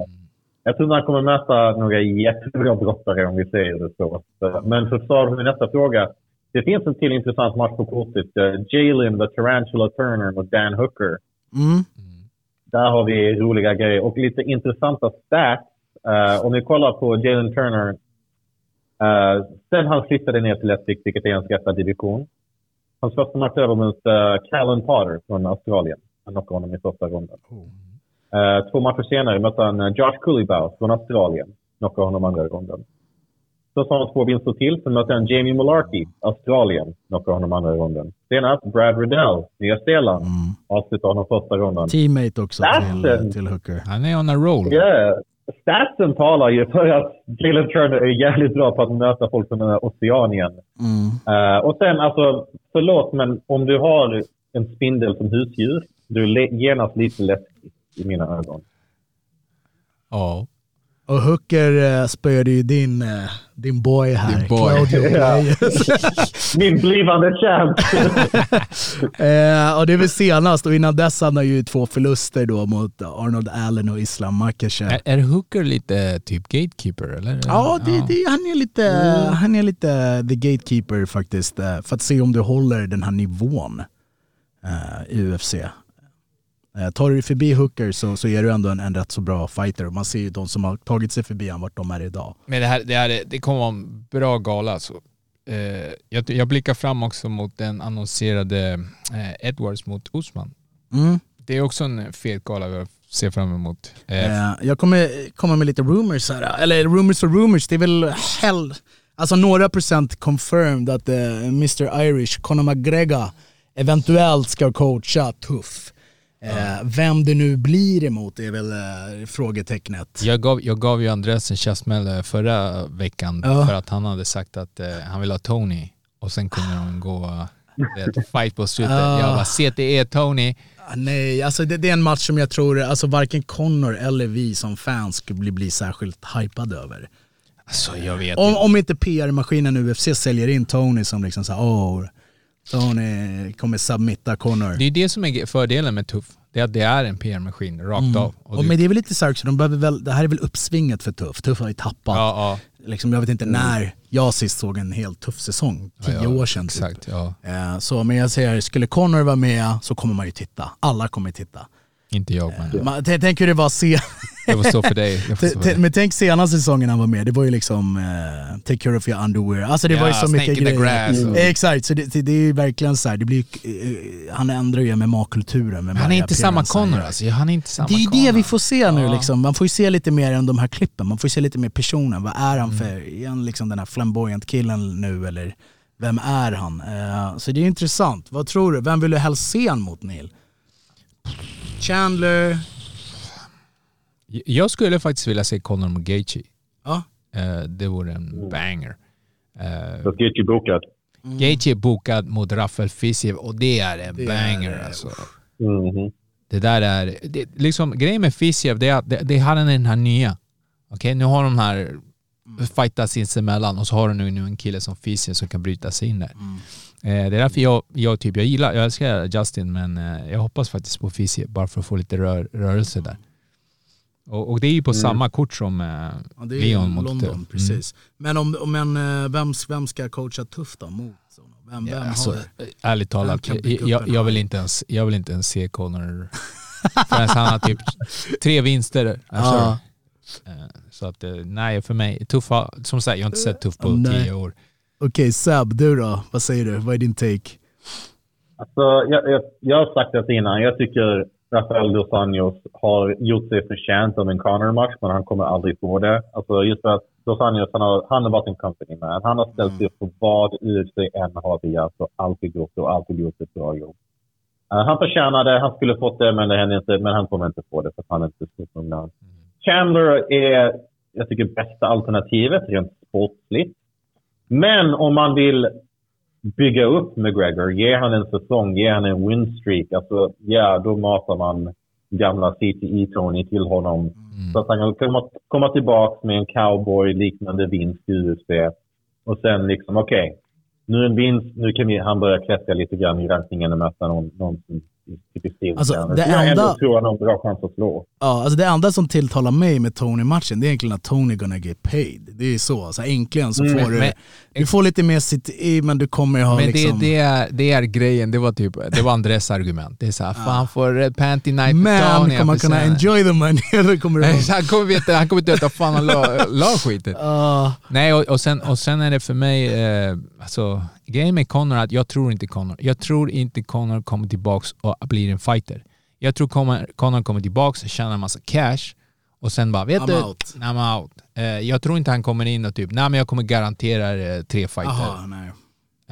jag tror han kommer möta några jättebra brottare om vi säger det så. Men för att svara på nästa fråga. Det finns en till intressant match på kortet. Uh, Jalen, the Tarantula Turner mot Dan Hooker. Mm. Där har vi roliga grejer och lite intressanta stats. Om vi kollar på Jalen Turner. Uh, sen han flyttade ner till lättvikt, vilket är en skattad division. Hans första match över mot uh, Callan Potter från Australien. Han knockade honom i första ronden. Eh, två matcher senare mötte han eh, Josh Culibau från Australien. Knockade honom andra ronden. Så sa han två vinster till. Sen mötte han Jamie Mularkey, Australien. Knockade honom andra ronden. Senast Brad Riddell, Nya Zeeland. Mm. Avslutade honom första ronden. Teammate också till, till Hooker. Han är on a roll. Yeah. Statsen talar ju för att Jalen Turner är jävligt bra på att möta folk från eh, Oceanien. Mm. Eh, och sen alltså, förlåt men om du har en spindel som husdjur, du är genast lite läskig i mina ögon. Ja. Och Hooker eh, spöade ju din, eh, din boy här, Din boy. Claudio Ja. Reyes. Min blivande champ! Eh, och det är väl senast och innan dess hade han ju två förluster då mot Arnold Allen och Islam Makhachev. Är, är Hooker lite typ gatekeeper eller? Ja, det, Det, han, är lite, han är lite the gatekeeper faktiskt. eh, För att se om du håller den här nivån eh, i UFC. Eh, tar du dig förbi Hooker så, så är du ändå en, en rätt så bra fighter. Man ser ju de som har tagit sig förbi han vart de är idag. Men det här, det här det kommer vara en bra gala alltså. Eh, jag, jag blickar fram också mot den annonserade eh, Edwards mot Usman. Mm. Det är också en fet gala vi ser fram emot. Eh, Eh, jag kommer komma med lite rumors här. Eller rumors och rumors, det är väl hell... Alltså några procent confirmed att eh, Mr Irish, Conor McGregor, eventuellt ska coacha tuff. Eh, Vem det nu blir emot är väl eh, frågetecknet. jag, gav, jag gav ju Andreas en käftsmäll eh, förra veckan Ja. för att han hade sagt att eh, han vill ha Tony och sen kunde de gå ett fight på slutet. Ja. Jag bara, CTE Tony. Ah, Nej, alltså det, det är en match som jag tror alltså varken Conor eller vi som fans skulle bli, bli särskilt hypade över. Alltså jag vet Om, inte. om inte PR-maskinen UFC säljer in Tony som liksom såhär, åh, Tony kommer submitta Conor. Det är det som är fördelen med Tuff. Det är att det är en PR-maskin rakt av. Och Mm. Och men det är väl lite så här också, de behöver väl, det här är väl uppsvinget för Tuff. Tuff har ju tappat. ja, ja. Liksom, jag vet inte när jag sist såg en helt tuff säsong. Tio Ja, år sedan typ. Exakt. Eh, Så, men jag säger, skulle Conor vara med så kommer man ju titta. Alla kommer titta. Inte jag men Man, tänk hur det var se, det får stå för dig. Men tänk senaste säsongen han var med, det var ju liksom eh, take care of your underwear. Alltså det var ju så mycket grejer. och- Exakt, så det, det, är ju verkligen så här, det blir, ju, eh, han ändrar ju MMA-kulturen med Han är inte samma han Connor alltså. Han är inte samma Det är ju Conor. det vi får se nu Ja. liksom. Man får ju se lite mer än de här klippen. Man får ju se lite mer personen. Vad är Mm. han för, är han liksom den här flamboyant killen nu eller vem är han? Eh, så det är intressant. Vad tror du? Vem vill du helst se han mot Neil? Chandler? Jag skulle faktiskt vilja se Conor mot Gaethje. Ja. Eh, Det vore en banger. Uh, Då ska ju bokad. Gaethje är bokad mot Rafael Fiziev och det är en Det är- banger alltså. Mhm. Det där är, det, liksom grejen med Fiziev det är att det, det har den den här nya. Okej, nu har de här fightat sinsemellan och så har du nu, en kille som Fiziev som kan bryta sig in där. Eh, det är därför jag, jag, typ, jag gillar, jag älskar Justin men eh, jag hoppas faktiskt på Fiziev bara för att få lite rör, rörelse där. Och, och det är ju på samma kort som eh, Ja, det är Leon mot London, mm. precis. Men, om, men eh, vem, vem ska coacha Tuff då mot honom? Vem, Ja, vem alltså, har det? ärligt talat, jag, jag, vill inte ens, jag vill inte ens se Conor förrän han har typ tre vinster. Ja. eh, Så att eh, nej, för mig, tuffa, som sagt jag har inte sett Tuff på tio år. Okej Seb, du då? Vad säger du? Vad är din take? Alltså, jag, jag, jag har sagt det innan. Jag tycker Rafael dos Anjos har gjort sig förtjänt av en Conor-match, men han kommer aldrig få det. Alltså, just för att dos Anjos, han har, han har varit en company man. Han har ställt sig upp på vad UFC än har begärt och alltid gjort det och alltid gjort ett bra jobb. Eh, han förtjänade, han skulle fått det, men det hände inte. Men han kommer inte få det för han är inte nog namn. Chandler är, jag tycker, bästa alternativet rent sportsligt. Men om man vill bygga upp McGregor, ge han en säsong, ge han en win streak, alltså ja, då matar man gamla CTE Tony till honom. Så att han kan komma, komma tillbaka med en cowboy-liknande vinst i UFC. Och sen liksom, okej, nu en vinst, nu kan vi, han börja klättra lite grann i rankingen och möta någon, någon som Alltså, Så det jag enda- tror han har en bra chans att slå. Ja, alltså det enda som tilltalar mig med Tony-matchen det är egentligen att Tony gonna get paid. Det är så, alltså äntligen så får du, men- du får lite mer sitt i men du kommer ha Men liksom... det, det, är, det är grejen, det var typ, det var Andres argument. Det är såhär, fan får Panty Night men Tony, kommer får kunna enjoy the money eller kommer det Han kommer veta, han kommer inte veta fan han la, la skiten. Ah, Nej, och, och, sen, och sen är det för mig, eh, alltså, grejen med Conor är att jag tror inte Conor, jag tror inte Conor kommer tillbaks och blir en fighter. Jag tror Conor kommer tillbaks, tjänar en massa cash och sen bara, vet I'm du, out. I'm out. Eh, jag tror inte han kommer in och typ, nej men jag kommer garantera eh, tre fighter. aha, nej.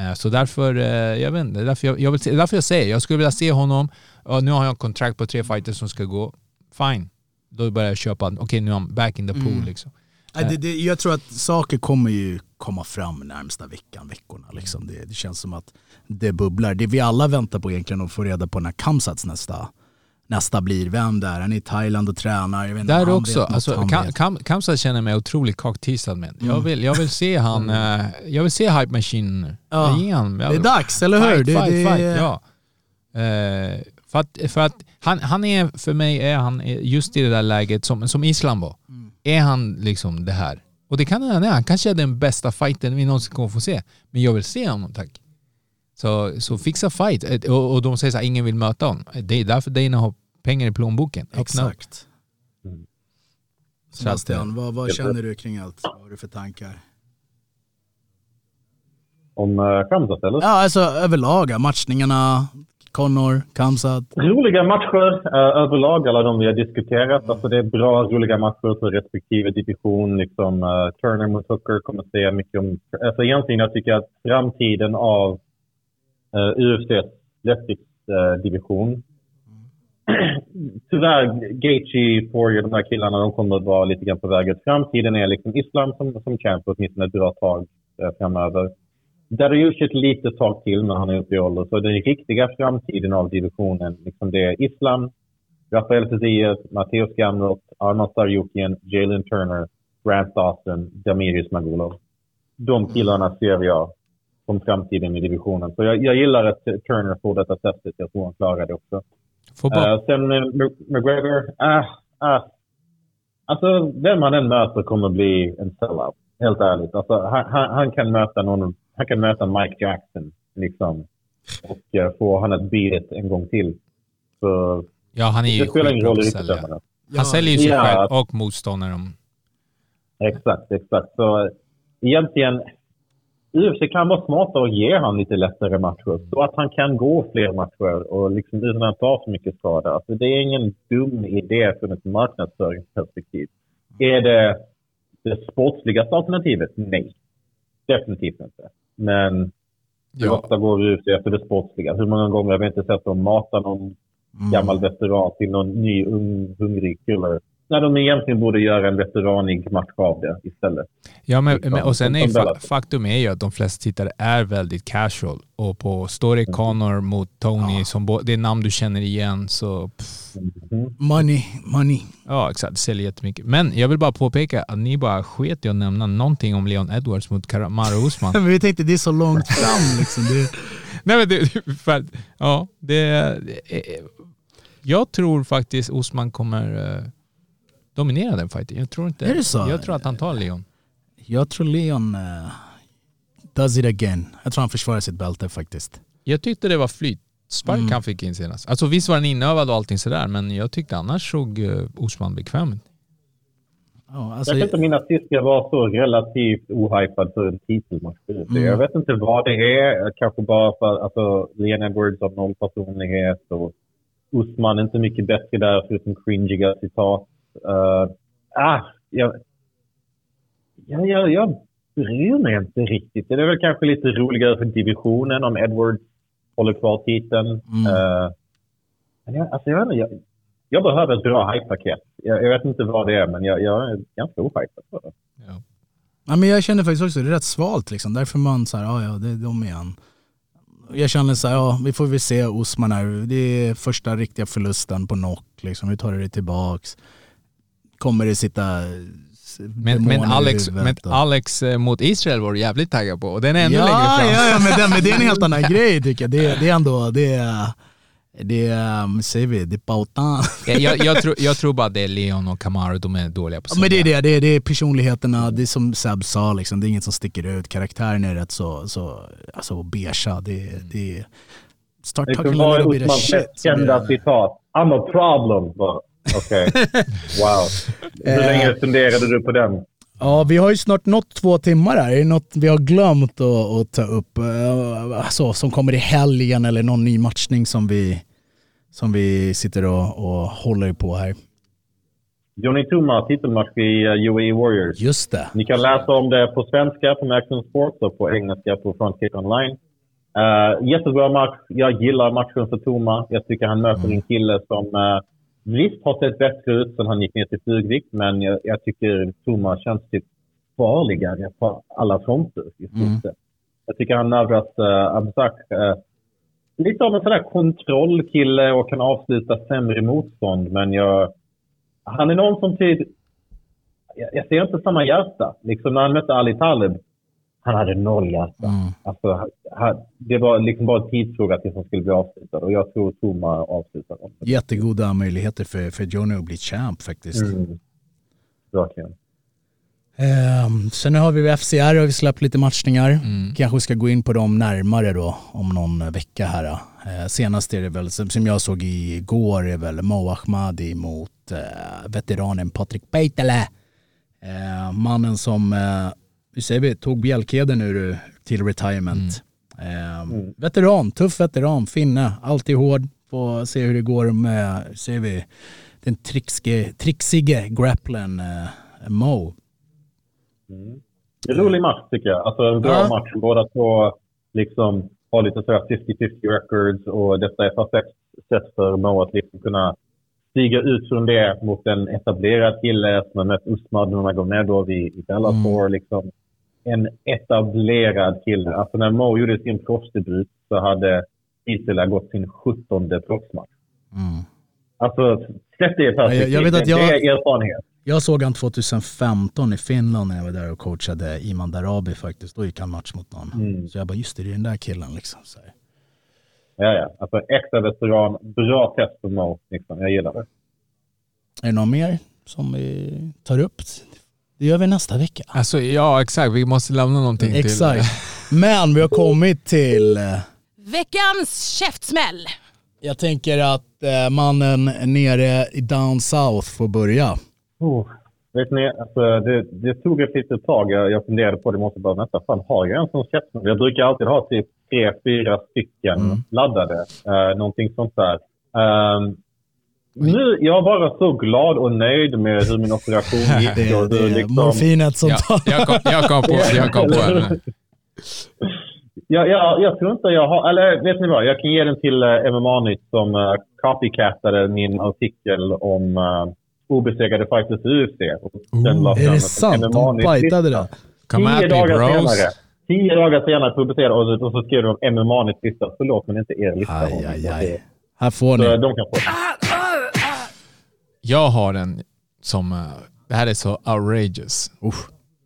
Eh, Så därför, jag vet inte, därför jag, jag vill se, därför jag säger, jag skulle vilja se honom, och nu har jag en kontrakt på tre fighters som ska gå, fine. Då börjar jag köpa, okej nu är han back in the pool liksom. Nej, det, det, jag tror att saker kommer ju komma fram närmsta veckan, veckorna. Liksom. Det, det känns som att det bubblar. Det vi alla väntar på egentligen att få reda på när Kamsats nästa, nästa blir. Vem det är. Han är i Thailand och tränar. Jag vet Där också, vet alltså, Kam. Kam, Kamsa känner mig otroligt cockteasad med. Mm. Jag, vill, jag vill se han, eh, jag vill se Hype Machine nu. Ja. Han- jag- Det är dags, eller hur? Fight, Det- fight, det- fight, ja. Eh, för att, för att han, han är, för mig är han just i det där läget som, som Islam var. Mm. Är han liksom det här? Och det kan han är. Han kanske är den bästa fighten vi någonsin kommer få se. Men jag vill se honom tack. Så, så fixa fight. Eh, Och, och de säger så här, ingen vill möta honom. Det är därför Dana har pengar i plånboken. Öppna. Exakt. Mm. Sebastian, vad, vad känner du kring allt? Vad har du för tankar? Om uh, Kamsat eller? Ja, alltså överlag, matchningarna, Connor, Kamsat. Roliga matcher eh, överlag, alla de vi har diskuterat. Alltså det är bra, roliga matcher för respektive division. Liksom, eh, Turner mot Hooker kommer att säga mycket om... Alltså egentligen jag tycker att framtiden av eh, UFCs lättviktsdivision eh, Tyvärr, Gaethje, Poirier, de här killarna, de kommer att vara lite grann på väg ut. Framtiden är liksom Islam som, som champ åtminstone ett bra tag eh, framöver. Dariush ett litet tag till, men han är uppe i ålder. Så den riktiga framtiden av divisionen, liksom det är Islam, Rafael Fiziev, Matteus Gamrot, Arnold Sarjukian, Jalen Turner, Grant Dawson, Damiris Magulov. De killarna ser jag som framtiden i divisionen. Så jag, jag gillar att Turner får detta testet. Jag tror han klarar det också. Uh, sen uh, McGregor, ah, ah. Alltså vem han än möter kommer bli en sellout. Helt ärligt. Alltså, han, han, han kan möta någon, han kan möta Mike Jackson liksom. Och uh, få han ett beat en gång till. Så ja, han är ju det spelar ingen roll att riktigt. Han säljer ju sig Ja. själv och motståndaren. Exakt, exakt. Så eh, egentligen, UFC kan vara smarta och ge han lite lättare matcher så att han kan gå fler matcher och liksom utan att ta så mycket skada. Alltså, det är ingen dum idé från ett marknadsföringsperspektiv. Är det det sportsligaste alternativet? Nej. Definitivt inte. Men hur Ja. ofta går UFC efter det sportsliga? Hur många gånger har vi inte sett dem mata någon gammal veteran till någon ny ung, hungrig kille? När de egentligen borde göra en veteranig match av det istället. Ja, men, Liksom, men, och sen är ju som fa- faktum är ju att de flesta tittare är väldigt casual. Och på står Mm. det Connor mot Tony, som bo, det är namn du känner igen, så pff, Money, money. ja exakt, det säljer jättemycket. Men jag vill bara påpeka att ni bara sket i att nämna någonting om Leon Edwards mot Kamaru Usman. Men vi tänkte det är så långt fram liksom. Det, Nej men det, för, att- ja, det, det, jag tror faktiskt Usman kommer eh, dominera den fighten. Jag tror inte, Är det så? Jag tror att han tar Leon. jag tror Leon uh, does it again. Jag tror han försvarar sitt bälte faktiskt. Jag tyckte det var flytspark Mm. han fick in senast. Alltså visst var den inövad och allting sådär, men jag tyckte annars såg uh, Osman bekväm ut. Ja, alltså, Jag kan inte minnas sist jag var så relativt ohypad för en titelmatch. Mm. Jag vet inte vad det är. Kanske bara för alltså, Leon Edwards har noll personlighet och Usman är inte mycket bättre där förutom cringiga citat. Uh, ah, jag, jag, jag, jag bryr mig inte riktigt. Det är väl kanske lite roligare för divisionen om Edwards håller kvar titeln. Mm. Eh, men jag, alltså, jag, jag, jag behöver ett bra hype-paket. Jag, jag vet inte vad det är, men jag, jag är ganska ohypad för det. Ja. Ja, men jag känner faktiskt också, det är rätt svalt liksom. Därför man såhär, ja ja det är de igen. Jag känner såhär, ja vi får väl se Osman här. Det är första riktiga förlusten på knock liksom. Hur tar det tillbaks? Kommer det sitta Men, men, Alex, men Alex eh, mot Israel var du jävligt taggad på och den är ännu ja, längre fram. Ja, ja men, det, men det är en helt annan grej tycker jag. Det, det är ändå, det är, det är, um, säger vi, det är pautan. Jag, jag, jag, tror, jag tror bara det är Leon och Kamaru, de är dåliga på Ja, men det är det, det är, det är personligheterna, det är som Seb sa, liksom, det är inget som sticker ut. Karaktären är rätt så, så alltså, beigea. Det, det är... Start Det talking a little bit of shit. mest kända citat. I'm a problem. Bara, Okej. Wow. Hur länge funderade du på den? Ja, vi har ju snart nått två timmar här. Är det något vi har glömt att, att ta upp? eh, Alltså, som kommer i helgen eller någon ny matchning som vi, som vi sitter och, och håller på här. Johnny Tuma, titelmatch i uh, UAE Warriors. Just det. Ni kan läsa om det på svenska på Maximum Sports och på engelska på Frontier Online. Uh, jättebra match. Jag gillar matchen för Toma. Jag tycker han möter en kille som uh, visst har sett bättre ut sen han gick ner till flugvikt, men jag, jag tycker Toma känns typ farligare på alla fronter i stort sett. Jag tycker han uh, Abzak uh, lite av en sån där kontrollkille och kan avsluta sämre motstånd, men jag, han är någon som typ jag, jag ser inte samma hjärta. Liksom när han mötte Ali Talib, han hade noll hjärta. Mm. Alltså, han, det var liksom bara en tidsfråga tills han skulle bli avslutad och jag tror Toma avslutar honom. Jättegoda möjligheter för, för Johnny att bli champ faktiskt. Mm. Verkligen. Ehm, sen har vi FCR har vi släppt lite matchningar. Mm. Kanske ska gå in på dem närmare då om någon vecka här. Eh, senast är det väl, som jag såg igår, är väl Mo Ahmadi mot eh, veteranen Patrik Beitele. Eh, mannen som, hur säger vi, tog bjälkeden ur till retirement. Eh, Veteran, tuff veteran, finne, alltid hård. Får se hur det går med, ser vi, den trixige, trixige grapplern eh, Mo. Det är en rolig match tycker jag. Alltså en bra Ja. match. Båda två liksom har lite sådär 50-50 records och detta är perfekt sätt för Mo att liksom kunna stiga ut från det mot en etablerad kille som har mött Usman Nurmagomedov i, i Bellator. Liksom en etablerad kille. Alltså när Mo gjorde sin proffsdebut så hade Isela gått sin 17 proffsmatch. Alltså, sätt det i perspektiv. jag vet att Det jag- är erfarenhet. Jag såg han 2015 i Finland när jag var där och coachade Iman Darabi faktiskt. Då gick han match mot någon. Så jag bara, just det, det är den där killen liksom. Så här. Ja, ja. Alltså äkta veteran. Bra test på Mo. Liksom. Jag gillar det. Är det någon mer som vi tar upp? Det gör vi nästa vecka. Alltså ja, exakt. Vi måste lämna någonting till... Exakt. Men vi har kommit till, eh, Veckans käftsmäll. jag tänker att eh, mannen nere i down south får börja. Oh. Vet ni, alltså, det, det tog ett litet tag. Jag, jag funderade på det. Måste bara, nästa fan har jag en sån käftsmäll? Jag brukar alltid ha typ tre, fyra stycken laddade. Uh, någonting sånt där. Ehm, nu, jag var bara så glad och nöjd med hur min operation gick. Det, och det är liksom, morfinet som Ja, tar... jag, kom, jag kom på, jag kom på. Ja, ja, jag tror inte jag har... Eller vet ni vad? Jag kan ge den till uh, MMA-nytt som uh, copycatade min artikel om uh, obesegrade fighters i UFC. Och la Är det sant? De lista. det? Come Tio dagar bros. senare. Tio dagar senare publicerade och, så- och så skrev de MMA-nytt lista. Förlåt, men inte er lista. Aj, aj, aj. Här får Så ni. de kan få. Jag har en som, eh, det här är så outrageous.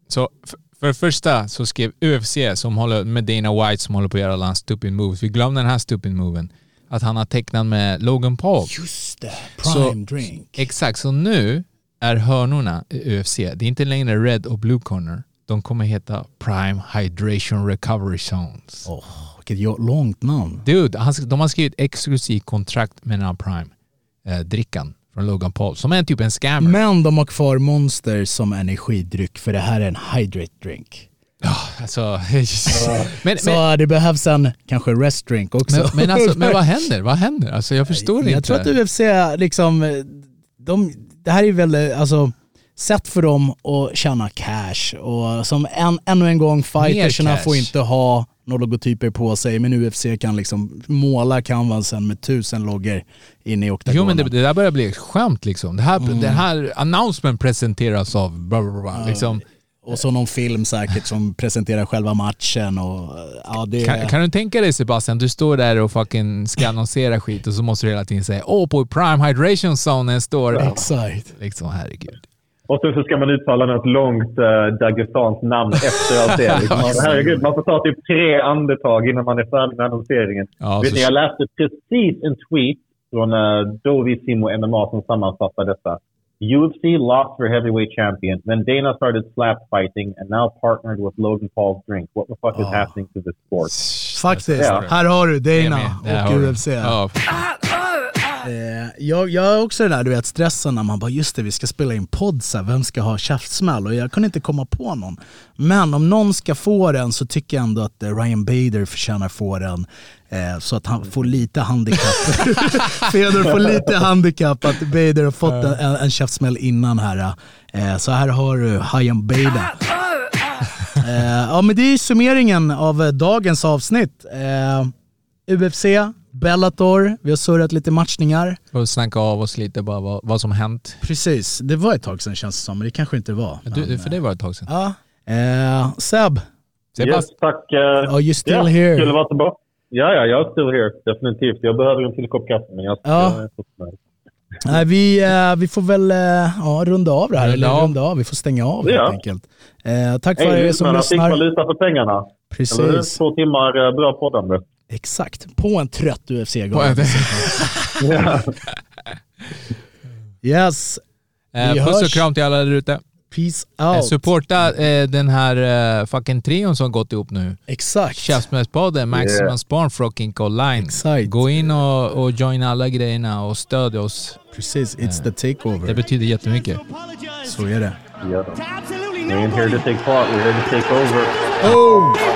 Så f- för det första så skrev UFC som håller med Dana White som håller på att göra alla hans stupid moves. Vi glömde den här stupid moven. Att han har tecknat med Logan Paul. Just det, Så- prime drink. Exakt, så nu är hörnorna i UFC, det är inte längre red och blue corner. De kommer heta Prime Hydration Recovery Zones. Åh, vilket långt namn. Dude, han, de har skrivit exklusivt kontrakt med den här Prime-drickan från Logan Paul, som är typ en scammer. Men de har kvar Monster som energidryck för det här är en hydrate drink. Alltså, men, Så men, det behövs en kanske rest drink också. men, men, alltså, men vad händer? Vad händer? Alltså jag förstår inte. Jag tror att UFC liksom, de, det här är väl alltså sätt för dem att tjäna cash och som en, ännu en gång fightersarna får inte ha några logotyper på sig men UFC kan liksom måla canvasen med tusen loggor inne i Jo oktagonen. men det, det där börjar bli ett skämt liksom. Det här, Mm. Den här announcement presenteras av bla bla bla. Liksom. Och så någon film säkert som presenterar själva matchen och ja det Kan, kan du tänka dig Sebastian, du står där och fucking ska annonsera skit och så måste du hela tiden säga åh på Prime Hydration Zone står Exakt. Liksom herregud. Och så, så ska man uttala något långt uh, dagestanskt namn efter allt det. Liksom. Herregud, man får ta typ tre andetag innan man är färdig med annonseringen. Ja, Vet så- ni, jag läste precis en tweet från uh, Dovi Simo MMA som sammanfattar detta. UFC lost their heavyweight champion, then Dana started slap fighting and now partnered with Logan Paul's drink. What the fuck is happening to this sport? Faktiskt. Här har du är Dana och. UFC. Ja. Eh, jag, jag har också den där du vet, stressen när man bara just det vi ska spela in podd, så här, vem ska ha käftsmäll? Och jag kunde inte komma på någon. Men om någon ska få den så tycker jag ändå att eh, Ryan Bader förtjänar få den. Eh, så att han får lite handikapp. Fedor får lite handikapp att Bader har fått en, en, en käftsmäll innan här. Eh, så här har du Ryan Bader. Eh, ja men det är summeringen av eh, dagens avsnitt. Eh, UFC, Bellator, vi har surrat lite matchningar. Och snacka av oss lite bara vad, vad som hänt. Precis, det var ett tag sedan känns det som, men det kanske inte var. Du, för det var ett tag sedan. Ja. Eh, Seb, Yes, tack. Uh, are you still ja, here? Skulle vara tillbaka. Ja, ja, jag är still here. Definitivt. Jag behöver en till kopp kaffe, men jag. Ja. jag är snäll. Nej, vi, eh, vi får väl eh, ja, runda av det här, Runda eller av. runda av. Vi får stänga av Ja. helt enkelt. Eh, tack för Hej, er som lyssnarna. Fick lyssnar. valuta för pengarna. Eller? Precis, Två timmar eh, bra poddande. exakt. På en trött UFC-gala. Yes, eh, Vi puss och kram till alla där ute. Peace Eh, out. Supporta eh, den här eh, fucking trion som gått ihop nu. Exakt. Käftsmällspodden, Maximum Yeah. Spawn, fucking online. Exakt. Gå in och, och join alla grejerna och stöd oss. Precis, it's the Det takeover. betyder jättemycket. Så är det. Yeah. We ain't here to take part. We're here to take over. Oh!